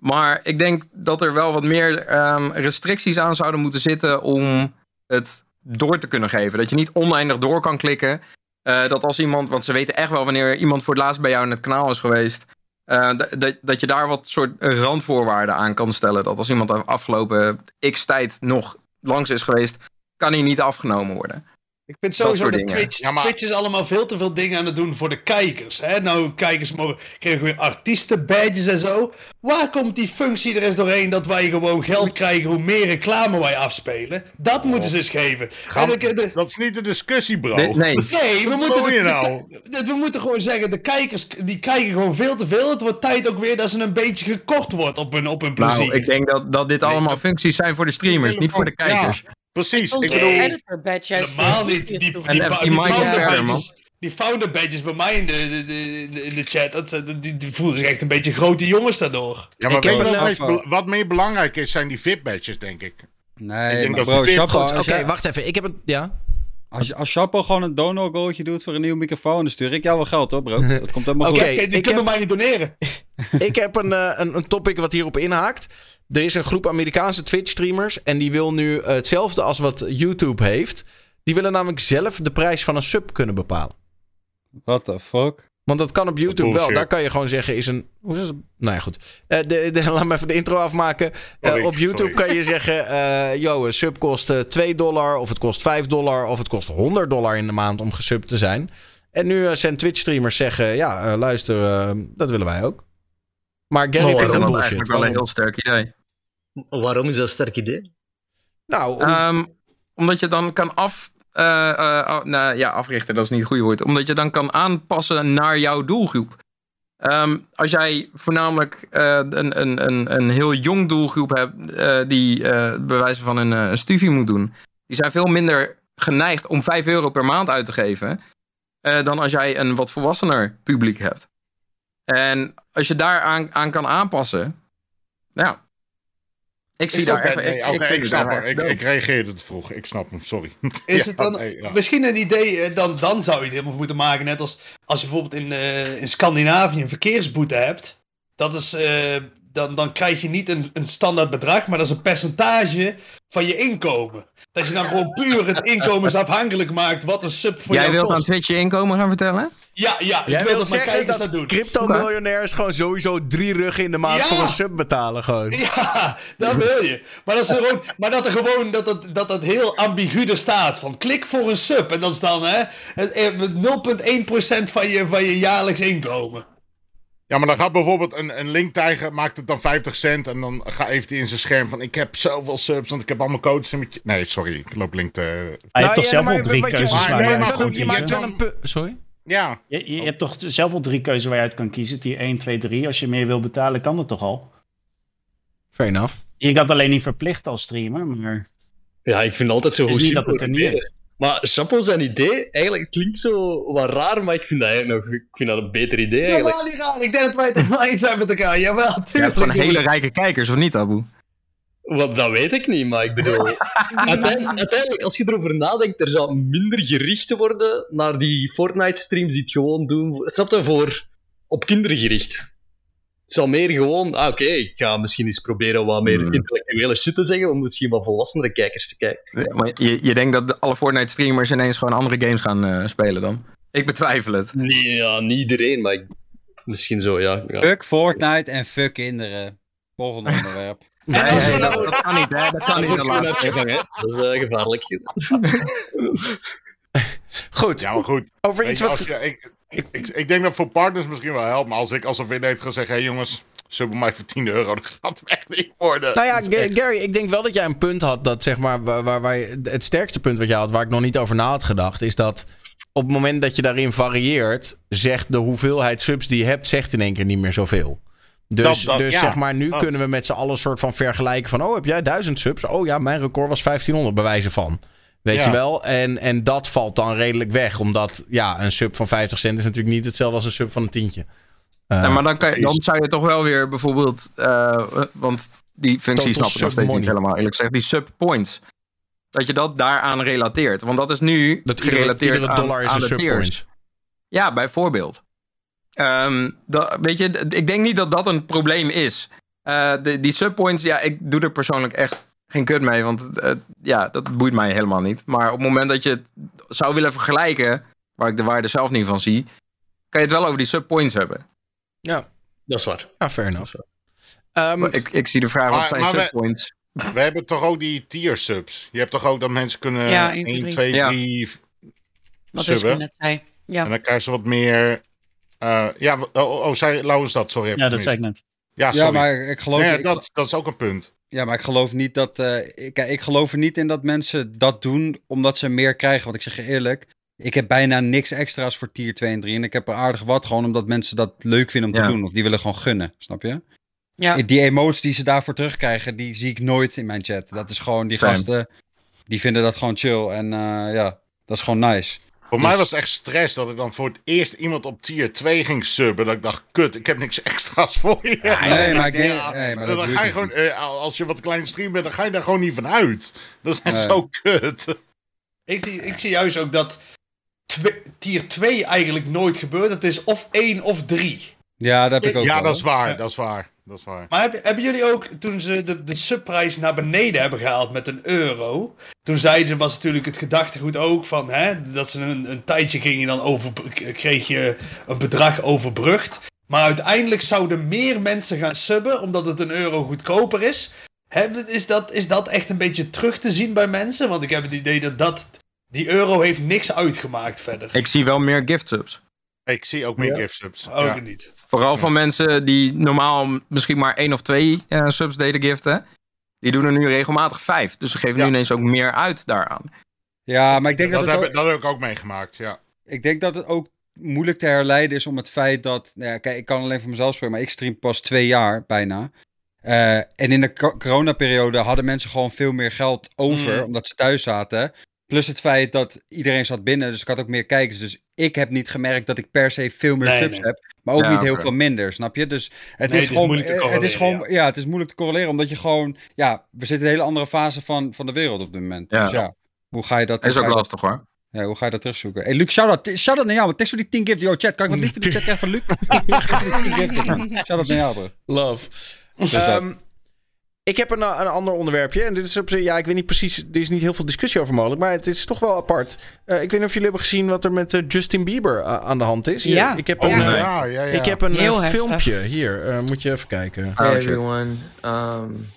Maar ik denk dat er wel wat meer ehm, restricties aan zouden moeten zitten om het door te kunnen geven. Dat je niet oneindig door kan klikken. Eh, dat als iemand, want ze weten echt wel wanneer iemand voor het laatst bij jou in het kanaal is geweest. eh, dat, dat je daar wat soort randvoorwaarden aan kan stellen. Dat als iemand de afgelopen x tijd nog langs is geweest, kan hij niet afgenomen worden. Ik vind sowieso dat. Twitch, Ja, maar- Twitch is allemaal veel te veel dingen aan het doen voor de kijkers. Hè? Nou, kijkers mogen, kregen weer artiestenbadges en zo. Waar komt die functie er eens doorheen dat wij gewoon geld krijgen hoe meer reclame wij afspelen? Dat moeten ze eens geven. Gaan- de- de- Dat is niet de discussie, bro. Nee, nee. Nee, we moeten, de- nou? de- we moeten gewoon zeggen, de kijkers die kijken gewoon veel te veel. Het wordt tijd ook weer dat ze een beetje gekort wordt op hun, op hun plezier. Nou, ik denk dat, dat dit allemaal functies zijn voor de streamers, niet voor de Ja, kijkers. Precies. Ik bedoel, een editor badge juist Helemaal niet. Die, die, die, founder badges, die founder badges bij mij in de, de, de, in de chat, dat, dat- die, die voelen zich echt een beetje grote jongens daardoor. ja, maar wat, een- meer belangrijk is, zijn die VIP-badges, denk ik. Nee, Ik denk maar dat bro, oké, wacht even. Ik heb het... Ja? Als, je- als Chapo gewoon een dono-goaltje doet voor een nieuwe microfoon, dan stuur ik jou wel geld hoor, bro. Dat komt helemaal Oké, goed. Oké, die ik kunnen heb- mij niet doneren. ik heb een, eh, een, een topic wat hierop inhaakt. Er is een groep Amerikaanse Twitch-streamers. En die wil nu eh, hetzelfde als wat YouTube heeft. Die willen namelijk zelf de prijs van een sub kunnen bepalen. What the fuck? Want dat kan op YouTube wel. Daar kan je gewoon zeggen is een... Hoe is het? Nou ja, goed. Eh, de, de, laat me even de intro afmaken. Eh, Sorry, op YouTube sorry. kan je zeggen... eh yo, een sub kost eh, 2 dollar. Of het kost 5 dollar. Of het kost 100 dollar in de maand om gesubt te zijn. En nu zijn Twitch-streamers zeggen... Ja, luister, dat willen wij ook. Maar Gary vindt dat het is bullshit. eigenlijk wel een Waarom? heel sterk idee. Waarom is dat een sterk idee? Nou, om- Ehm, omdat je dan kan af, eh, eh, ah, nou, ja, africhten, dat is niet het goede woord. Omdat je dan kan aanpassen naar jouw doelgroep. Ehm, als jij voornamelijk eh, een, een, een, een heel jong doelgroep hebt die bij wijze van een, een studie moet doen. Die zijn veel minder geneigd om 5 euro per maand uit te geven. dan als jij een wat volwassener publiek hebt. En als je daar aan, aan kan aanpassen. Nou, ik zie daar echt. nee, ik- oké, ik snap hem. Ik, ik reageerde te vroeg. Ik snap hem, sorry. Is Ja, het dan nee, ja. misschien een idee, eh, dan, dan zou je het helemaal moeten maken, net als als je bijvoorbeeld in, eh, in Scandinavië een verkeersboete hebt. Dat is, eh, dan, dan krijg je niet een, een standaard bedrag, maar dat is een percentage van je inkomen. Dat je dan gewoon puur het inkomensafhankelijk maakt wat een sub voor Jij jou wilt aan kost. Twitch je inkomen gaan vertellen? Ja, ja, Jij ik wil dat mijn zeggen kijkers dat, dat doen. crypto-miljonairs gewoon sowieso drie ruggen in de maand Ja. voor een sub betalen gewoon. Ja, dat wil je. Maar dat, is er gewoon, maar dat er gewoon dat het, dat het heel ambigu er staat. Van klik voor een sub. En dat is dan hè, het- eh, 0,1% van je, van je jaarlijks inkomen. Ja, maar dan gaat bijvoorbeeld een, een linktijger, maakt het dan 50 cent. En dan ga, heeft hij in zijn scherm van: Ik heb zoveel subs, want ik heb allemaal codes. Nee, sorry, ik loop link te. Hij Nou, heeft toch ja, zelf maar wel drie keuzes je maakt wel een- je maakt kiezen. wel een pu- Sorry? Ja, Je, je hebt toch zelf wel drie keuzes waar je uit kan kiezen. Die 1, 2, 3. Als je meer wil betalen, kan dat toch al? Fair enough. Je kan het alleen niet verplicht als streamer, maar... Ja, ik vind het altijd zo goed. niet dat het er niet is. Maar Chapo zijn idee, eigenlijk klinkt zo wat raar, maar ik vind dat eigenlijk nog ik vind dat een beter idee eigenlijk. Helemaal niet raar. Ik denk dat wij het eens zijn met elkaar. Jawel, Je hebt tuurlijk. gewoon hele rijke kijkers, of niet, Abu? Wat, dat weet ik niet, maar ik bedoel... uiteindelijk, uiteindelijk, als je erover nadenkt, er zou minder gericht worden naar die Fortnite-streams die het gewoon doen. voor- Snap je? Voor op kinderen gericht. Het zou meer gewoon... Ah, oké, ik ga misschien eens proberen wat meer Hmm. intellectuele shit te zeggen, om misschien wat volwassenere kijkers te kijken. Maar je, je denkt dat alle Fortnite-streamers ineens gewoon andere games gaan eh, spelen dan? Ik betwijfel het. Nee, ja, niet iedereen, maar ik- misschien zo, ja. ja. Fuck Fortnite en fuck kinderen. Volgende onderwerp. Nee, als nee, we dat, dat kan niet, hè? Dat kan niet Dat de wordt laatste. hè. Dat is eh, gevaarlijk. Goed, ja, maar goed. over iets je, wat... als je- ik, ik, ik, ik denk dat voor partners misschien wel helpt. Maar als ik als een vriend heeft gezegd: Hé hey jongens, sub bij mij voor 10 euro, dat gaat hem echt niet worden. Nou ja, echt- Gary, ik denk wel dat jij een punt had dat zeg maar, waar, waar, het sterkste punt wat jij had, waar ik nog niet over na had gedacht, is dat op het moment dat je daarin varieert, zegt de hoeveelheid subs die je hebt, zegt in één keer niet meer zoveel. Dus, Dat- dat- dus ja, zeg maar, nu dat. kunnen we met z'n allen soort van vergelijken van... oh, heb jij 1000 subs? Oh ja, mijn record was 1500, bij wijze van. Weet Ja. je wel? En, en dat valt dan redelijk weg. Omdat, ja, een sub van 50 cent is natuurlijk niet hetzelfde als een sub van een tientje. Eh, Ja, maar dan, kan je, dan zou je toch wel weer bijvoorbeeld, eh, want die functie snap ik nog steeds niet helemaal eerlijk gezegd, die sub points. Dat je dat daaraan relateert. Want dat is nu dat gerelateerd iedere aan- dollar is aan een de sub tiers. point. Ja, bijvoorbeeld. Ehm, dat, weet je, ik denk niet dat dat een probleem is. Eh, de, die subpoints, ja, ik doe er persoonlijk echt geen kut mee. Want ja, dat boeit mij helemaal niet. Maar op het moment dat je het zou willen vergelijken, waar ik de waarde zelf niet van zie, kan je het wel over die subpoints hebben. Ja, Dat is waar. ja fair enough. Ehm, Ik, ik zie de vraag, Maar- wat zijn we- subpoints? We hebben toch ook die tier subs. Je hebt toch ook dat mensen kunnen Ja, 1, 1, 2, 2, 3 Ja. Wat is subben. net zei. Ja. En dan krijgen ze wat meer... eh, ja, w- oh, oh, zei Lauwens dat? Sorry, heb Ja, dat gemist. zei ik net. Ja, Ja, sorry. maar ik geloof... Nee, ik- dat, dat is ook een punt. Ja, maar ik geloof niet dat. eh, ik, kijk, ik geloof er niet in dat mensen dat doen omdat ze meer krijgen. Want ik zeg je eerlijk, ik heb bijna niks extra's voor tier 2 en 3. En ik heb er aardig wat gewoon omdat mensen dat leuk vinden om Ja. te doen. Of die willen gewoon gunnen, snap je? Ja. Die emoties die ze daarvoor terugkrijgen, die zie ik nooit in mijn chat. Dat is gewoon, die Same. gasten, die vinden dat gewoon chill. En eh, ja, dat is gewoon nice. Voor Dus- mij was het echt stress dat ik dan voor het eerst iemand op tier 2 ging subben. Dat ik dacht, kut, ik heb niks extra's voor je. nee, maar ik denk- Ja, nee, maar dat dan doe ga je gewoon, eh, als je wat klein stream bent, dan ga je daar gewoon niet van uit. Dat is echt Nee. zo kut. Ik, zie- ik zie juist ook dat tier 2 eigenlijk nooit gebeurt. Het is of 1 of 3. Ja, dat heb ik ook Ja, wel, dat is waar, Ja. dat is waar. Dat is waar. Maar hebben, hebben jullie ook, toen ze de, de subprijs naar beneden hebben gehaald met een euro... Toen zeiden ze, was natuurlijk het gedachtegoed ook van... Hè, dat ze een, een tijdje gingen dan over, kreeg je een bedrag overbrugd. Maar uiteindelijk zouden meer mensen gaan subben, omdat het een euro goedkoper is. Is, dat, is dat echt een beetje terug te zien bij mensen? Want ik heb het idee dat, dat die euro heeft niks uitgemaakt verder. Ik zie wel meer gift subs. Ik zie ook meer Ja. gift subs. Ook Ja. niet. Vooral van mensen die normaal misschien maar één of twee eh, subs deden giften. Die doen er nu regelmatig vijf. Dus ze geven Ja. nu ineens ook meer uit daaraan. Ja, maar ik denk dat, Dat, het heb, ook- dat heb ik ook meegemaakt, ja. ik denk dat het ook moeilijk te herleiden is om het feit dat... Nou ja, kijk, ik kan alleen voor mezelf spreken, maar ik stream pas twee jaar bijna. Eh, en in de co- coronaperiode hadden mensen gewoon veel meer geld over, Mm. omdat ze thuis zaten. Plus het feit dat iedereen zat binnen, dus ik had ook meer kijkers. Dus ik heb niet gemerkt dat ik per se veel meer Nee, subs nee. heb, maar ook Ja, niet heel veel minder, snap je? Dus het Nee, is het gewoon, moeilijk te eh, het is correleren, gewoon, ja. het is moeilijk te correleren, omdat je gewoon, ja, we zitten in een hele andere fase van, van de wereld op dit moment. Ja. Dus ja, hoe ga je dat? Dat is ook lastig hoor. ja, hoe ga je dat terugzoeken? Hey, Luc, shout-out. Shout-out naar jou, want tekst voor die 10 gift. Yo, chat, kan ik wat in de chat krijgen van Luc? shout-out naar jou, bro. Love. dat. Ik heb een, een ander onderwerpje. En dit is op zich, ja, ik weet niet precies. Er is niet heel veel discussie over mogelijk. Maar het is toch wel apart. Eh, ik weet niet of jullie hebben gezien wat er met eh, Justin Bieber eh, aan de hand is. Hier, Ja. Ik heb Oh, een, ja, eh, ja, ja. ik heb een eh, filmpje. Hier, eh, moet je even kijken. Hey Oh, shit. everyone, um,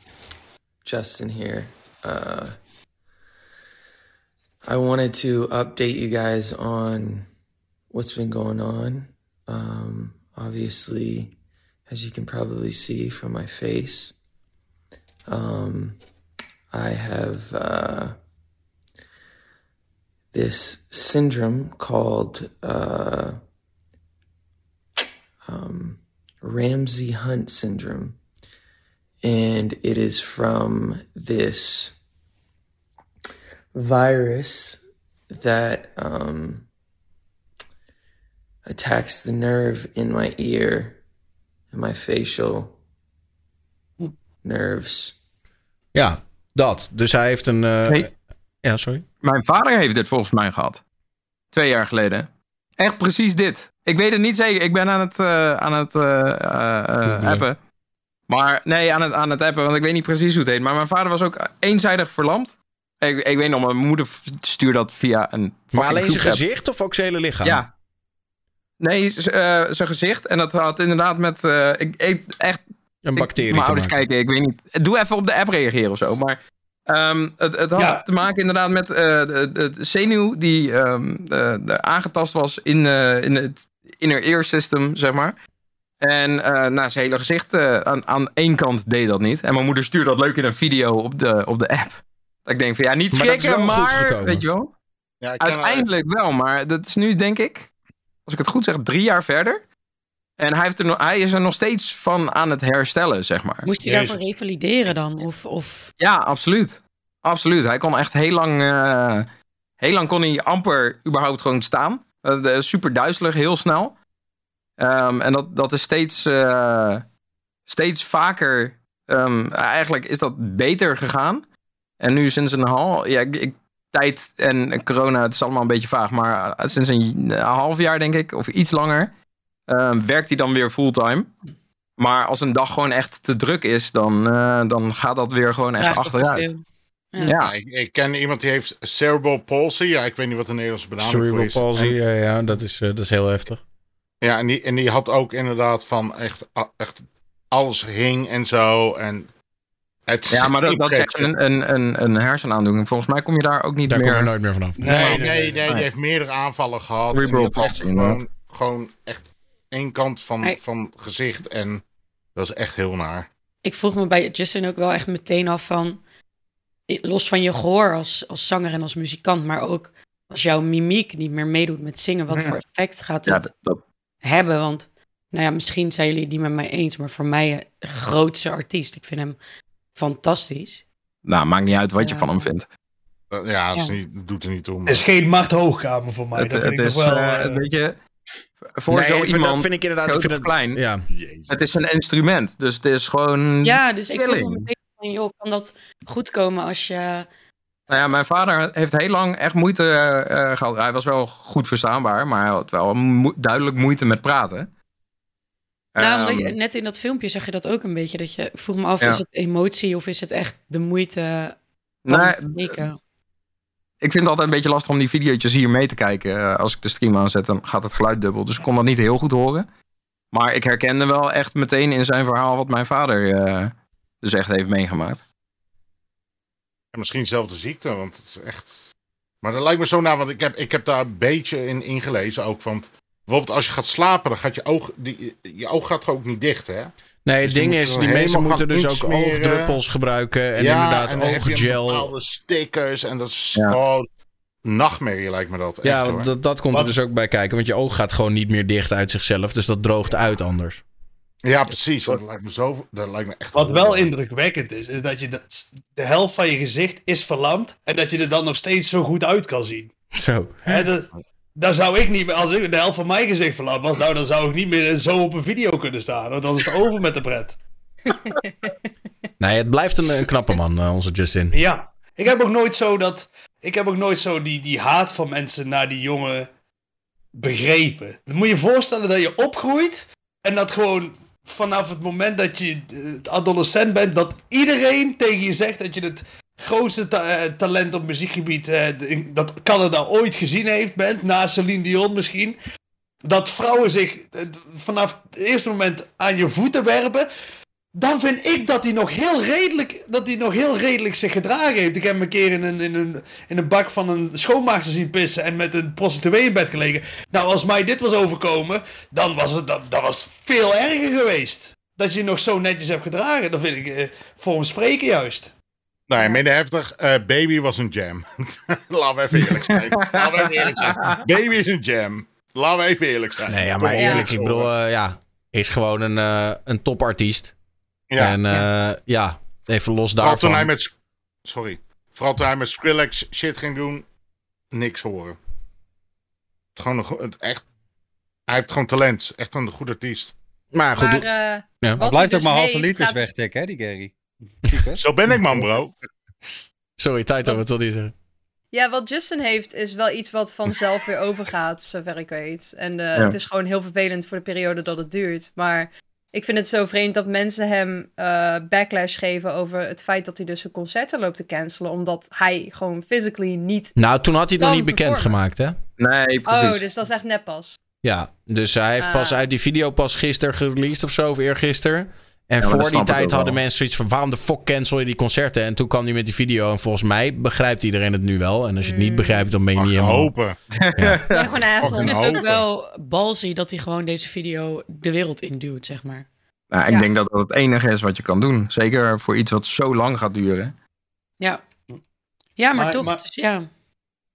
Justin here. Uh, I wanted to update you guys on what's been going on. Um, obviously, as you can probably see from my face, um, I have uh, this syndrome called uh, um, Ramsey Hunt syndrome. And it is from this virus that um, attacks the nerve in my ear and my facial nerves. Ja, dat. Dus hij heeft een. eh, Hey. Ja, sorry. Mijn vader heeft dit volgens mij gehad. Twee jaar geleden. Echt precies dit. Ik weet het niet zeker. Ik ben aan het, eh, aan het eh, appen. Maar nee, aan het, aan het appen, want ik weet niet precies hoe het heet. Maar mijn vader was ook eenzijdig verlamd. Ik, ik weet nog, mijn moeder stuurde dat via een. Maar alleen zijn gezicht of ook zijn hele lichaam? Ja. Nee, eh, zijn gezicht. En dat had inderdaad met. eh, ik, ik, echt Een ik- bacterie Mijn te ouders maken. kijken, ik weet niet. Doe even op de app reageren of zo. Maar ehm, het, het had Ja. te maken inderdaad met eh, de, zenuw die ehm, de, de aangetast was in, eh, in het inner ear system, zeg maar. En eh nou, zijn hele gezicht eh, aan, aan één kant deed dat niet. En mijn moeder stuurde dat leuk in een video op de, op de app. Dat ik denk van ja, niet Maar dat is schrikken, maar gekomen. weet je wel. Ja, ik Uiteindelijk wel, maar dat is nu denk ik, als ik het goed zeg, drie jaar verder. En hij, heeft er nog, hij is er nog steeds van aan het herstellen, zeg maar. Moest hij daarvoor revalideren dan? Of, of... Ja, absoluut. Absoluut. Hij kon echt heel lang... eh, heel lang kon hij amper überhaupt gewoon staan. Eh, de- super duizelig, heel snel. Ehm, en dat, dat is steeds, eh, steeds vaker... ehm, eigenlijk is dat beter gegaan. En nu sinds een half... Ja, ik, ik- tijd en corona, het is allemaal een beetje vaag. Maar sinds een, een half jaar, denk ik, of iets langer... ehm, werkt hij dan weer fulltime. Maar als een dag gewoon echt te druk is, dan, eh, dan gaat dat weer gewoon echt achteruit. Ja. Ja, ik, ik ken iemand die heeft cerebral palsy. Ja, ik weet niet wat de Nederlandse benaming voor Cerebral is. palsy, En- ja, ja dat, is, eh, dat is heel heftig. Ja, en die, en die had ook inderdaad van echt, echt alles hing en zo. En het Ja, maar dat, is echt een, een, een, een hersenaandoening. Volgens mij kom je daar ook niet Daar meer... kom je nooit meer vanaf. Nee, nee, Nee, nee, nee, die heeft meerdere aanvallen gehad. En Cerebral palsy, gewoon, gewoon echt één kant van, Hij- van gezicht. En dat is echt heel naar. Ik vroeg me bij Justin ook wel echt meteen af van... Los van je gehoor als, als zanger en als muzikant, maar ook als jouw mimiek niet meer meedoet met zingen, wat Ja. voor effect gaat Ja, het dat, dat- hebben? Want, nou ja, misschien zijn jullie het niet met mij eens, maar voor mij een grootste artiest. Ik vind hem fantastisch. nou, maakt niet uit wat je van hem vindt. Eh, Ja, Ja. niet, doet er niet toe. Het is geen Mart Hoogkamer voor mij. Het, dat het vind ik is wel... eh, eh, een beetje... Voor Nee, zo vind- iemand, dat vind ik inderdaad... Ik vind het, klein, ja. Jezus. het is een instrument. Dus het is gewoon... Ja, dus ik Killing. meteen van, joh, kan dat goed komen als je... Nou ja, mijn vader heeft heel lang echt moeite eh, eh, gehad. Hij was wel goed verstaanbaar, maar hij had wel mo- duidelijk moeite met praten. Nou, Ehm, je- net in dat filmpje zag je dat ook een beetje. Dat je, vroeg me af, Ja. is het emotie of is het echt de moeite van het spreken? Ik vind het altijd een beetje lastig om die video's hier mee te kijken. Eh, als ik de stream aanzet, dan gaat het geluid dubbel. Dus ik kon dat niet heel goed horen. Maar ik herkende wel echt meteen in zijn verhaal wat mijn vader eh, dus echt heeft meegemaakt. En misschien dezelfde ziekte, want het is echt... Maar dat lijkt me zo na, want ik heb, ik heb daar een beetje in ingelezen ook. Want bijvoorbeeld als je gaat slapen, dan gaat je oog... Die, je oog gaat ook niet dicht, hè? Nee, Dus het die ding is, die mensen moeten dus ook oogdruppels gebruiken. En ja, inderdaad en ooggel. bepaalde stickers en dat is Ja. oh, nachtmerrie lijkt me dat. Echt, Ja, dat, dat komt er dus ook bij kijken. Want je oog gaat gewoon niet meer dicht uit zichzelf. Dus dat droogt uit anders. ja precies. want Dat lijkt me zo... Dat lijkt me echt... Wat wel indrukwekkend is, is dat je dat, de helft van je gezicht is verlamd en dat je er dan nog steeds zo goed uit kan zien. Zo. Hè, dat, daar zou ik niet meer, als ik de helft van mijn gezicht verlamd was, nou dan zou ik niet meer zo op een video kunnen staan. Want dan is het over met de pret. Nee, het blijft een, een knappe man, eh, onze Justin. Ja, ik heb ook nooit zo dat, ik heb ook nooit zo die, die haat van mensen naar die jongen begrepen. Dan moet je je voorstellen dat je opgroeit en dat gewoon vanaf het moment dat je eh, adolescent bent, dat iedereen tegen je zegt dat je het grootste eh, talent op muziekgebied eh, dat Canada ooit gezien heeft bent, na Celine Dion misschien. Dat vrouwen zich eh, vanaf het eerste moment aan je voeten werpen. Dan vind ik dat hij nog heel redelijk, dat hij nog heel redelijk zich gedragen heeft. Ik heb hem een keer in een, in een, in een bak van een schoonmaakster zien pissen en met een prostituee in bed gelegen. Nou, als mij dit was overkomen, dan was het dat, dat was veel erger geweest. Dat je je nog zo netjes hebt gedragen, dat vind ik eh, voor hem spreken juist. Nou ja, minder heftig. Eh, Baby was een jam. Laten we even eerlijk zijn. Laten we even eerlijk zijn. Baby is een jam. Laten we even eerlijk zijn. Nee, ja, maar eerlijk, ik bedoel, eh, ja, is gewoon een, eh, een topartiest. Ja. En eh, ja. even los Vooral toen hij daarvan. met... Sorry. Vooral toen hij met Skrillex shit ging doen. Niks horen. Het gewoon een, echt... Hij heeft gewoon talent. Echt een goed artiest. Maar goed, Maar, ja. blijft hij ook maar dus halve liters gaat- wegtikken, hè, die Gary. Zo ben ik man, bro. sorry, Taito, wat wil je zeggen? Ja, wat Justin heeft is wel iets wat vanzelf weer overgaat, zover ik weet. En eh, Ja. het is gewoon heel vervelend voor de periode dat het duurt. Maar ik vind het zo vreemd dat mensen hem eh, backlash geven over het feit dat hij dus zijn concerten loopt te cancelen. Omdat hij gewoon physically niet... Nou, toen had hij het nog niet bekend performen. gemaakt, hè? Nee, precies. Oh, dus dat is echt net pas. Ja, dus hij heeft pas Ah. uit die video pas gisteren gereleased of zo, of eergisteren. En voor die tijd hadden wel. mensen zoiets van, waarom de fuck cancel je die concerten? En toen kwam hij met die video en volgens mij begrijpt iedereen het nu wel. En als je het niet Mm. begrijpt, dan ben je Mag niet helemaal... hopen. Ja, gewoon Ik vind het ook wel balsy dat hij gewoon deze video de wereld induwt, zeg maar. Nou, ik Ja. denk dat dat het enige is wat je kan doen. Zeker voor iets wat zo lang gaat duren. Ja. Ja, maar, Maar- toch. maar- dus ja.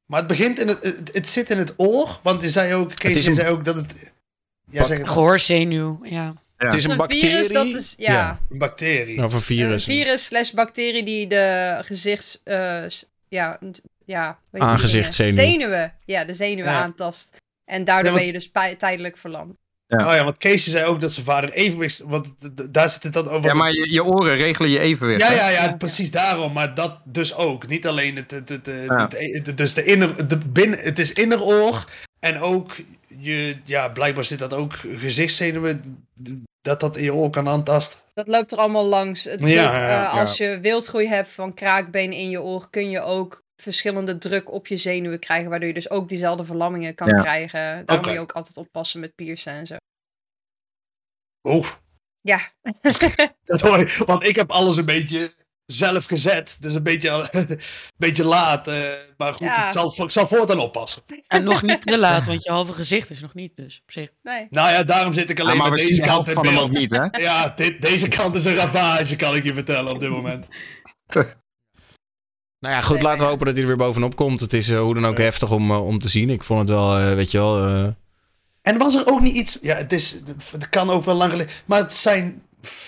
Maar het begint in het, het, het zit in het oor, want je zei ook, Kees, je zei ook dat het, Ja, zeg het. Gehoorzenuw, ja. Het is een bacterie. virus, dat is, ja, Een bacterie. Of een virus. Een virus slash bacterie die de gezichts... eh, ja, ja? Zenuwen. Ja, de zenuwen Ja. aantast. En daardoor Ja, want- ben je dus tijdelijk verlamd. Ja. Oh ja, want Keesje zei ook dat zijn vader evenwicht... Want daar zit het dan over. Ja, maar je, je oren regelen je evenwicht. Ja, ja, ja, precies daarom. Maar dat dus ook. Niet alleen het, het, het, het- Ja. het- het- dus de inner, de binnen, het is inneroor. En ook, je, ja, blijkbaar zit dat ook gezichtszenuwen, dat dat in je oor kan aantasten. Dat loopt er allemaal langs. Het Ja, zit, ja, eh, ja. als je wildgroei hebt van kraakbeen in je oor, kun je ook verschillende druk op je zenuwen krijgen, waardoor je dus ook diezelfde verlammingen kan Ja. krijgen. Daarom Oké. moet je ook altijd oppassen met piercen en zo. Oeh, Ja, dat hoor ik. Want ik heb alles een beetje zelf gezet. Dus een beetje, een beetje laat. eh, maar goed, Ja. het zal, ik zal voortaan oppassen. En nog niet te laat, want je halve gezicht is nog niet dus, op zich. nee. Nou ja, daarom zit ik Ja, alleen maar met deze de kant in van hem beeld. ook niet, hè? Ja, dit, deze kant is een ravage, kan ik je vertellen op dit moment. Nou ja, goed, Nee, laten we ja. hopen dat hij er weer bovenop komt. Het is eh, hoe dan ook heftig om, eh, om te zien. Ik vond het wel, eh, weet je wel... eh, En was er ook niet iets. Ja, het, is, het kan ook wel lang geleden. Maar het zijn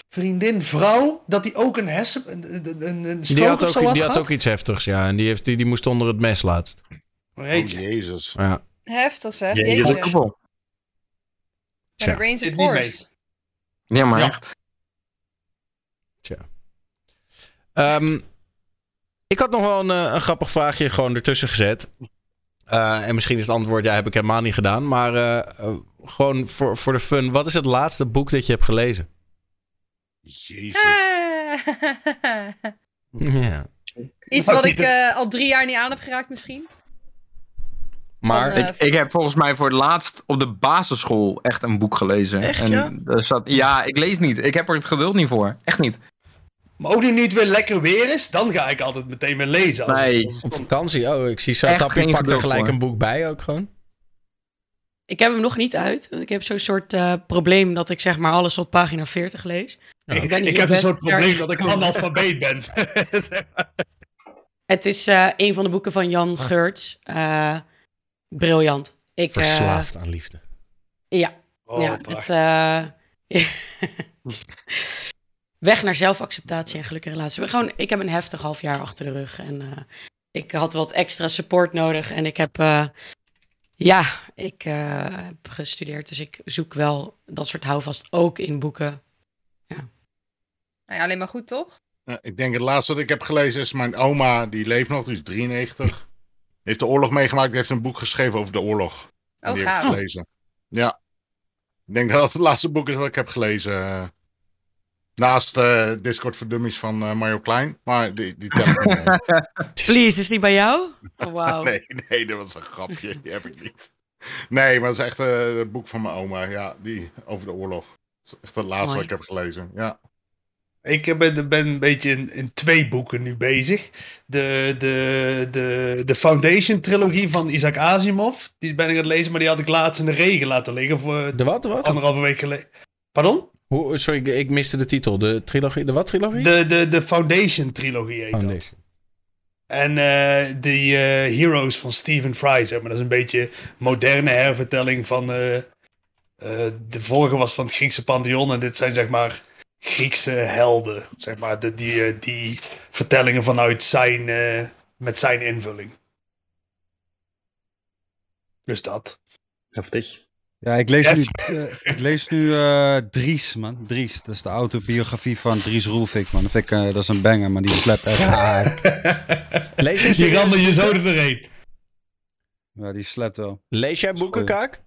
vriendin, vrouw. Dat die ook een hersen. Een, een, een, die had, ook, had die had ook iets heftigs, ja. En die, heeft, die, die moest onder het mes laatst. Oh, Oh, jezus. Ja. Heftig zeg. Jeetje. Jeetje. Dubbel. Ja, Tja. Zit niet mee. Course. Ja, maar Ja. echt. Ehm, ik had nog wel een, eh, een grappig vraagje gewoon ertussen gezet. Eh, en misschien is het antwoord, ja, heb ik helemaal niet gedaan. Maar eh, gewoon voor, voor de fun. Wat is het laatste boek dat je hebt gelezen? Jezus. Ja. Iets Wat ik eh, al drie jaar niet aan heb geraakt misschien. Maar Van, eh, Ik, ik heb volgens mij voor het laatst op de basisschool echt een boek gelezen. Echt, en ja? Er zat, ja, ik lees niet. Ik heb er het geduld niet voor. Echt niet. Maar ook nu het weer lekker weer is. Dan ga ik altijd meteen weer lezen. Als Nee. het- als het- op vakantie, oh, ik zie Saitapi geen pakt er gelijk voor. een boek bij ook gewoon. Ik heb hem nog niet uit. want Ik heb zo'n soort eh, probleem dat ik zeg maar alles op pagina 40 lees. Ik, niet ik heb een soort probleem dat ik analfabeet ben. Het is eh, een van de boeken van Jan Geurts. Eh, briljant. Ik, eh, Verslaafd aan liefde. ja, Oh, ja het, eh, weg naar zelfacceptatie en gelukkige relatie. Gewoon, ik heb een heftig half jaar achter de rug. En eh, ik had wat extra support nodig. En ik heb, eh, ja, ik eh, heb gestudeerd. Dus ik zoek wel dat soort houvast ook in boeken. Nou ja, alleen maar goed toch? Ja, ik denk het laatste wat ik heb gelezen is mijn oma, die leeft nog, die is 93. Heeft de oorlog meegemaakt, die heeft een boek geschreven over de oorlog. En Oh, die heb ik gaaf. gelezen. Ja. Ik denk dat het het laatste boek is wat ik heb gelezen. eh. Naast eh, Discord voor Dummies van eh, Mario Klein. Maar die, die tel ik niet mee. Please, is die bij jou? Oh, wauw. Nee, nee, dat was een grapje. Die heb ik niet. Nee, maar dat is echt eh, het boek van mijn oma. Ja, die over de oorlog. Dat is echt het laatste Mooi. wat ik heb gelezen. Ja. Ik ben, ben een beetje in, in twee boeken nu bezig. De, de, de, de Foundation trilogie van Isaac Asimov. Die ben ik aan het lezen, maar die had ik laatst in de regen laten liggen voor De wat? De wat? anderhalve week geleden. Pardon? Hoe, sorry, ik, ik miste de titel. De trilogie? De wat trilogie? De, de, de Foundation trilogie heet dat. Foundation. En eh die eh, Heroes van Stephen Fry, zeg maar. Dat is een beetje moderne hervertelling van... eh, de vorige was van het Griekse pantheon. En dit zijn zeg maar Griekse helden. Zeg maar, de, die, eh, die vertellingen vanuit zijn... eh, met zijn invulling. Dus dat. Heftig. Ja, ik lees Yes. nu, eh, ik lees nu eh, Dries, man. Dries, dat is de autobiografie van Dries Roelvik, man. Dat, vind ik, eh, dat is een banger, man. Die slept echt hard. Lees, Je ramde je zo er doorheen. Ja, die slept wel. lees jij boeken, Kaak?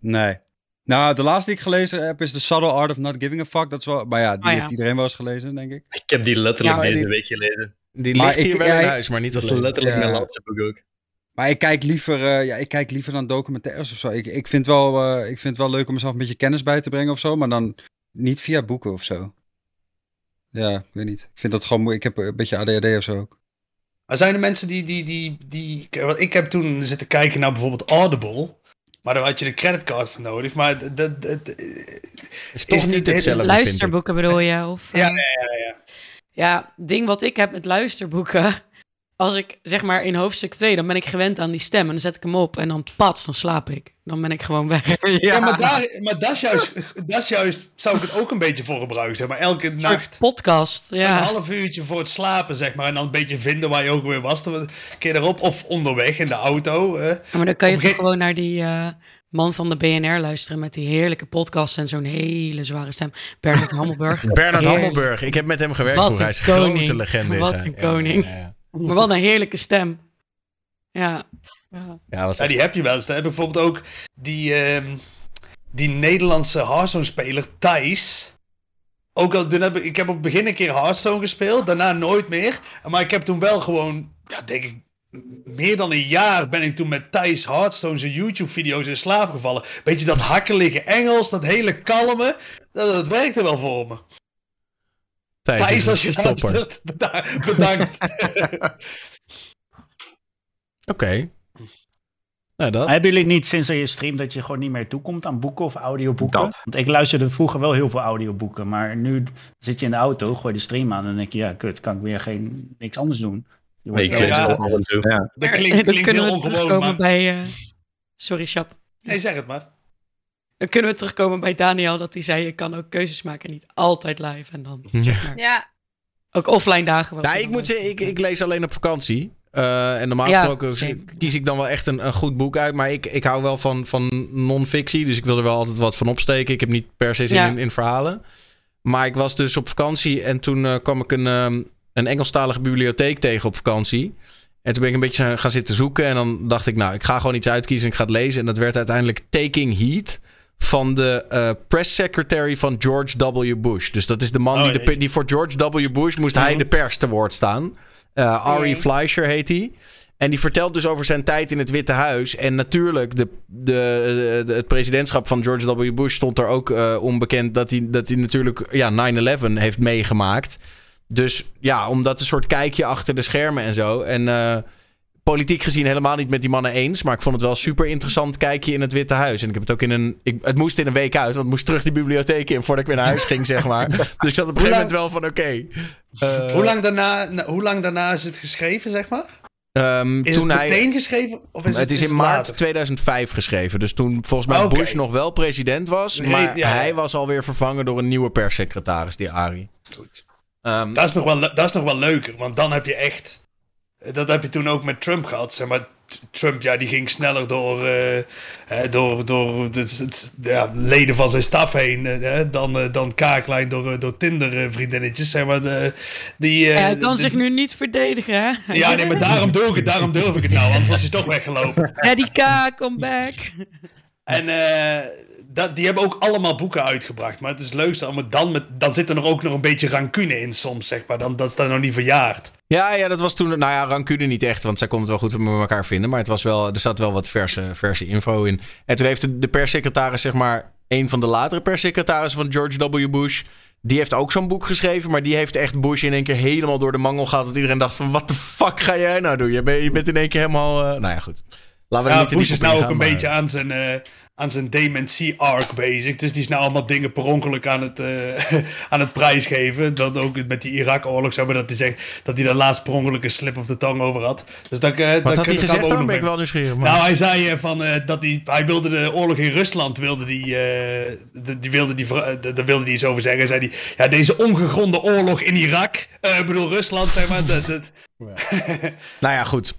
Nee. Nou, de laatste die ik gelezen heb is The Subtle Art of Not Giving a Fuck. Dat is wel, maar ja, die Oh, ja. heeft iedereen wel eens gelezen, denk ik. Ik heb die letterlijk Ja, deze die- week gelezen. Die Maar ligt hier ik- wel ja, in ik- huis, maar niet Dat is letterlijk Ja. mijn laatste boek ook. Maar ik kijk liever, eh, ja, ik kijk liever dan documentaires of zo. Ik, ik, vind wel, eh, ik vind het wel leuk om mezelf een beetje kennis bij te brengen of zo. Maar dan niet via boeken of zo. Ja, ik weet niet. Ik vind dat gewoon moeilijk. Ik heb een beetje ADHD of zo ook. Maar zijn er mensen die, die, die, die... Want ik heb toen zitten kijken naar bijvoorbeeld Audible. Maar daar had je de creditcard voor nodig. Maar dat... dat, dat is toch Is niet hetzelfde, vind ik. Luisterboeken bedoel je? Of, ja, eh, ja, ja, ja. Ja, ding wat ik heb met luisterboeken. Als ik zeg maar in hoofdstuk 2, dan ben ik gewend aan die stem. En dan zet ik hem op en dan pats, dan slaap ik. Dan ben ik gewoon weg. Ja, maar, daar, maar dat, is juist, dat is juist, zou ik het ook een beetje voor gebruiken, zeg maar. Elke nacht podcast, ja. een half uurtje voor het slapen, zeg maar. En dan een beetje vinden waar je ook weer was. Dan keer erop, of onderweg in de auto. eh. Ja, maar dan kan je Op toch gewoon naar die eh, man van de BNR luisteren met die heerlijke podcast en zo'n hele zware stem. Bernard Hammelburg. Bernard. Hammelburg. Ik heb met hem gewerkt Wat. Hij is een grote legende. Wat hij. een koning. ja, ja. Maar wat een heerlijke stem. Ja. ja. Ja, was Ja, die heb je wel eens. Dan heb ik bijvoorbeeld ook die, ehm, die Nederlandse Hearthstone-speler Thijs. Ook al, toen heb ik, ik heb op het begin een keer Hearthstone gespeeld, daarna nooit meer. Maar ik heb toen wel gewoon, ja, denk ik, meer dan een jaar ben ik toen met Thijs Hearthstone zijn YouTube-video's in slaap gevallen. Beetje dat hakkelige Engels, dat hele kalme, dat, dat werkte wel voor me. Thijs is Thijs, als je stopper. luistert, bedankt. Oké. Nou, dat. Hebben jullie niet sinds dat je streamt dat je gewoon niet meer toekomt aan boeken of audioboeken? Dat. Want ik luisterde vroeger wel heel veel audioboeken, maar nu zit je in de auto, gooi je de stream aan en dan denk je, ja, kut, kan ik weer geen, niks anders doen. Je wordt Ik Ja. het ook af en toe. Ja. Dat klinkt, klinkt kunnen heel we ongewoon, terugkomen maar... bij... eh, Sorry, Chap. Nee, zeg het maar. Dan kunnen we terugkomen bij Daniel dat hij zei, je kan ook keuzes maken, niet altijd live. En dan zeg maar, Ja, ook offline dagen. Nou, ik moet zeggen, ik, ik lees alleen op vakantie. Eh, en normaal gesproken kies ik dan wel echt een, een goed boek uit. Maar ik, ik hou wel van, van non-fictie. Dus ik wil er wel altijd wat van opsteken. Ik heb niet per se zin Ja. in, in verhalen. Maar ik was dus op vakantie. En toen eh, kwam ik een, ehm, een Engelstalige bibliotheek tegen op vakantie. En toen ben ik een beetje gaan zitten zoeken. En dan dacht ik, nou, ik ga gewoon iets uitkiezen en ik ga het lezen. En dat werd uiteindelijk Taking Heat. Van de eh, press secretary van George W. Bush. Dus dat is de man Oh, die, de, die voor George W. Bush moest hij de pers te woord staan. Eh Ari. Fleischer heet hij. En die vertelt dus over zijn tijd in het Witte Huis. En natuurlijk, de, de, de- het presidentschap van George W. Bush stond er ook eh, onbekend dat hij, dat hij natuurlijk ja, 9-11 heeft meegemaakt. Dus ja, om dat een soort kijkje achter de schermen en zo. En politiek gezien helemaal niet met die mannen eens. Maar ik vond het wel super interessant kijkje in het Witte Huis. En ik heb het ook in een. Ik, het moest in een week uit, want ik moest terug die bibliotheek in voordat ik weer naar huis ging, zeg maar. Dus ik zat op een gegeven moment wel van: oké. eh, Hoe lang, daarna, hoe lang daarna is het geschreven, zeg maar? ehm, Is toen het hij, meteen geschreven? Of is het is in het maart later? 2005 geschreven. Dus toen volgens mij Oké. Bush nog wel president was. Nee, Maar ja, ja. hij was alweer vervangen door een nieuwe perssecretaris, die Ari. Goed. Ehm, Dat is, nog wel, dat is nog wel leuker, want dan heb je echt... Dat heb je toen ook met Trump gehad, zeg maar. Trump, ja, die ging sneller door, eh, door, door de, ja, leden van zijn staf heen eh, dan, eh, dan Kaaklijn door, door Tinder-vriendinnetjes, zeg maar. De, die, Hij kan zich nu niet verdedigen, hè? Ja, nee, maar daarom doe ik het, daarom durf ik het nou, anders was hij toch weggelopen. Eddie K, come back. En eh, dat, die hebben ook allemaal boeken uitgebracht. Maar het is maar dan, met, dan zit er nog ook nog een beetje rancune in soms, zeg maar. Dan, dat is dan nog niet verjaard. Ja, ja, dat was toen. Nou ja, rancune niet echt, want zij kon het wel goed met elkaar vinden. Maar het was wel, er zat wel wat verse, verse info in. En toen heeft de, de perssecretaris, zeg maar, een van de latere perssecretarissen van George W. Bush. Die heeft ook zo'n boek geschreven, maar die heeft echt Bush in één keer helemaal door de mangel gehad. Dat iedereen dacht van, wat de fuck ga jij nou doen? Je bent, je bent in één keer helemaal... eh, nou ja, goed. Laten we Ja, niet Bush is nou ook een maar- beetje aan zijn, eh, aan zijn dementie-arc bezig. Dus die is nou allemaal dingen per ongeluk aan het, eh, aan het prijsgeven. Dat ook met die Irak-oorlog, zeg maar, dat hij zegt dat hij daar laatst per ongeluk een slip op de tong over had. Dus dat, eh, dat Wat had hij gezegd ook dan? Ben ik wel nieuwsgierig. Maar... Nou, hij zei eh, van, eh, dat hij, hij wilde de oorlog in Rusland, wilde die, eh, de- die wilde die, eh, daar wilde hij iets over zeggen. Hij zei die, ja, deze ongegronde oorlog in Irak, eh, ik bedoel Rusland, zeg maar. Dat, dat, Nou ja, goed.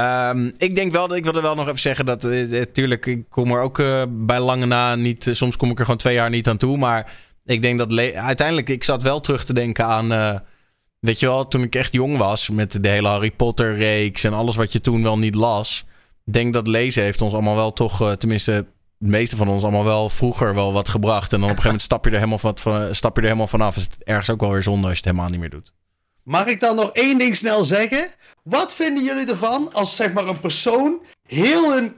Ehm, ik denk wel dat ik wilde wel nog even zeggen dat natuurlijk ik kom er ook eh, bij lange na niet. eh, soms kom ik er gewoon twee jaar niet aan toe, maar ik denk dat uiteindelijk ik zat wel terug te denken aan. eh, weet je wel, toen ik echt jong was met de hele Harry Potter reeks en alles wat je toen wel niet las. Denk dat lezen heeft ons allemaal wel toch, eh, tenminste het meeste van ons allemaal wel vroeger wel wat gebracht. En dan op een gegeven moment stap je er helemaal, van, stap je er helemaal vanaf. Is het ergens ook wel weer zonde als je het helemaal niet meer doet. Mag ik dan nog één ding snel zeggen? Wat vinden jullie ervan als zeg maar een persoon heel hun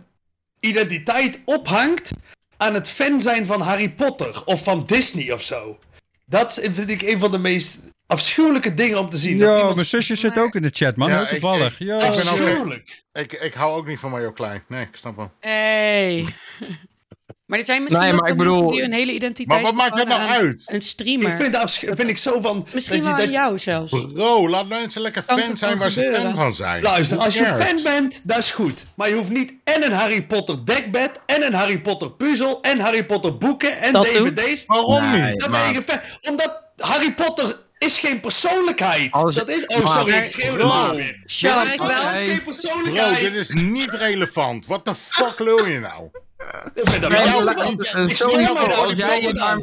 identiteit ophangt aan het fan zijn van Harry Potter of van Disney of zo? Dat vind ik een van de meest afschuwelijke dingen om te zien. dat Yo, iemand mijn zusje zit ook in de chat, man. Ja, Heel toevallig. ik- ik ben ook- afschuwelijk. Ik, ik hou ook niet van Mario Klein. Nee, ik snap hem. Hey. Maar er zijn misschien Nee, ook maar ik wel mensen bedoel- die hun hele identiteit... Maar wat maakt dat nou uit? Een streamer. Ik vind dat, vind ik zo van... Misschien dat je, wel dat aan je- jou zelfs. Bro, laat mensen lekker Kan fan zijn waar ze fan van zijn. Luister, als je fan bent, dat is goed. Maar je hoeft niet en een Harry Potter dekbed, en een Harry Potter puzzel, en Harry Potter boeken, en dvd's. Waarom Nee. niet? Dan maar- ben je fan. Omdat Harry Potter is geen persoonlijkheid. Als- dat is... Oh, sorry, ik schreeuwde Bro. maar weer. Potter wel. is geen Bro, persoonlijkheid. dit is niet relevant. What the fuck lul je nou? Nee, wel Ik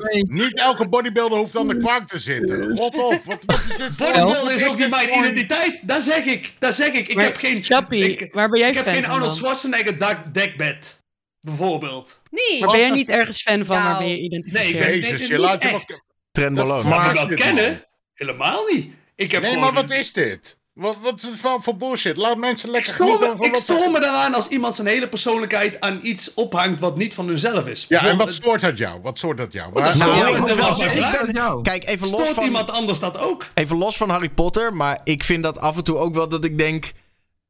me niet elke bodybuilder hoeft aan de kwaak te zitten. Rot op. Wat, wat is dit voor... Bodybuilder is ook niet mijn identiteit. Dat zeg ik. Dat zeg ik. Ik Maar, heb geen... Chappie, ik, waar ben jij ik heb geen Arnold? Schwarzenegger dak- dekbed. Bijvoorbeeld. Nee. Maar ben jij niet ergens fan van Nou, waar ben je nee, ik identificeert? ben- Jezus, nee, je niet laat je Malone. Maar- Maar ik dat dit kennen? nou? Helemaal niet. Ik heb Nee, maar wat is dit? Wat, wat is het van voor bullshit? Laat mensen Ik lekker stoor, genieten me, ik stoor me eraan als iemand zijn hele persoonlijkheid aan iets ophangt wat niet van hunzelf is. Ja, en wat stoort dat jou? Wat stoort dat jou? Waar- Nou, ik moet wel zeggen. ik. Kijk, even los Stoort van... iemand anders dat ook? Even los van Harry Potter, maar ik vind dat af en toe ook wel dat ik denk.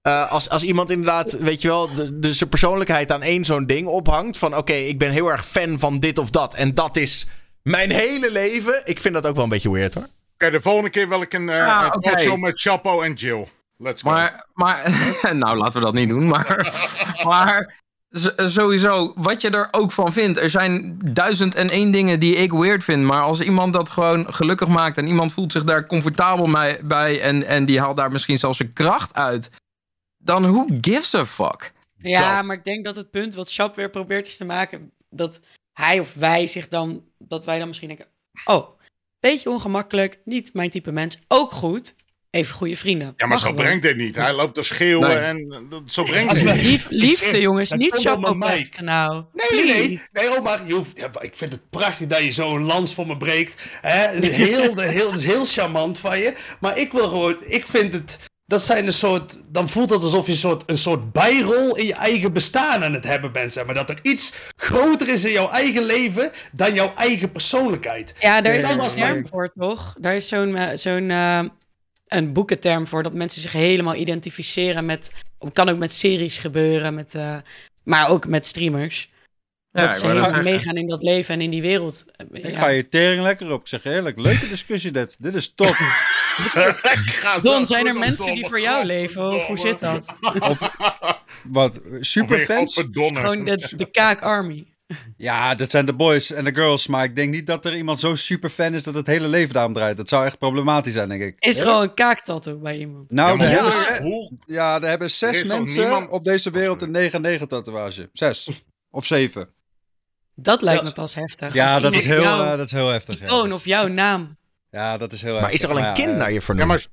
eh, als, als iemand inderdaad, weet je wel, de, de, zijn persoonlijkheid aan één zo'n ding ophangt. Van oké, ik ben heel erg fan van dit of dat. En dat is mijn hele leven. Ik vind dat ook wel een beetje weird hoor. Oké, de volgende keer wil ik een, Ah, talkshow met Chapo en Jill. Let's go. Maar, maar nou laten we dat niet doen. Maar, maar sowieso, wat je er ook van vindt. Er zijn duizend en één dingen die ik weird vind. Maar als iemand dat gewoon gelukkig maakt en iemand voelt zich daar comfortabel mee- bij en, en die haalt daar misschien zelfs zijn kracht uit. Dan who gives a fuck? Ja, maar ik denk dat het punt wat Shap weer probeert is te maken, dat hij of wij zich dan, dat wij dan misschien denken, oh, beetje ongemakkelijk, niet mijn type mens, ook goed, even goede vrienden. ja, maar Mag zo gewoon. brengt dit niet. Hij loopt te schreeuwen Nee. en eh, dat, zo brengt Als dit we- niet. Lief, liefde zeg, jongens, dat niet komt Shap wel op met mij. pesten nou. Nee, nee, Please. nee. Oh, maar je hoeft, ja, ik vind het prachtig dat je zo'n lans voor me breekt. Hè? Heel, de, heel, dat is heel charmant van je. Maar ik wil gewoon, ik vind het, dat zijn een soort, dan voelt het alsof je een soort, een soort bijrol in je eigen bestaan aan het hebben bent. Zeg maar. Dat er iets groter is in jouw eigen leven dan jouw eigen persoonlijkheid. Ja, daar is een term mijn- voor, toch? Daar is zo'n eh, zo'n eh, een boekenterm voor, dat mensen zich helemaal identificeren met, kan ook met series gebeuren, met, eh, maar ook met streamers. Ja, dat ze zeggen. meegaan in dat leven en in die wereld. Eh, Ik ga je tering lekker op. Ik zeg eerlijk, leuke discussie dit. Dit is top. Don, zijn er mensen die voor jou leven? Of hoe zit dat? Wat, superfans? Gewoon de, de Kaak Army. Ja, dat zijn de boys en de girls. Maar ik denk niet dat er iemand zo superfan is dat het hele leven daarom draait. Dat zou echt problematisch zijn, denk ik. Is er al een kaaktattoo bij iemand? Nou, Ja, er Ja. hebben ja, er hebben zes Er mensen niemand- op deze wereld een 9-9 tatoeage. Zes. Of zeven. Dat lijkt Ja. me pas heftig. Ja, dat is, heel, jouw eh, dat is heel heftig. Ja. of jouw naam. ja, dat is heel Maar heftig. is er al een kind eh, naar je Ja, vernoemd? maar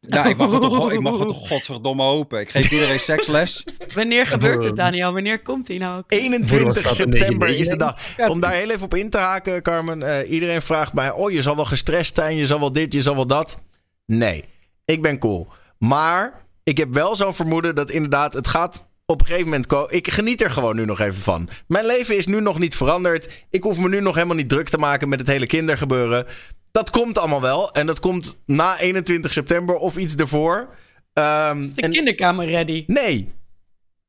Ja, ik mag het toch, ik mag het toch godverdomme hopen. Ik geef iedereen seksles. Wanneer gebeurt het, Daniel? Wanneer komt hij nou? 21 staat er september 9-9? is de dag. Om daar heel even op in te haken, Carmen. eh, iedereen vraagt mij: Oh, je zal wel gestrest zijn, je zal wel dit, je zal wel dat. Nee, ik ben cool. Maar ik heb wel zo'n vermoeden dat inderdaad het gaat op een gegeven moment. Ik geniet er gewoon nu nog even van. Mijn leven is nu nog niet veranderd. Ik hoef me nu nog helemaal niet druk te maken met het hele kindergebeuren. Dat komt allemaal wel. En dat komt na 21 september of iets ervoor. Ehm, De en, kinderkamer ready. nee,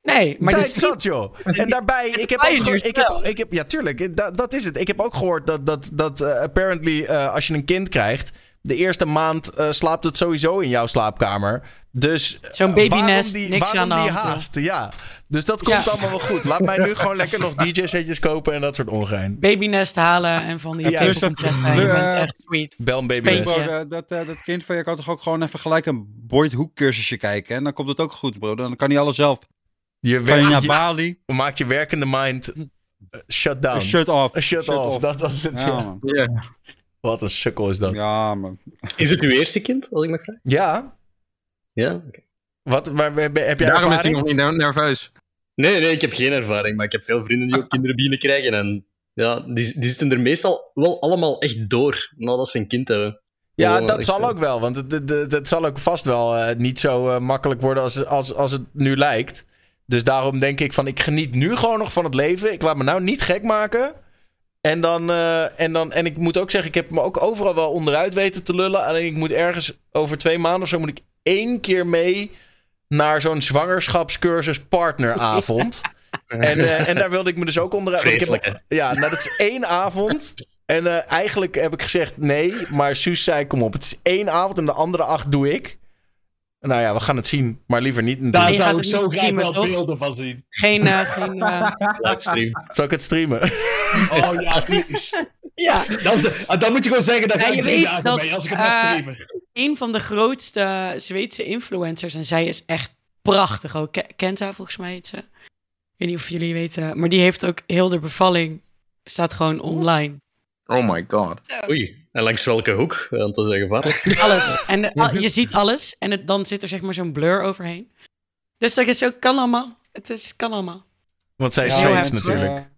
Nee, maar Tijd dus zat, joh. En daarbij, ik heb ook gehoord, ik heb, ik heb, ja, tuurlijk, dat, dat is het. Ik heb ook gehoord dat, dat, dat eh, apparently, eh, als je een kind krijgt, de eerste maand eh, slaapt het sowieso in jouw slaapkamer. Dus eh, Zo'n waarom babynest, die, niks waarom die ja. haast? Ja, dus dat komt Ja. allemaal wel goed. Laat mij nu gewoon lekker nog DJ-setjes kopen en dat soort ongein. babynest halen en van die Ja, dus dat- testen. Je eh, bent echt sweet. Bel een baby. Speentje. Bro, dat, dat, eh, dat kind van je kan toch ook gewoon even gelijk een Boyd Hoek cursusje kijken. En dan komt het ook goed, bro. Dan kan hij alles zelf. Je, Kan je naar werkt, je Bali. maakt je werkende mind eh, shut down. Shut off. A shut, off. Dat was het, Ja, ja. Ja. Wat een sukkel is dat. Ja. Ja, man. Is het uw eerste kind, als ik mag vragen? Ja? Oké. Wat, waar, heb jij Daarom is hij ervaring? nog niet ner- nerveus. Nee, nee, ik heb geen ervaring, maar ik heb veel vrienden die ook kinderen beginnen krijgen. En ja, die, die zitten er meestal wel allemaal echt door nadat ze een kind hebben. Ja, Ja, dat zal ook wel. Want het, het, het, het zal ook vast wel eh, niet zo eh, makkelijk worden als, als, als het nu lijkt. Dus daarom denk ik van, ik geniet nu gewoon nog van het leven. Ik laat me nou niet gek maken. En dan, eh, en dan, en ik moet ook zeggen, ik heb me ook overal wel onderuit weten te lullen. Alleen ik moet ergens over twee maanden of zo moet ik één keer mee naar zo'n zwangerschapscursus partneravond. En, eh, en daar wilde ik me dus ook onder... want ik heb- Vreselijk, ja, nou, dat is één avond. En eh, eigenlijk heb ik gezegd nee, maar Suus zei kom op. Het is één avond en de andere acht doe ik. Nou ja, we gaan het zien, maar liever niet Daar natuurlijk. gaat zou ik het zo niet graag streamen, wel toch? beelden van zien. Geen, eh, geen eh, Livestream. Zal ik het streamen? Oh ja, please. ja. Dan, ah, dan moet je gewoon zeggen, dat Ja, ik drie weet dagen dat, mee als ik het mag eh, streamen. een van de grootste Zweedse influencers. En zij is echt prachtig ook. Ke- Kenta, volgens mij heet ze. Ik weet niet of jullie weten. Maar die heeft ook heel de bevalling. Staat gewoon online. Oh my god. Oei, en langs welke hoek? Want dat is gevaarlijk. Alles. En eh, al- je ziet alles. En het, dan zit er zeg maar zo'n blur overheen. Dus dat is ook, kan allemaal. Het is, kan allemaal. Want zij is Ja, Zweeds ja. natuurlijk.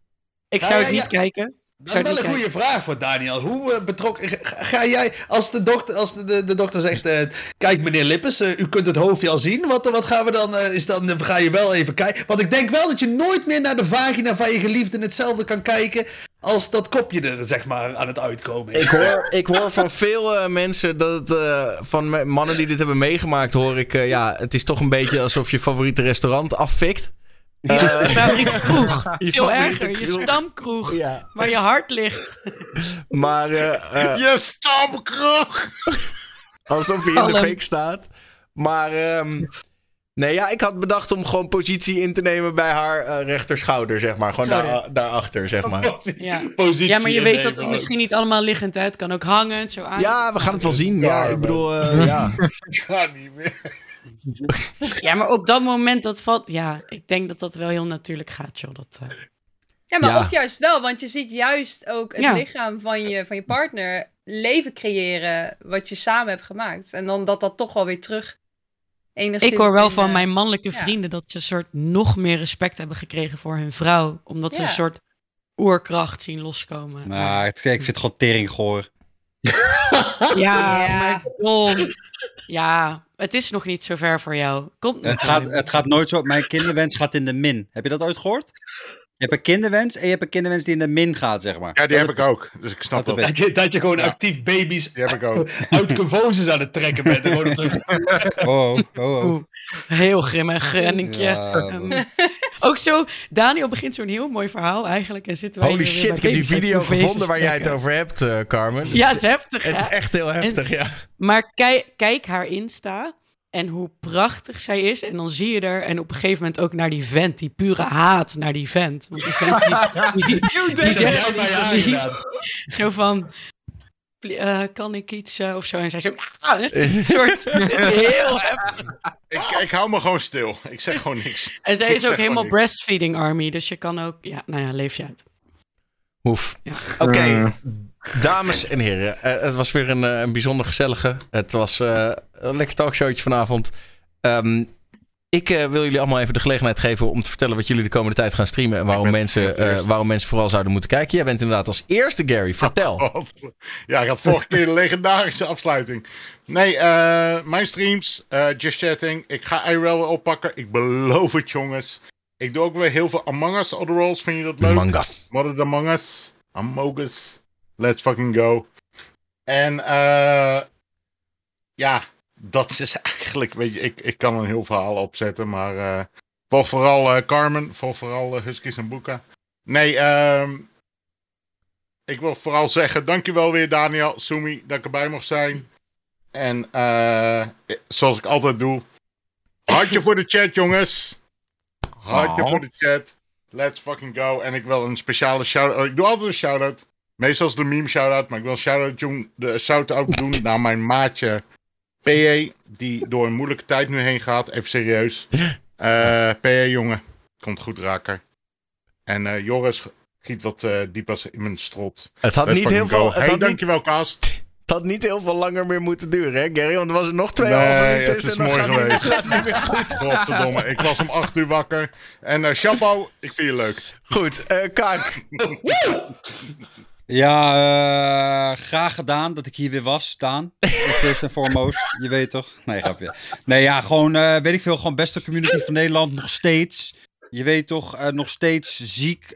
Ik Ja, zou ja, het niet kijken. Dat zou is wel een goede vraag voor Daniel. Hoe eh, betrokken ga, ga jij, als de dokter, als de, de, de dokter zegt, eh, kijk meneer Lippes, u kunt het hoofdje al zien. Wat, wat gaan we dan, is dan, ga je wel even kijken. Want ik denk wel dat je nooit meer naar de vagina van je geliefde hetzelfde kan kijken als dat kopje er, zeg maar, aan het uitkomen is. Ik hoor, ik hoor van veel eh, mensen dat het, eh, van mannen die dit hebben meegemaakt, hoor ik, eh, ja, het is toch een beetje alsof je favoriete restaurant affikt. Eh, Je favoriete kroeg. Je Veel erger. Je kroeg. stamkroeg. ja. Waar je hart ligt. Maar Je stamkroeg! alsof hij in de fik staat. Maar ehm, nee, ja, ik had bedacht om gewoon positie in te nemen bij haar eh, rechterschouder, zeg maar. Gewoon daar, Schouder. daarachter, zeg maar. Ja. Positie ja, maar je weet dat het misschien niet allemaal liggend is. Het kan ook hangend, zo aan. Ja, we gaan het wel zien. Ja, ik bedoel, eh, ja. Ik ga niet meer. Ja, maar op dat moment dat valt... Ja, ik denk dat dat wel heel natuurlijk gaat, joh. Dat, eh, Ja, maar Ja. of juist wel, want je ziet juist ook het Ja. lichaam van je, van je partner leven creëren wat je samen hebt gemaakt. En dan dat dat toch wel weer terug enigszins Ik hoor wel in, van eh, mijn mannelijke ja. vrienden dat ze een soort nog meer respect hebben gekregen voor hun vrouw. Omdat ze een soort oerkracht zien loskomen. Nou, het, ik vind het gewoon teringgoor. Ja, Ja. Ja, het is nog niet zo ver voor jou. Komt nog Het gaat, het gaat nooit zo. Mijn kinderwens gaat in de min. Heb je dat ooit gehoord? Je hebt een kinderwens en je hebt een kinderwens die in de min gaat, zeg maar. Ja, die Dat heb ik ook. Dus ik snap Dat dat. Dat je, dat je gewoon Ja. actief baby's Die heb ik ook. uit aan het trekken bent. en gewoon op de... Oh, oh, oh. Heel grimmig, Renninkje. Ja, Ehm, ook zo, Daniel begint zo'n heel mooi verhaal eigenlijk. En zitten wij Holy weer shit, ik heb die video gevonden waar jij het over hebt, eh, Carmen. Ja, het is heftig, het is echt heel heftig, ja. Maar kijk, kijk haar Insta en hoe prachtig zij is. En dan zie je er, en op een gegeven moment ook naar die vent, die pure haat naar die vent. Want die vent, die, die, die, die Dat zegt iets zo van, "Pl- eh, kan ik iets eh, of zo? En zij zo, nou, het is een soort, het is heel heftig. Ik, ik hou me gewoon stil. Ik zeg gewoon niks. En zij is ook helemaal niks. breastfeeding army, dus je kan ook, ja, nou ja, leef je uit. Hoef. Ja. Oké, dames en heren. eh, het was weer een, eh, een bijzonder gezellige. Het was eh, een lekker talkshowtje vanavond. Ehm, ik wil jullie allemaal even de gelegenheid geven om te vertellen wat jullie de komende tijd gaan streamen. En waarom, mensen, waarom mensen vooral zouden moeten kijken. Jij bent inderdaad als eerste, Gary. Vertel. Ja, ik had vorige keer de legendarische afsluiting. Nee, mijn streams, Just Chatting. Ik ga IRL weer oppakken. Ik beloof het, jongens. Ik doe ook weer heel veel Among Us Other Rolls. Vind je dat leuk? Mangas. What is Among Us? Among Us. Let's fucking go. En eh ja, dat is eigenlijk, weet je, ik, ik kan een heel verhaal opzetten, maar eh volg vooral eh, Carmen, volg vooral Huskies en Boeka. Nee, ehm ik wil vooral zeggen, dankjewel weer Daniel, Sumi, dat ik erbij mocht zijn. En eh zoals ik altijd doe, hartje voor de chat jongens. Hartje Oh. voor de chat. Let's fucking go. En ik wil een speciale shout-out. Ik doe altijd een shout-out. Meestal is een meme shout-out. Maar ik wil shout-out doen, de shout-out doen naar mijn maatje PE. Die door een moeilijke tijd nu heen gaat. Even serieus. Eh PE, jongen. Komt goed raken. En eh, Joris giet wat diepas in mijn strot. Het had Let's niet heel veel... Het Hey, had niet, dankjewel, Kast. het had niet heel veel langer meer moeten duren, hè, Gary? Want er was er nog twee Nee, halve en dan mooi gaat het- geweest. gaat niet meer goed. Godverdomme. Ik was om 8 uur wakker. En chapeau, ik vind je leuk. Goed, eh Kaak. Ja, eh, graag gedaan dat ik hier weer was, staan. First and foremost, je weet toch? Nee, grapje. Nee, ja, gewoon, eh, weet ik veel, gewoon beste community van Nederland, nog steeds. Je weet toch, eh, nog steeds ziek.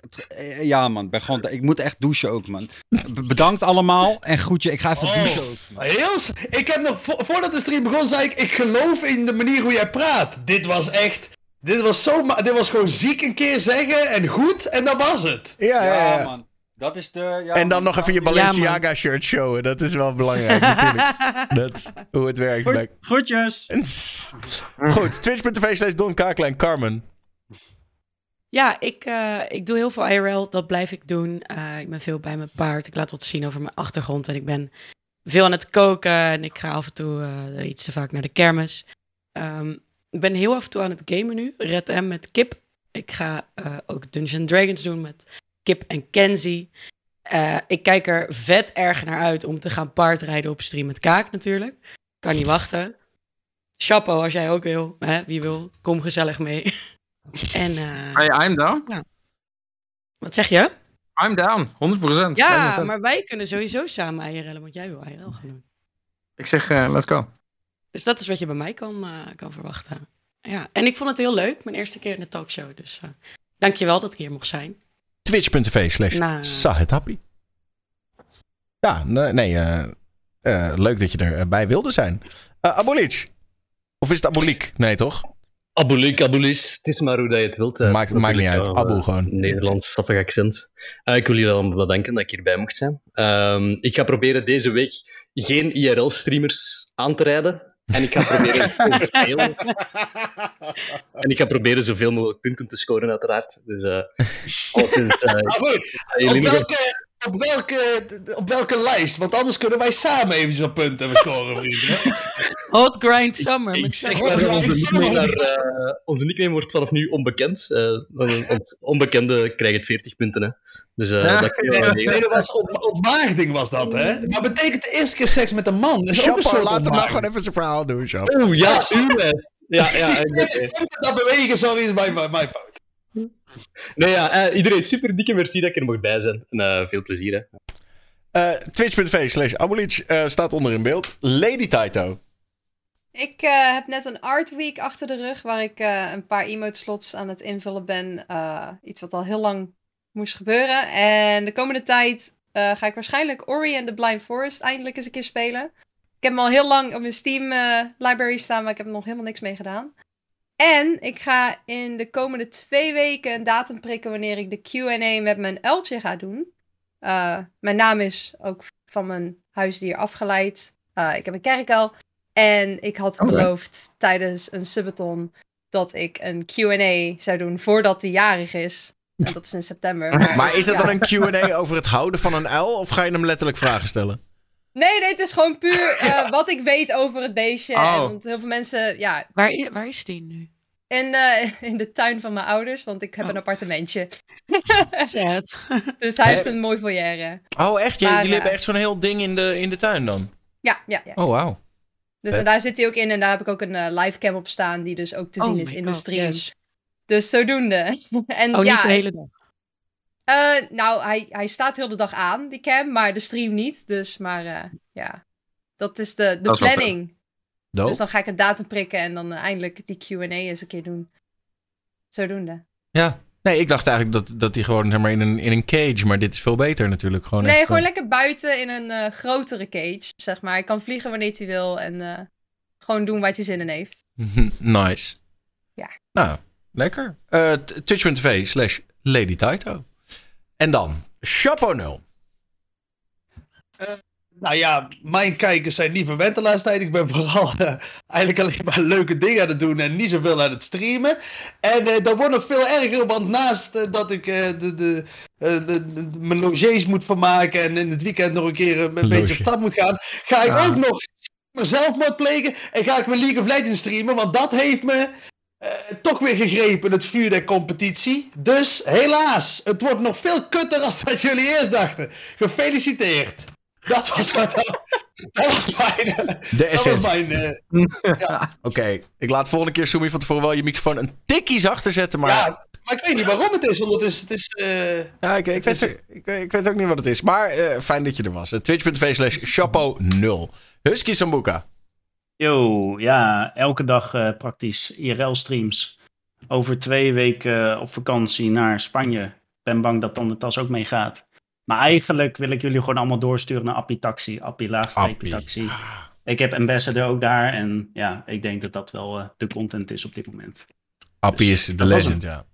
Ja, man, ben gewoon, ik moet echt douchen ook, man. B- bedankt allemaal en groetje, ik ga even douchen ook. Heel, s- ik heb nog, vo- voordat de stream begon, zei ik, ik geloof in de manier hoe jij praat. Dit was echt, Dit was, zo dit was gewoon ziek een keer zeggen en goed en dat was het. Ja, ja, ja. man. Dat is de... Ja, En dan nog even je. Balenciaga shirt showen. Dat is wel belangrijk natuurlijk. Dat is hoe het werkt. bij- Groetjes. Goed, twitch.tv slash Don Carmen. Ja, ik, eh, ik doe heel veel IRL. Dat blijf ik doen. Eh, ik ben veel bij mijn paard. Ik laat wat zien over mijn achtergrond. En ik ben veel aan het koken. En ik ga af en toe eh, iets te vaak naar de kermis. Ehm, ik ben heel af en toe aan het gamen nu. Red M met Kip. Ik ga eh, ook Dungeons Dragons doen met Kip en Kenzie. Eh, ik kijk er vet erg naar uit om te gaan paardrijden op stream met Kaak natuurlijk. Kan niet wachten. Chapeau als jij ook wil. Hè? Wie wil, kom gezellig mee. en, eh, Hey, I'm down. wat zeg je? I'm down, 100%. Ja, maar wij kunnen sowieso samen IRL'en, want jij wil IRL gaan doen. Ik zeg, eh, let's go. Dus dat is wat je bij mij kan, kan verwachten. Ja, en ik vond het heel leuk, mijn eerste keer in de talkshow. Dus dankjewel dat ik hier mocht zijn. Twitch.tv slash Nou. Sahetappie. Ja, nee, nee eh, eh, leuk dat je erbij wilde zijn. Uh, Abolic. Of is het Abolik? Nee, toch? Abulik, abulis. Het is maar hoe dat je het wilt. Maakt- Het is maakt niet uit. eh, gewoon. Nederlands, sappig accent. Eh, ik wil jullie allemaal bedanken dat ik hierbij mocht zijn. Ehm, ik ga proberen deze week geen IRL-streamers aan te rijden. En ik ga proberen zoveel, en ik ga proberen zoveel mogelijk punten te scoren, uiteraard. Dus eh alles is, eh, jullie op welke, op, welke, op welke lijst? Want anders kunnen wij samen eventjes op punten scoren, vrienden. Hot Grind Summer. Ik met zeg Sam. maar, onze ik zeg nickname, maar- naar, eh, onze nickname wordt vanaf nu onbekend. Eh, want onbekende krijgen 40 punten. Hè. Dus eh, Ja. dat kun je wel Nee, dat was ont ontmaagding was dat, hè? Maar betekent de eerste keer seks met een man? Dat is ook een soort laat hem nou gewoon even zijn verhaal doen, Chapo. Oeh, ja, uw lijst. Ja, Ik ja, zie oké. dat bewegen, sorry, is mijn, mijn, mijn fout. Nee, ja, eh, iedereen super dikke merci dat ik er mocht bij zijn. En eh, veel plezier. Hè. Eh, Twitch.tv slash eh, staat onder in beeld. Lady Taito. Ik eh, heb net een Art Week achter de rug, waar ik eh, een paar emote slots aan het invullen ben. Eh, iets wat al heel lang moest gebeuren. En de komende tijd eh, ga ik waarschijnlijk Ori and the Blind Forest eindelijk eens een keer spelen. Ik heb hem al heel lang op mijn Steam eh, library staan, maar ik heb er nog helemaal niks mee gedaan. En ik ga in de komende twee weken een datum prikken wanneer ik de Q&A met mijn uiltje ga doen. Eh, mijn naam is ook van mijn huisdier afgeleid. Ik heb een kerkuil. En ik had beloofd tijdens een subathon dat ik een Q&A zou doen voordat hij jarig is. En dat is in september. Maar is dat Ja. dan een Q&A over het houden van een uil? Of ga je hem letterlijk vragen stellen? Nee, nee, het is gewoon puur eh, wat ik weet over het beestje. Oh. En want heel veel mensen, ja, Waar, waar is die nu? in, eh, in de tuin van mijn ouders, want ik heb Oh. een appartementje. Zet. Dus hij heeft een mooi foyer. Oh, echt? Maar, jullie eh, hebben echt zo'n heel ding in de, in de tuin dan? Ja, ja, ja. Oh, wauw. Dus en daar zit hij ook in en daar heb ik ook een eh, livecam op staan die dus ook te zien Oh is my in de stream. yes. Dus zodoende. en Oh, ja, niet de hele dag. eh, nou, hij, hij staat heel de dag aan, die cam, maar de stream niet. Dus, maar eh, ja, dat is de, de is planning. Dope. Dus dan ga ik een datum prikken en dan eh, eindelijk die Q&A eens een keer doen. Zodoende. Ja. Nee, ik dacht eigenlijk dat, dat hij gewoon zeg maar, in, een, in een cage, maar dit is veel beter natuurlijk. Gewoon nee, echt, gewoon lekker buiten in een eh, grotere cage, zeg maar. Hij kan vliegen wanneer hij wil en eh, gewoon doen waar hij zin in heeft. nice. Ja. Nou, lekker. Eh, t- Twitch.tv slash Lady Taito. En dan, Chapo 0. Nou ja, mijn kijkers zijn niet verwend de laatste tijd. Ik ben vooral eh, eigenlijk alleen maar leuke dingen aan het doen en niet zoveel aan het streamen. En eh, dat wordt nog veel erger, want naast eh, dat ik eh, de, de, eh, mijn logies moet vermaken en in het weekend nog een keer eh, een Loge. beetje op stap moet gaan, ga ik Ah. ook nog zelfmoord plegen en ga ik mijn League of Legends streamen, want dat heeft me eh, toch weer gegrepen, het vuur der competitie. Dus helaas, het wordt nog veel kutter als dat jullie eerst dachten. Gefeliciteerd. Dat was, wat, dat was mijn... De Dat was essentie. eh, Oké, ik laat volgende keer Sumi van tevoren wel je microfoon een tikkie zachter zetten, maar... ja, maar ik weet niet waarom het is, want het is... Het is eh, Ja, ik, ik, weet, ook- ik, ik weet ook niet wat het is. Maar eh, fijn dat je er was. Eh, Twitch.tv slash Chapo 0. Husky Sambuca. Yo, ja, elke dag eh, praktisch IRL-streams. Over twee weken eh, op vakantie naar Spanje. Ben bang dat dan de tas ook meegaat. Maar eigenlijk wil ik jullie gewoon allemaal doorsturen naar Appie Taxi. Appie laagstreepje taxi. Ik heb Ambassador ook daar. En ja, ik denk dat dat wel eh, de content is op dit moment. Appie is de legend, ja.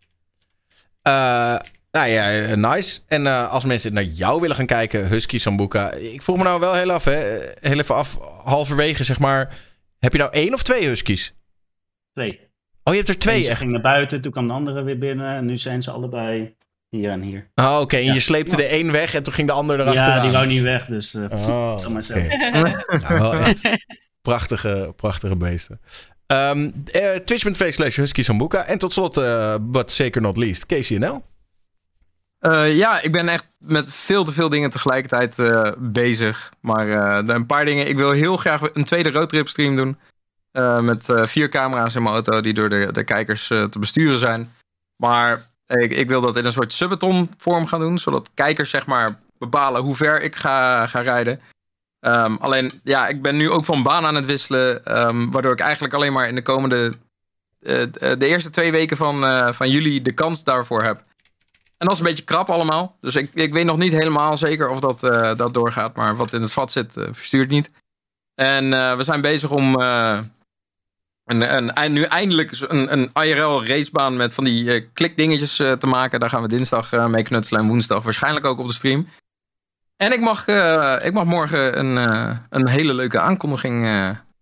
Nou ja, nice. En als mensen naar jou willen gaan kijken, Husky Sambuca. Ik vroeg me nou wel heel af, hè. Heel even af, halverwege, zeg maar. Heb je nou één of twee Huskies? Twee. Oh, je hebt er twee, echt? ging naar buiten, toen kwam de andere weer binnen. En nu zijn ze allebei hier en hier. Oh, oké. En Ja. je sleepte de één weg en toen ging de ander erachter. Ja, die wou niet weg, dus... eh Oh, maar zo. Nou, wel echt prachtige, prachtige beesten. Ehm eh, Twitch.tv slash Husky. En tot slot, eh but zeker not least, KCNL. Eh, ja, ik ben echt met veel te veel dingen tegelijkertijd eh, bezig. Maar eh, een paar dingen. Ik wil heel graag een tweede roadtrip stream doen. Met vier camera's in mijn auto die door de, de kijkers te besturen zijn. Maar ik, ik wil dat in een soort subathon vorm gaan doen. Zodat kijkers zeg maar bepalen hoe ver ik ga, ga rijden. Ehm, alleen, ja, ik ben nu ook van baan aan het wisselen. ehm, waardoor ik eigenlijk alleen maar in de komende... de eerste twee weken van, van juli de kans daarvoor heb. En dat is een beetje krap allemaal. Dus ik, ik weet nog niet helemaal zeker of dat, eh, dat doorgaat. Maar wat in het vat zit, eh, verstuurt niet. En eh, we zijn bezig om een, een, nu eindelijk een, een IRL racebaan met van die klikdingetjes te maken. Daar gaan we dinsdag mee knutselen en woensdag waarschijnlijk ook op de stream. En ik mag, ik mag morgen een, een hele leuke aankondiging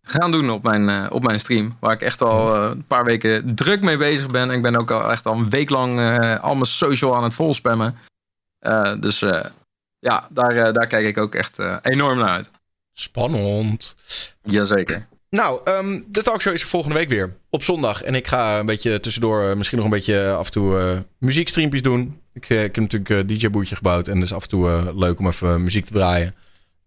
gaan doen op mijn, eh, op mijn stream. Waar ik echt al eh, een paar weken druk mee bezig ben. Ik ben ook al echt al een week lang eh, al mijn social aan het volspammen. Dus ja, daar, daar kijk ik ook echt enorm naar uit. Spannend. Jazeker. Nou, ehm, de talkshow is volgende week weer. Op zondag. En ik ga een beetje tussendoor misschien nog een beetje af en toe eh muziekstreampjes doen. Ik, ik heb natuurlijk een DJ-boertje gebouwd. En het is af en toe leuk om even muziek te draaien.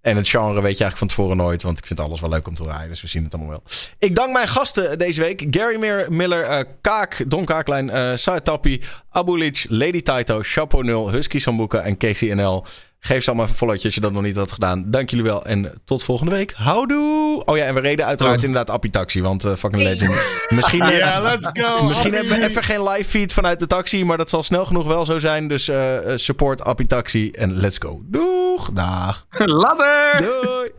En het genre weet je eigenlijk van tevoren nooit. Want ik vind alles wel leuk om te draaien. Dus we zien het allemaal wel. Ik dank mijn gasten deze week. Gary Mir- Miller, eh, Kaak, Don Kaaklijn, eh Saad Tappie, Abulic, Lady Taito, Chapeau 0, Husky Sambuca en KCNL. Geef ze allemaal even een followtje als je dat nog niet had gedaan. Dank jullie wel en tot volgende week. Houdoe! Oh ja, en we reden uiteraard inderdaad Appie Taxi, want eh, fucking legend. Misschien, eh, Ja, let's go. misschien hebben we even geen live feed vanuit de taxi, maar dat zal snel genoeg wel zo zijn. Dus eh, eh, support Appie Taxi en let's go. Doeg! Dag! Later! Doei!